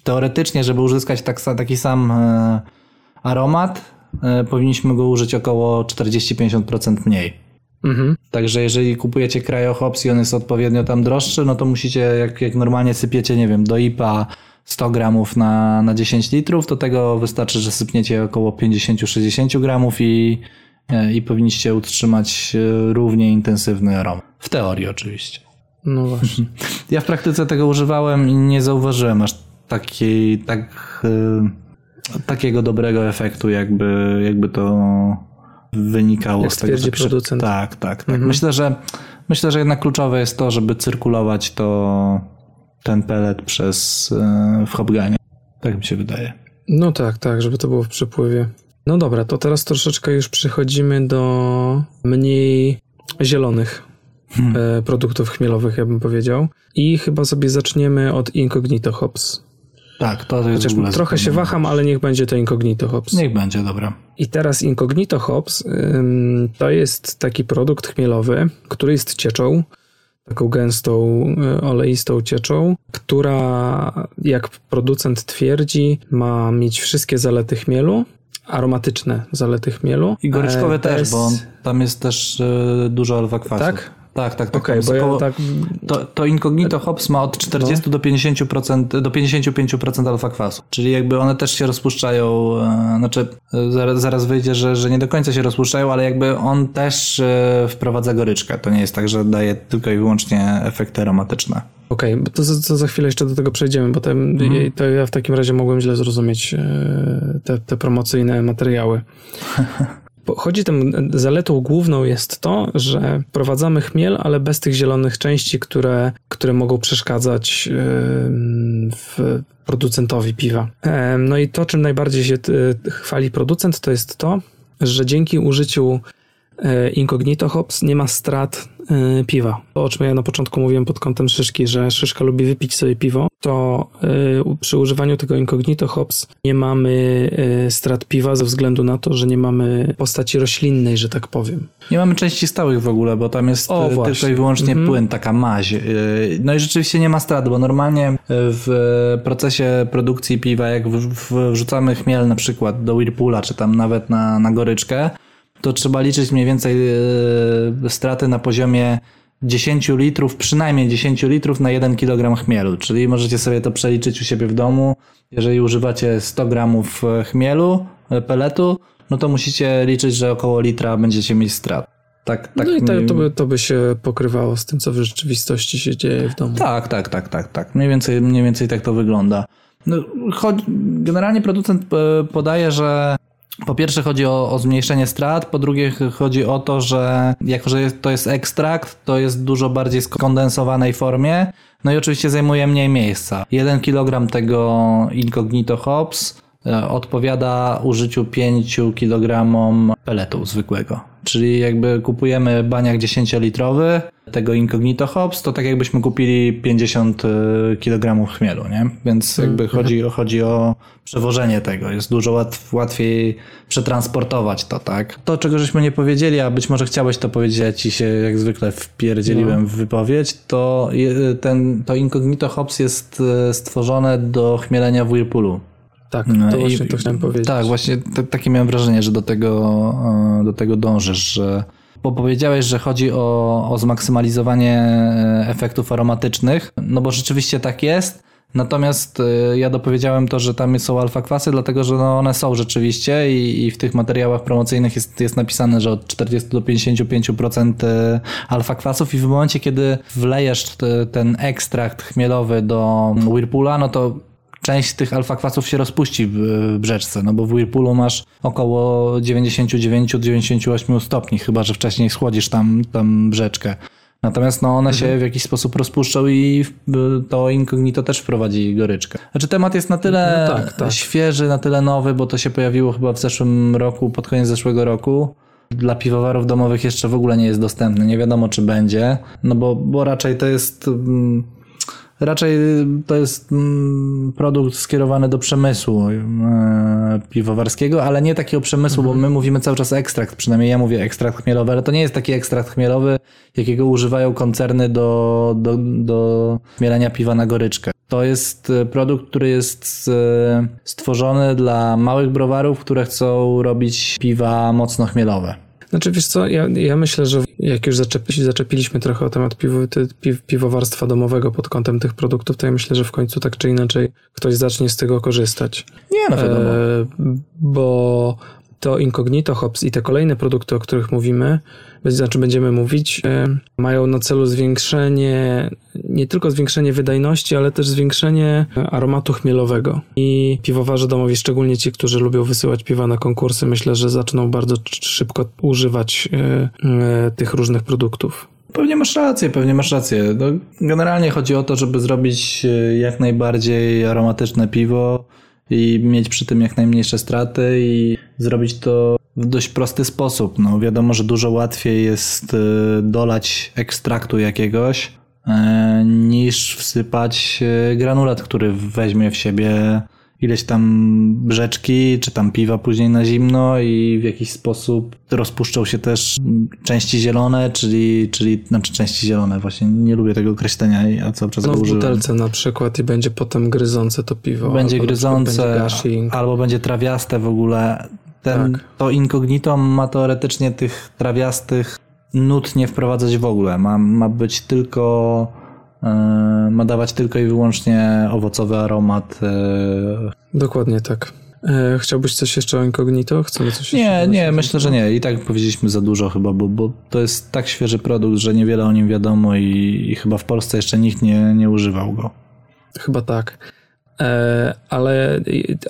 teoretycznie, żeby uzyskać tak, taki sam e, aromat, e, powinniśmy go użyć około 40-50% mniej. Mhm. Także jeżeli kupujecie cryohops i on jest odpowiednio tam droższy, no to musicie, jak, jak normalnie sypiecie, nie wiem, do IPA 100 gramów na, na 10 litrów, to tego wystarczy, że sypniecie około 50-60 gramów i, e, i powinniście utrzymać e, równie intensywny aromat. W teorii oczywiście. No właśnie. Ja w praktyce tego używałem i nie zauważyłem aż takiej, tak, e, takiego dobrego efektu, jakby, jakby to wynikało Jak z tego. co pisze. producent. Tak, tak, tak. Myślę, że myślę, że jednak kluczowe jest to, żeby cyrkulować to ten pelet przez e, w hopganie. Tak mi się wydaje. No tak, tak, żeby to było w przepływie. No dobra, to teraz troszeczkę już przechodzimy do mniej zielonych e, produktów chmielowych, ja bym powiedział. I chyba sobie zaczniemy od Incognito Hops. Tak, to jest Chociaż trochę się waham, ale niech będzie to Incognito Hops. Niech będzie, dobra. I teraz Incognito Hops ym, to jest taki produkt chmielowy, który jest cieczą, taką gęstą, y, oleistą cieczą, która, jak producent twierdzi, ma mieć wszystkie zalety chmielu, aromatyczne zalety chmielu. I goryczkowe e, też, bo tam jest też e, dużo alfa-kwasu. Tak? Tak, tak, tak. Jest bo ja około- tak... To, to Incognito Hops ma od 40 do 50%, do 55% alfa kwasu. Czyli jakby one też się rozpuszczają, e, znaczy e, zaraz, zaraz wyjdzie, że, że nie do końca się rozpuszczają, ale jakby on też e, wprowadza goryczkę. To nie jest tak, że daje tylko i wyłącznie efekty aromatyczne. Okej, bo to, za- to za chwilę jeszcze do tego przejdziemy, bo tam, to ja w takim razie mogłem źle zrozumieć te, te promocyjne materiały. Chodzi tam, zaletą główną jest to, że wprowadzamy chmiel, ale bez tych zielonych części, które, które mogą przeszkadzać w producentowi piwa. No i to, czym najbardziej się e, chwali producent, to jest to, że dzięki użyciu e, Incognito Hops nie ma strat piwa. To, o czym ja na początku mówiłem pod kątem szyszki, że szyszka lubi wypić sobie piwo, to e, przy używaniu tego Incognito Hops nie mamy e, strat piwa ze względu na to, że nie mamy postaci roślinnej, że tak powiem. Nie mamy części stałych w ogóle, bo tam jest O, e, tylko i wyłącznie Mhm. płyn, taka maź. E, No i rzeczywiście nie ma strat, bo normalnie e, w procesie produkcji piwa, jak wrzucamy chmiel na przykład do Whirlpoola, czy tam nawet na, na goryczkę, to trzeba liczyć mniej więcej e, straty na poziomie 10 litrów, przynajmniej 10 litrów na 1 kg chmielu. Czyli możecie sobie to przeliczyć u siebie w domu. Jeżeli używacie 100 gramów e, chmielu, e, peletu, no to musicie liczyć, że około litra będziecie mieć strat. Tak, tak. no i to, by, to by się pokrywało z tym, co w rzeczywistości się dzieje w domu. tak, tak, tak, tak, tak. Mniej więcej, mniej więcej tak to wygląda. No, chodzi, generalnie producent podaje, że po pierwsze chodzi o, o zmniejszenie strat, po drugie ch- chodzi o to, że jako, że jest, to jest ekstrakt, to jest dużo bardziej skondensowanej formie, no i oczywiście zajmuje mniej miejsca. 1 kg tego incognito hops odpowiada użyciu 5 kg peletu zwykłego. Czyli jakby kupujemy baniak 10-litrowy tego Incognito Hops, to tak jakbyśmy kupili 50 kg chmielu, nie? Więc jakby chodzi, o- chodzi o przewożenie tego. Jest dużo łatw, łatwiej przetransportować to, tak? To, czego żeśmy nie powiedzieli, a być może chciałeś to powiedzieć, ja ci się jak zwykle wpierdzieliłem w wypowiedź, to ten, to Incognito Hops jest e, stworzone do chmielenia w Whirlpoolu. Tak, No to i- właśnie to chciałem powiedzieć. Tak, właśnie takie miałem wrażenie, że do tego, e, do tego dążysz, że bo powiedziałeś, że chodzi o, o zmaksymalizowanie e, efektów aromatycznych, no bo rzeczywiście tak jest, Natomiast y, ja dopowiedziałem to, że tam są alfa kwasy, dlatego że no one są rzeczywiście i, i w tych materiałach promocyjnych jest, jest napisane, że od 40 do 55% alfa kwasów i w momencie, kiedy wlejesz te, ten ekstrakt chmielowy do Whirlpoola, no to część tych alfa kwasów się rozpuści w, w rzeczce, no bo w Whirlpoolu masz około 99-98 stopni, chyba że wcześniej schłodzisz tam, tam brzeczkę. Natomiast no, one się w jakiś sposób rozpuszczą i to incognito też wprowadzi goryczkę. Znaczy temat jest na tyle No tak, tak. świeży, na tyle nowy, bo to się pojawiło chyba w zeszłym roku, pod koniec zeszłego roku. Dla piwowarów domowych jeszcze w ogóle nie jest dostępny. Nie wiadomo, czy będzie, no bo, bo raczej to jest... Raczej to jest mm, produkt skierowany do przemysłu e, piwowarskiego, ale nie takiego przemysłu, bo my mówimy cały czas ekstrakt, przynajmniej ja mówię ekstrakt chmielowy, ale to nie jest taki ekstrakt chmielowy, jakiego używają koncerny do, do, do mielenia piwa na goryczkę. To jest e, produkt, który jest stworzony dla małych browarów, które chcą robić piwa mocno chmielowe. Znaczy wiesz co, ja, ja myślę, że jak już zaczepi, zaczepiliśmy trochę o temat piwo, ty, pi, piwowarstwa domowego pod kątem tych produktów, to ja myślę, że w końcu tak czy inaczej ktoś zacznie z tego korzystać. Nie, no wiadomo. E, bo to Incognito Hops i te kolejne produkty, o których mówimy, znaczy będziemy mówić, e, mają na celu zwiększenie, nie tylko zwiększenie wydajności, ale też zwiększenie aromatu chmielowego. I piwowarze domowi, szczególnie ci, którzy lubią wysyłać piwa na konkursy, myślę, że zaczną bardzo szybko używać e, e, tych różnych produktów. Pewnie masz rację, pewnie masz rację. No, generalnie chodzi o to, żeby zrobić e, jak najbardziej aromatyczne piwo i mieć przy tym jak najmniejsze straty i zrobić to w dość prosty sposób. No, wiadomo, że dużo łatwiej jest e, dolać ekstraktu jakiegoś e, niż wsypać e, granulat, który weźmie w siebie ileś tam brzeczki, czy tam piwa później na zimno i w jakiś sposób rozpuszczą się też części zielone, czyli, czyli znaczy części zielone, właśnie nie lubię tego określenia, a cały czas No go w butelce na przykład i będzie potem gryzące to piwo. Będzie albo gryzące, Będzie albo będzie trawiaste w ogóle. Ten, Tak. To incognito ma teoretycznie tych trawiastych nut nie wprowadzać w ogóle. Ma, ma być tylko, e, ma dawać tylko i wyłącznie owocowy aromat. e, Dokładnie tak. E, chciałbyś coś jeszcze o Incognito? Chcemy coś Nie, nie, myślę, że nie. I tak powiedzieliśmy za dużo chyba, bo, bo to jest tak świeży produkt, że niewiele o nim wiadomo i, i chyba w Polsce jeszcze nikt nie, nie używał go. Chyba tak. E, ale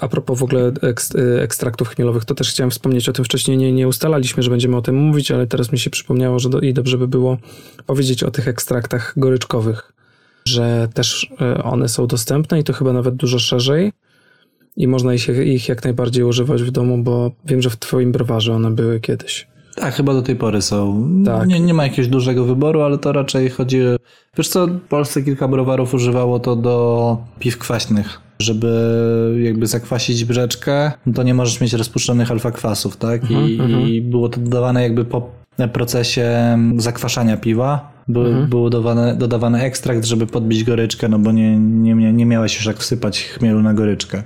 a propos w ogóle e, ekstraktów chmielowych, to też chciałem wspomnieć o tym wcześniej. Nie, nie ustalaliśmy, że będziemy o tym mówić, ale teraz mi się przypomniało, że do, i dobrze by było powiedzieć o tych ekstraktach goryczkowych, że też e, one są dostępne i to chyba nawet dużo szerzej. I można ich, ich jak najbardziej używać w domu, bo wiem, że w Twoim browarze one były kiedyś. Tak, chyba do tej pory są. Tak. Nie, nie ma jakiegoś dużego wyboru, ale to raczej chodzi. Wiesz co, w Polsce kilka browarów używało to do piw kwaśnych. Żeby jakby zakwasić brzeczkę, no to nie możesz mieć rozpuszczonych alfa kwasów, tak? I, I było to dodawane jakby po procesie zakwaszania piwa. By, Było dodawane, dodawany ekstrakt, żeby podbić goryczkę, no bo nie, nie, nie miałeś już jak wsypać chmielu na goryczkę.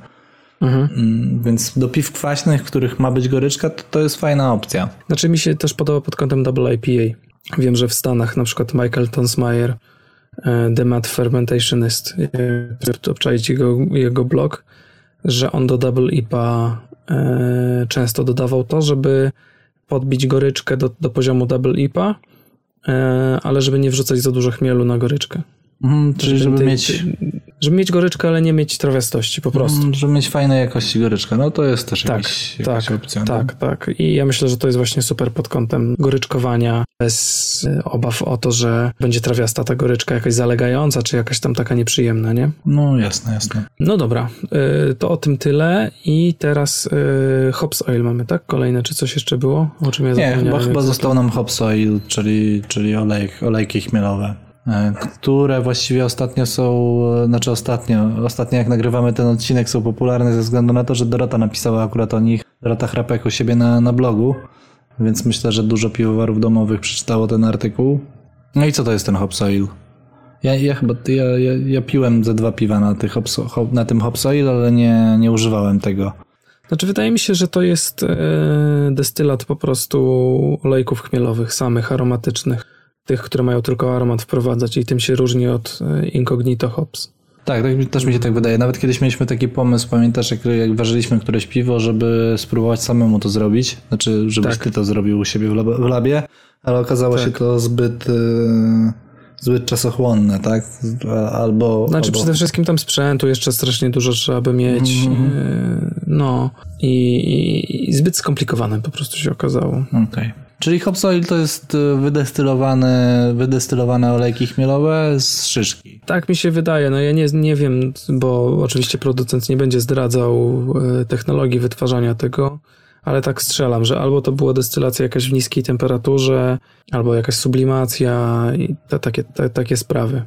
Mm, Więc do piw kwaśnych, w których ma być goryczka, to, to jest fajna opcja. Znaczy mi się też podoba pod kątem Double IPA. Wiem, że w Stanach na przykład Michael Tonsmeyer, e, The Mad Fermentationist, e, obczaić jego, jego blog, że on do Double IPA e, często dodawał to, żeby podbić goryczkę do, do poziomu Double IPA, ale żeby nie wrzucać za dużo chmielu na goryczkę. Mhm, czyli żeby tej- mieć, Żeby mieć goryczkę, ale nie mieć trawiastości po prostu. mm, żeby mieć fajnej jakości goryczkę. No to jest też Tak, jakiś, jakaś tak, opcja. no. tak, tak. I ja myślę, że to jest właśnie super pod kątem goryczkowania, bez e, obaw o to, że będzie trawiasta ta goryczka jakaś zalegająca, czy jakaś tam taka nieprzyjemna, nie? No jasne, jasne. No dobra, y, to o tym tyle i teraz y, hops oil mamy, tak? Kolejne, czy coś jeszcze było? O czym ja Nie, chyba, chyba został nam hops oil, czyli, czyli olejek, olejki chmielowe, które właściwie ostatnio są, e, znaczy ostatnio, ostatnio jak nagrywamy ten odcinek są popularne ze względu na to, że Dorota napisała akurat o nich, Dorota Chrapek u siebie na, na blogu, więc myślę, że dużo piwowarów domowych przeczytało ten artykuł. No i co to jest ten hops oil? Ja, ja chyba, ja, ja, ja piłem ze dwa piwa na, tych hops, hop, na tym hops oil, ale nie, nie używałem tego. Znaczy, wydaje mi się, że to jest e, destylat po prostu olejków chmielowych, samych, aromatycznych. Tych, które mają tylko aromat wprowadzać i tym się różni od e, incognito hops. Tak, tak, też mi się tak wydaje. Nawet kiedyś mieliśmy taki pomysł, pamiętasz, jak, jak ważyliśmy któreś piwo, żeby spróbować samemu to zrobić. Znaczy, żebyś Tak. ty to zrobił u siebie w, lab, w labie, ale okazało się to zbyt, y, zbyt czasochłonne, tak? Albo. Znaczy albo... przede wszystkim tam sprzętu jeszcze strasznie dużo trzeba by mieć. Mhm, e, No i, i, i zbyt skomplikowane po prostu się okazało. Okej. Czyli hop oil to jest y, wydestylowane, wydestylowane olejki chmielowe z szyszki. Tak mi się wydaje. No ja nie, nie wiem, bo oczywiście producent nie będzie zdradzał e, technologii wytwarzania tego, ale tak strzelam, że albo to była destylacja jakaś w niskiej temperaturze, albo jakaś sublimacja i te, takie, te, takie sprawy.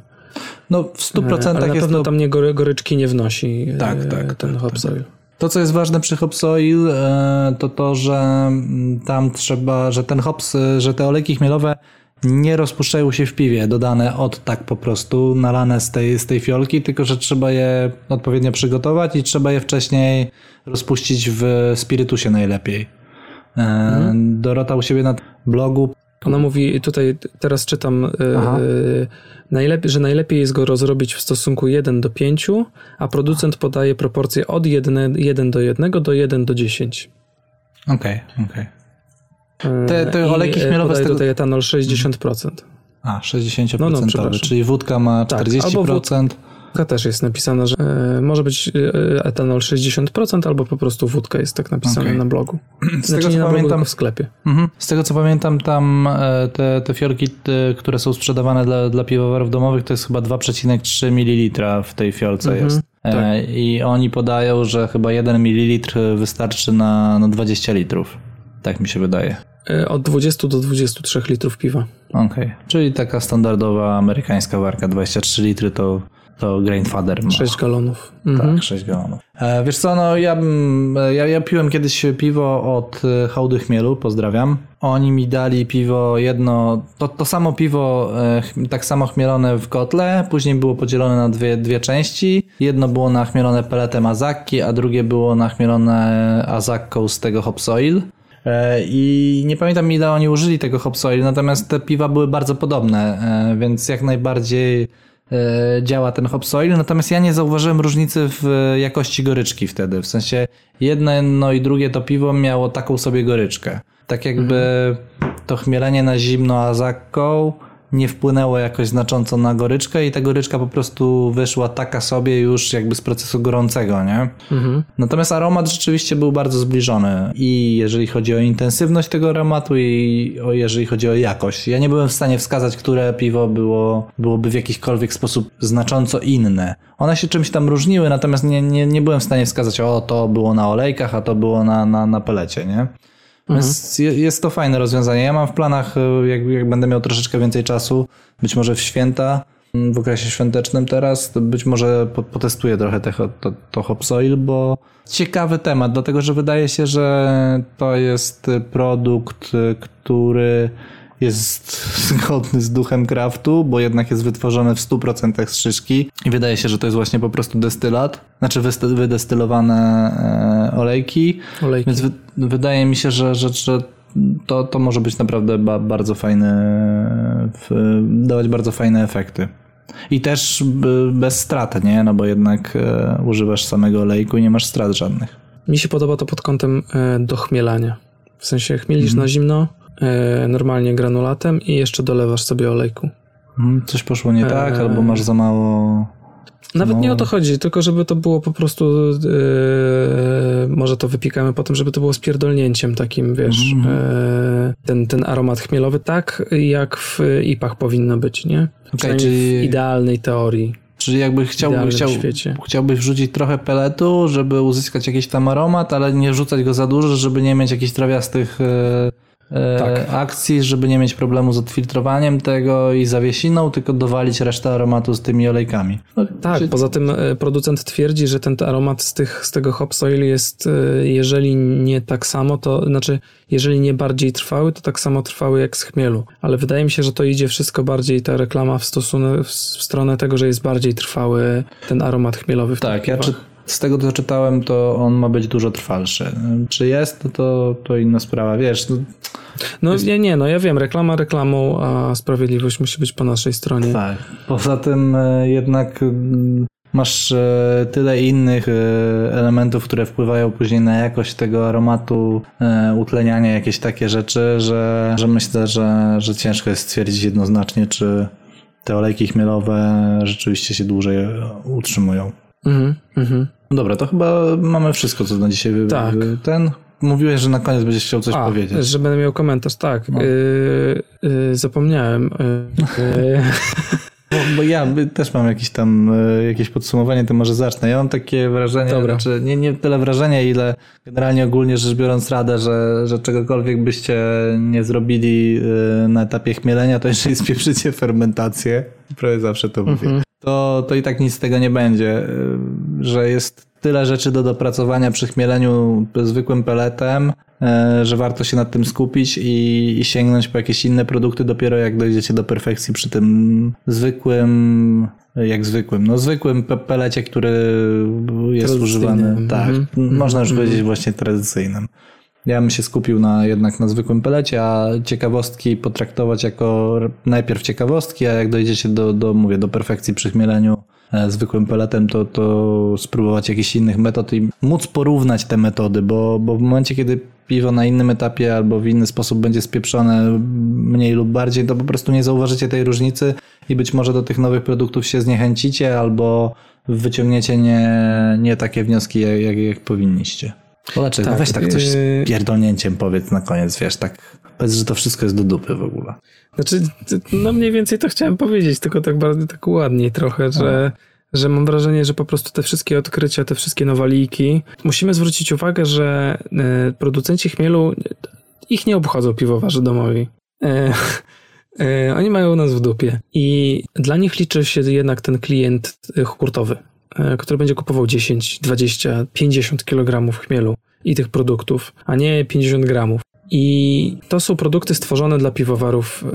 No w 100% E, ale na jest pewno to... tam nie gory, goryczki nie wnosi e, Tak, tak, ten tak, hops oil. To, co jest ważne przy hops oil, e, to to, że mm, tam trzeba, że ten hops, e, że te olejki chmielowe nie rozpuszczają się w piwie, dodane od tak po prostu, nalane z tej, z tej fiolki, tylko że trzeba je odpowiednio przygotować i trzeba je wcześniej rozpuścić w spirytusie najlepiej. E, Dorota u siebie na blogu Ona mówi, tutaj teraz czytam, e, najlepiej, że najlepiej jest go rozrobić w stosunku 1 do 5, a producent podaje proporcje od 1, 1 do 1 do 1 do 10. Okej, okej. E, Te- te olejki chmielowe podaje tego- tutaj etanol 60%. A, 60%, No, no, czyli wódka ma Tak, 40%. Wódka też jest napisane, że e, może być e, etanol 60% albo po prostu wódka jest tak napisane Okej. na blogu. Z Znaczy tego, nie co pamiętam, w sklepie. Mhm. Z tego co pamiętam, tam e, te, te fiolki, te, które są sprzedawane dla, dla piwowarów domowych, to jest chyba 2,3 ml w tej fiolce Mhm, jest. E, tak. I oni podają, że chyba 1 ml wystarczy na, na 20 litrów. Tak mi się wydaje. Od 20 do 23 litrów piwa. Okej. Czyli taka standardowa amerykańska warka 23 litry to, to Grainfather ma. 6 galonów. Mhm. Tak, 6 galonów. E, wiesz co, no ja, bym- ja, ja piłem kiedyś piwo od e, Hołdy Chmielu, pozdrawiam. Oni mi dali piwo jedno, to, to samo piwo, e, tak samo chmielone w kotle, później było podzielone na dwie, dwie części. Jedno było nachmielone peletem azakki, a drugie było nachmielone azakką z tego hopsoil. E, I nie pamiętam ile oni użyli tego hopsoil, natomiast te piwa były bardzo podobne, e, więc jak najbardziej e, działa ten hopsoil, natomiast ja nie zauważyłem różnicy w jakości goryczki wtedy. W sensie jedno i drugie to piwo miało taką sobie goryczkę. Tak jakby to chmielenie na zimno azakką nie wpłynęło jakoś znacząco na goryczkę i ta goryczka po prostu wyszła taka sobie już jakby z procesu gorącego, nie? Mhm. Natomiast aromat rzeczywiście był bardzo zbliżony i jeżeli chodzi o intensywność tego aromatu i o, jeżeli chodzi o jakość. Ja nie byłem w stanie wskazać, które piwo było, byłoby w jakikolwiek sposób znacząco inne. One się czymś tam różniły, natomiast nie, nie, nie byłem w stanie wskazać, o to było na olejkach, a to było na, na, na pelecie, nie? Więc je- jest to fajne rozwiązanie. Ja mam w planach, y, jak, jak będę miał troszeczkę więcej czasu, być może w święta, mm, w okresie świątecznym teraz, być może po- potestuję trochę te, to, to Hopsoil, bo ciekawy temat, dlatego że wydaje się, że to jest produkt, y, który jest zgodny z duchem kraftu, bo jednak jest wytworzony w 100% z szyszki i wydaje się, że to jest właśnie po prostu destylat, znaczy wydestylowane e, olejki. Olejki. Więc wy, wydaje mi się, że, że, że to, to może być naprawdę ba, bardzo fajne, dawać bardzo fajne efekty. I też bez strat, nie? No bo jednak e, używasz samego olejku i nie masz strat żadnych. Mi się podoba to pod kątem e, dochmielania. W sensie chmielisz Mhm. na zimno, normalnie granulatem i jeszcze dolewasz sobie olejku. Mhm, Coś poszło nie tak, Eee. albo masz za mało... Nawet No. nie o to chodzi, tylko żeby to było po prostu, e, może to wypikamy potem, żeby to było spierdolnięciem takim, wiesz, Mhm. e, ten, ten aromat chmielowy tak, jak w IPach powinno być, nie? Przynajmniej czyli- w idealnej teorii. Czyli jakby chciałby, chciał, chciałbyś wrzucić trochę peletu, żeby uzyskać jakiś tam aromat, ale nie wrzucać go za dużo, żeby nie mieć jakichś trawiastych e, e, Tak. akcji, żeby nie mieć problemu z odfiltrowaniem tego i zawiesiną, tylko dowalić resztę aromatu z tymi olejkami. No, Tak, czyli- poza tym e, producent twierdzi, że ten aromat z, tych, z tego hop soil jest, e, jeżeli nie tak samo, to znaczy, jeżeli nie bardziej trwały, to tak samo trwały jak z chmielu. Ale wydaje mi się, że to idzie wszystko bardziej, ta reklama w stosunku, w, stronę tego, że jest bardziej trwały ten aromat chmielowy w Tak, ja czy, z tego co czytałem, to on ma być dużo trwalszy. Czy jest, to, to, inna sprawa. Wiesz, no, No nie, nie, no ja wiem, reklama reklamą, a sprawiedliwość musi być po naszej stronie. tak. Poza tym e, jednak mm, masz e, tyle innych e, elementów, które wpływają później na jakość tego aromatu, utleniania, jakieś takie rzeczy, że, że myślę, że, że ciężko jest stwierdzić jednoznacznie, czy te olejki chmielowe rzeczywiście się dłużej utrzymują. Mhm, mhm. No Dobra, to chyba mamy wszystko, co na dzisiaj Tak. ten. Mówiłeś, że na koniec będziesz chciał coś A, powiedzieć. że będę miał komentarz, tak. No. Yy, yy, zapomniałem. Yy, Bo, bo ja też mam jakieś tam e, jakieś podsumowanie, to może zacznę. Ja mam takie wrażenie, Dobra. znaczy nie, nie tyle wrażenie, ile generalnie ogólnie rzecz biorąc radę, że, że czegokolwiek byście nie zrobili e, na etapie chmielenia, to jeżeli spieprzycie fermentację, prawie zawsze to mówię, to, to i tak nic z tego nie będzie, e, że jest tyle rzeczy do dopracowania przy chmieleniu zwykłym peletem, e, że warto się nad tym skupić i, i sięgnąć po jakieś inne produkty dopiero jak dojdziecie do perfekcji przy tym zwykłym, jak zwykłym, no zwykłym pe- pelecie, który jest używany, tak, Mhm. można już powiedzieć właśnie tradycyjnym. Ja bym się skupił na, jednak na zwykłym pelecie, a ciekawostki potraktować jako najpierw ciekawostki, a jak dojdziecie do, do mówię, do perfekcji przy chmieleniu e, zwykłym peletem, to, to spróbować jakichś innych metod i móc porównać te metody, bo, bo w momencie, kiedy piwo na innym etapie albo w inny sposób będzie spieprzone mniej lub bardziej, to po prostu nie zauważycie tej różnicy i być może do tych nowych produktów się zniechęcicie albo wyciągniecie nie, nie takie wnioski, jak, jak, jak powinniście. Polaczek, Tak, weź tak coś yy, z pierdolnięciem powiedz na koniec, wiesz, tak powiedz, że to wszystko jest do dupy w ogóle. Znaczy, no mniej więcej to chciałem powiedzieć, tylko tak bardzo tak ładniej trochę, że, że mam wrażenie, że po prostu te wszystkie odkrycia, te wszystkie nowaliki, musimy zwrócić uwagę, że e, producenci chmielu, ich nie obchodzą piwowarzy domowi. E, e, oni mają nas w dupie i dla nich liczy się jednak ten klient hurtowy, który będzie kupował 10, 20, 50 kg chmielu i tych produktów, a nie 50 gramów. I to są produkty stworzone dla piwowarów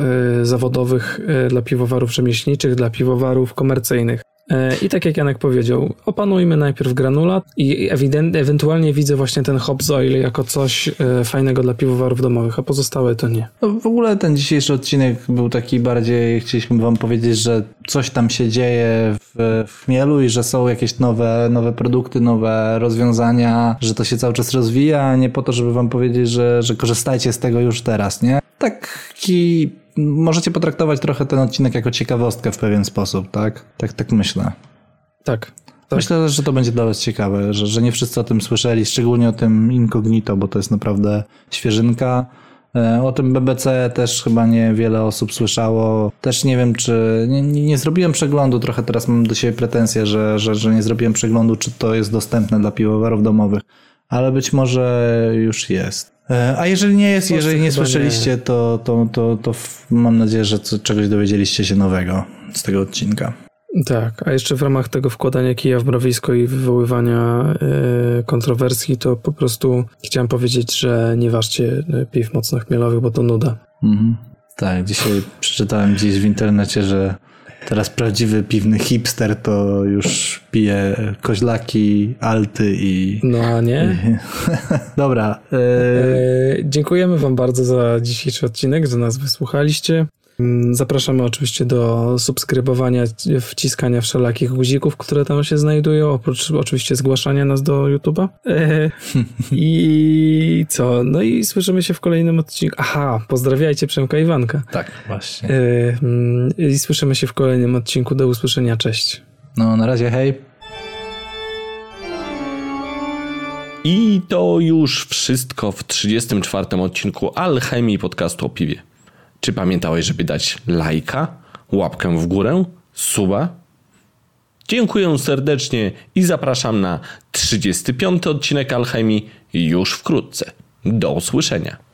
e, zawodowych, e, dla piwowarów rzemieślniczych, dla piwowarów komercyjnych. E, I tak jak Janek powiedział, opanujmy najpierw granulat i ewident, ewentualnie widzę właśnie ten hops oil jako coś e, fajnego dla piwowarów domowych, a pozostałe to nie. No, w ogóle ten dzisiejszy odcinek był taki bardziej, chcieliśmy wam powiedzieć, że coś tam się dzieje w, w chmielu i że są jakieś nowe, nowe produkty, nowe rozwiązania, że to się cały czas rozwija, a nie po to, żeby wam powiedzieć, że, że korzystajcie z tego już teraz, nie? Taki możecie potraktować trochę ten odcinek jako ciekawostkę w pewien sposób, tak? Tak, tak myślę. Tak. tak. Myślę, że to będzie dla Was ciekawe, że, że nie wszyscy o tym słyszeli, szczególnie o tym incognito, bo to jest naprawdę świeżynka. E, O tym BBC też chyba nie wiele osób słyszało. Też nie wiem, czy. Nie, nie, nie zrobiłem przeglądu, trochę teraz mam do siebie pretensje, że, że, że nie zrobiłem przeglądu, czy to jest dostępne dla piwowarów domowych, ale być może już jest. E, A jeżeli nie jest, jeżeli nie słyszeliście, to, to, to, to f- mam nadzieję, że czegoś dowiedzieliście się nowego z tego odcinka. Tak, a jeszcze w ramach tego wkładania kija w mrowisko i wywoływania e, kontrowersji, to po prostu chciałem powiedzieć, że nie ważcie e, piw mocno chmielowych, bo to nuda. Mhm. Tak, dzisiaj przeczytałem gdzieś w internecie, że teraz prawdziwy piwny hipster to już pije koźlaki, alty i... No a nie? Dobra. E, dziękujemy Wam bardzo za dzisiejszy odcinek, że nas wysłuchaliście. Mm, Zapraszamy oczywiście do subskrybowania, wciskania wszelakich guzików, które tam się znajdują, oprócz oczywiście zgłaszania nas do YouTube'a. I co? No i słyszymy się w kolejnym odcinku. Aha, pozdrawiajcie Przemka Iwanka. tak, właśnie. E, mm, I słyszymy się w kolejnym odcinku. Do usłyszenia. Cześć. No, na razie, hej. I to już wszystko w 34 odcinku Alchemii podcastu o piwie. Czy pamiętałeś, żeby dać lajka, łapkę w górę, suba? Dziękuję serdecznie i zapraszam na 35 odcinek Alchemii już wkrótce. Do usłyszenia.